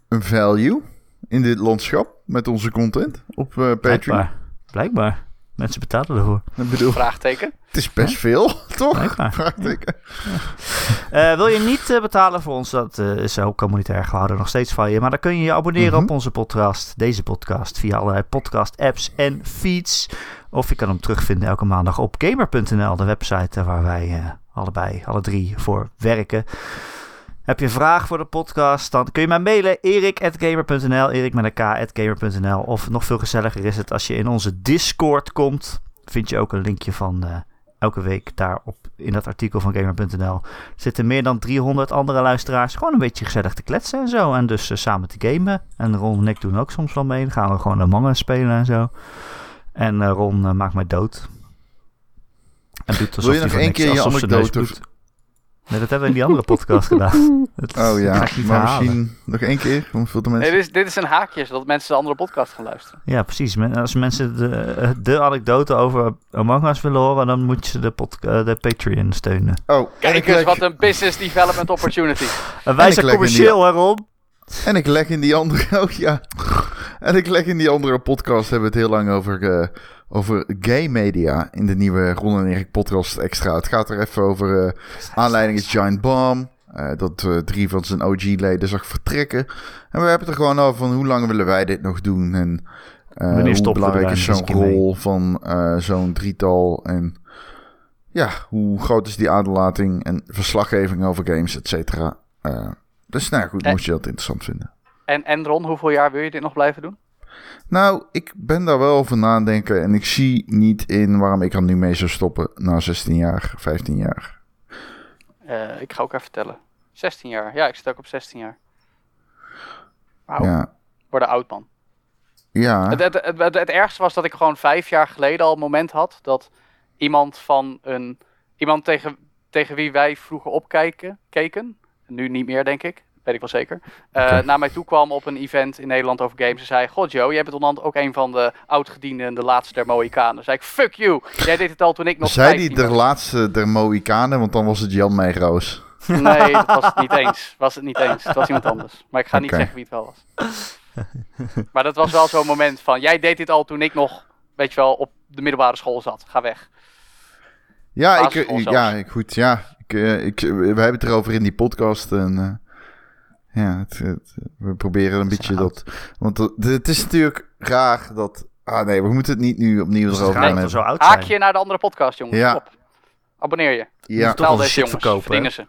een value in dit landschap met onze content op eh, Patreon. Blijkbaar. Blijkbaar. Mensen betalen ervoor. Ik bedoel, Vraagteken. Het is best veel, toch? Vraagteken. Eh, wil je niet eh, betalen voor ons? Dat eh, is ook communitair gehouden nog steeds van je. Maar dan kun je je abonneren Mhm. op onze podcast. Deze podcast. Via allerlei podcast apps en feeds. Of je kan hem terugvinden elke maandag op gamer.nl. De website waar wij allebei, alle drie voor werken. Heb je een vraag voor de podcast? Dan kun je mij mailen. erik.gamer.nl Erik met een k.gamer.nl Of nog veel gezelliger is het als je in onze Discord komt. Vind je ook een linkje van eh, elke week daarop in dat artikel van gamer.nl. Er zitten meer dan 300 andere luisteraars. Gewoon een beetje gezellig te kletsen en zo. En dus eh, samen te gamen. En Ron en ik doen ook soms wel mee. Dan gaan we gewoon een mangen spelen en zo. En eh, Ron eh, maakt mij dood. En doet alsof Wil je nog één keer je anekdote-. Nee, dat hebben we in die andere podcast gedaan. Dat Oh ja, maar misschien nog één keer, om veel te Nee, mensen. dit, is, dit is een haakje, zodat mensen de andere podcast gaan luisteren. Ja, precies. Als mensen de, eh, de anekdote over Among Us willen horen, dan moet je de, podca- de Patreon steunen. Oh, Kijk eens leg, wat een business development opportunity. En wij zijn die- commercieel, hè Ron? en ik leg in die andere... Oh ja. En ik leg in die andere podcast, hebben we het heel lang over, eh, over gay media in de nieuwe Ron en Erik podcast extra. Het gaat er even over... eh, aanleiding is Giant Bomb. eh, dat eh, drie van zijn OG-leden zag vertrekken. En we hebben het er gewoon over van hoe lang willen wij dit nog doen. En eh, hoe belangrijk is zo'n rol van eh, zo'n drietal. En ja, hoe groot is die aderlating en verslaggeving over games, et cetera. Eh, dus nou ja, goed, moest je dat interessant vinden. En, en Ron, hoeveel jaar wil je dit nog blijven doen? Nou, ik ben daar wel over nadenken en ik zie niet in waarom ik er nu mee zou stoppen na 16 jaar, 15 jaar. Eh, ik ga ook even vertellen. 16 jaar. Ja, ik zit ook op 16 jaar. Wauw, Ja, word een oud man. ja. Het, het, het, het, het ergste was dat ik gewoon vijf jaar geleden al een moment had dat iemand van een. Iemand tegen, tegen wie wij vroeger opkijken, keken. Nu niet meer, denk ik. Weet ik wel zeker. eh, Oké. Naar mij toe kwam op een event in Nederland over games. En zei: God, Joe, jij bent onderhand ook een van de oudgedienden, de laatste der Mohikanen. zei ik: Fuck you. Jij deed het al toen ik nog. Zei die 15 de laatste der Mohikanen, want dan was het Jan Meegroos. Nee, dat was het niet eens. Was het niet eens. Het was iemand anders. Maar ik ga niet zeggen wie het wel was. maar dat was wel zo'n moment van... Jij deed dit al toen ik nog, weet je wel, op de middelbare school zat. Ga weg. Ja, ik, eh, ja, ik- goed, ja. Ik, eh, ik, we hebben het erover in die podcast en ja, het, het- we proberen een beetje dat... Want het is natuurlijk raar dat... Ah nee, we moeten het niet nu opnieuw Dus erover gaan hebben. Haak je naar de andere podcast, jongens. Ja. Op. Abonneer je. Ja, toch deze shit jongens. verkopen, Verdienen ze.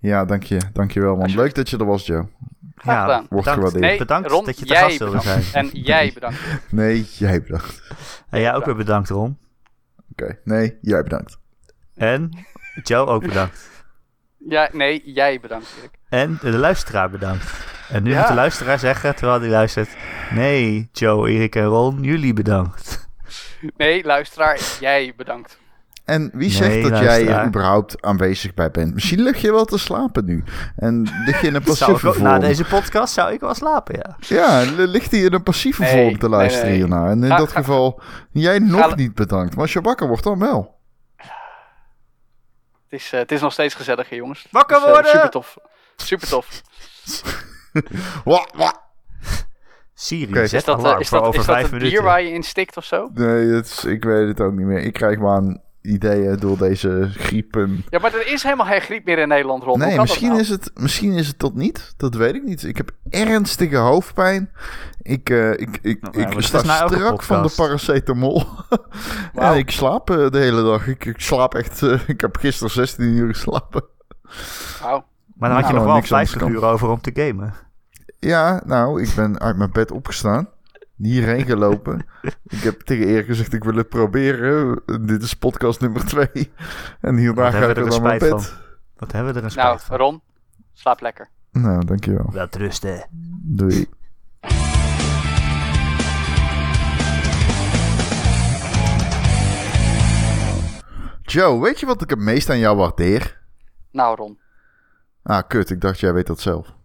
ja, dank je. Dank je wel, man. Leuk dat je er was, Joe. Graag Ja, gedaan. Wordt bedankt. Nee, bedankt Ron, dat je te gast wilde bedankt. zijn. En jij bedankt. Nee, jij bedankt. En jij ook weer bedankt, Ron. Oké, nee, jij bedankt. En Joe ook bedankt. Ja, nee, jij bedankt. Erik. En de luisteraar bedankt. En nu Ja. moet de luisteraar zeggen, terwijl hij luistert... Nee, Joe, Erik en Ron, jullie bedankt. Nee, luisteraar, jij bedankt. En wie Nee, zegt dat jij er überhaupt aanwezig bij bent? Misschien lig je wel te slapen nu. En lig je in een passieve ook, na vorm. deze podcast zou ik wel slapen, ja. Ja, li- ligt hij in een passieve Nee, vorm te luisteren nee. hiernaar. En in Ga- dat ga- geval, jij nog Ga- niet bedankt. Maar als je wakker wordt, dan wel. Het is, eh, het is nog steeds gezellig hier, jongens. Wakker is, eh, worden! super tof. Super tof. Wa, wa. Siri, Oké. zet Is dat, eh, alarm is voor dat, over is dat vijf het minuten. bier waar je in stikt of zo? Nee, het is, ik weet het ook niet meer. Ik krijg maar aan ideeën door deze griepen. Ja, maar er is helemaal geen griep meer in Nederland rond. Nee, dat misschien nou? is, het, misschien is het tot niet. Dat weet ik niet. Ik heb ernstige hoofdpijn. Ik, eh, ik, ik, Nou, ik dat sta elke strak van de paracetamol. En ik slaap eh, de hele dag. Ik, ik slaap echt... eh, ik heb gisteren 16 uur geslapen. Wauw. Maar dan had je Nou, nog wel niks anders 50 kan. uur over om te gamen. Ja, nou, ik ben uit mijn bed opgestaan. Hierheen gelopen. ik heb tegen Erik gezegd, ik wil het proberen. Dit is podcast nummer 2. En hierna ga ik we er weer naar mijn bed. Wat hebben we er een spijt Nou, van. Ron, slaap lekker. Nou, dankjewel. Wel rusten. Doei. Joe, weet je wat ik het meest aan jou waardeer? Nou, Ron. Ah, kut, ik dacht jij weet dat zelf.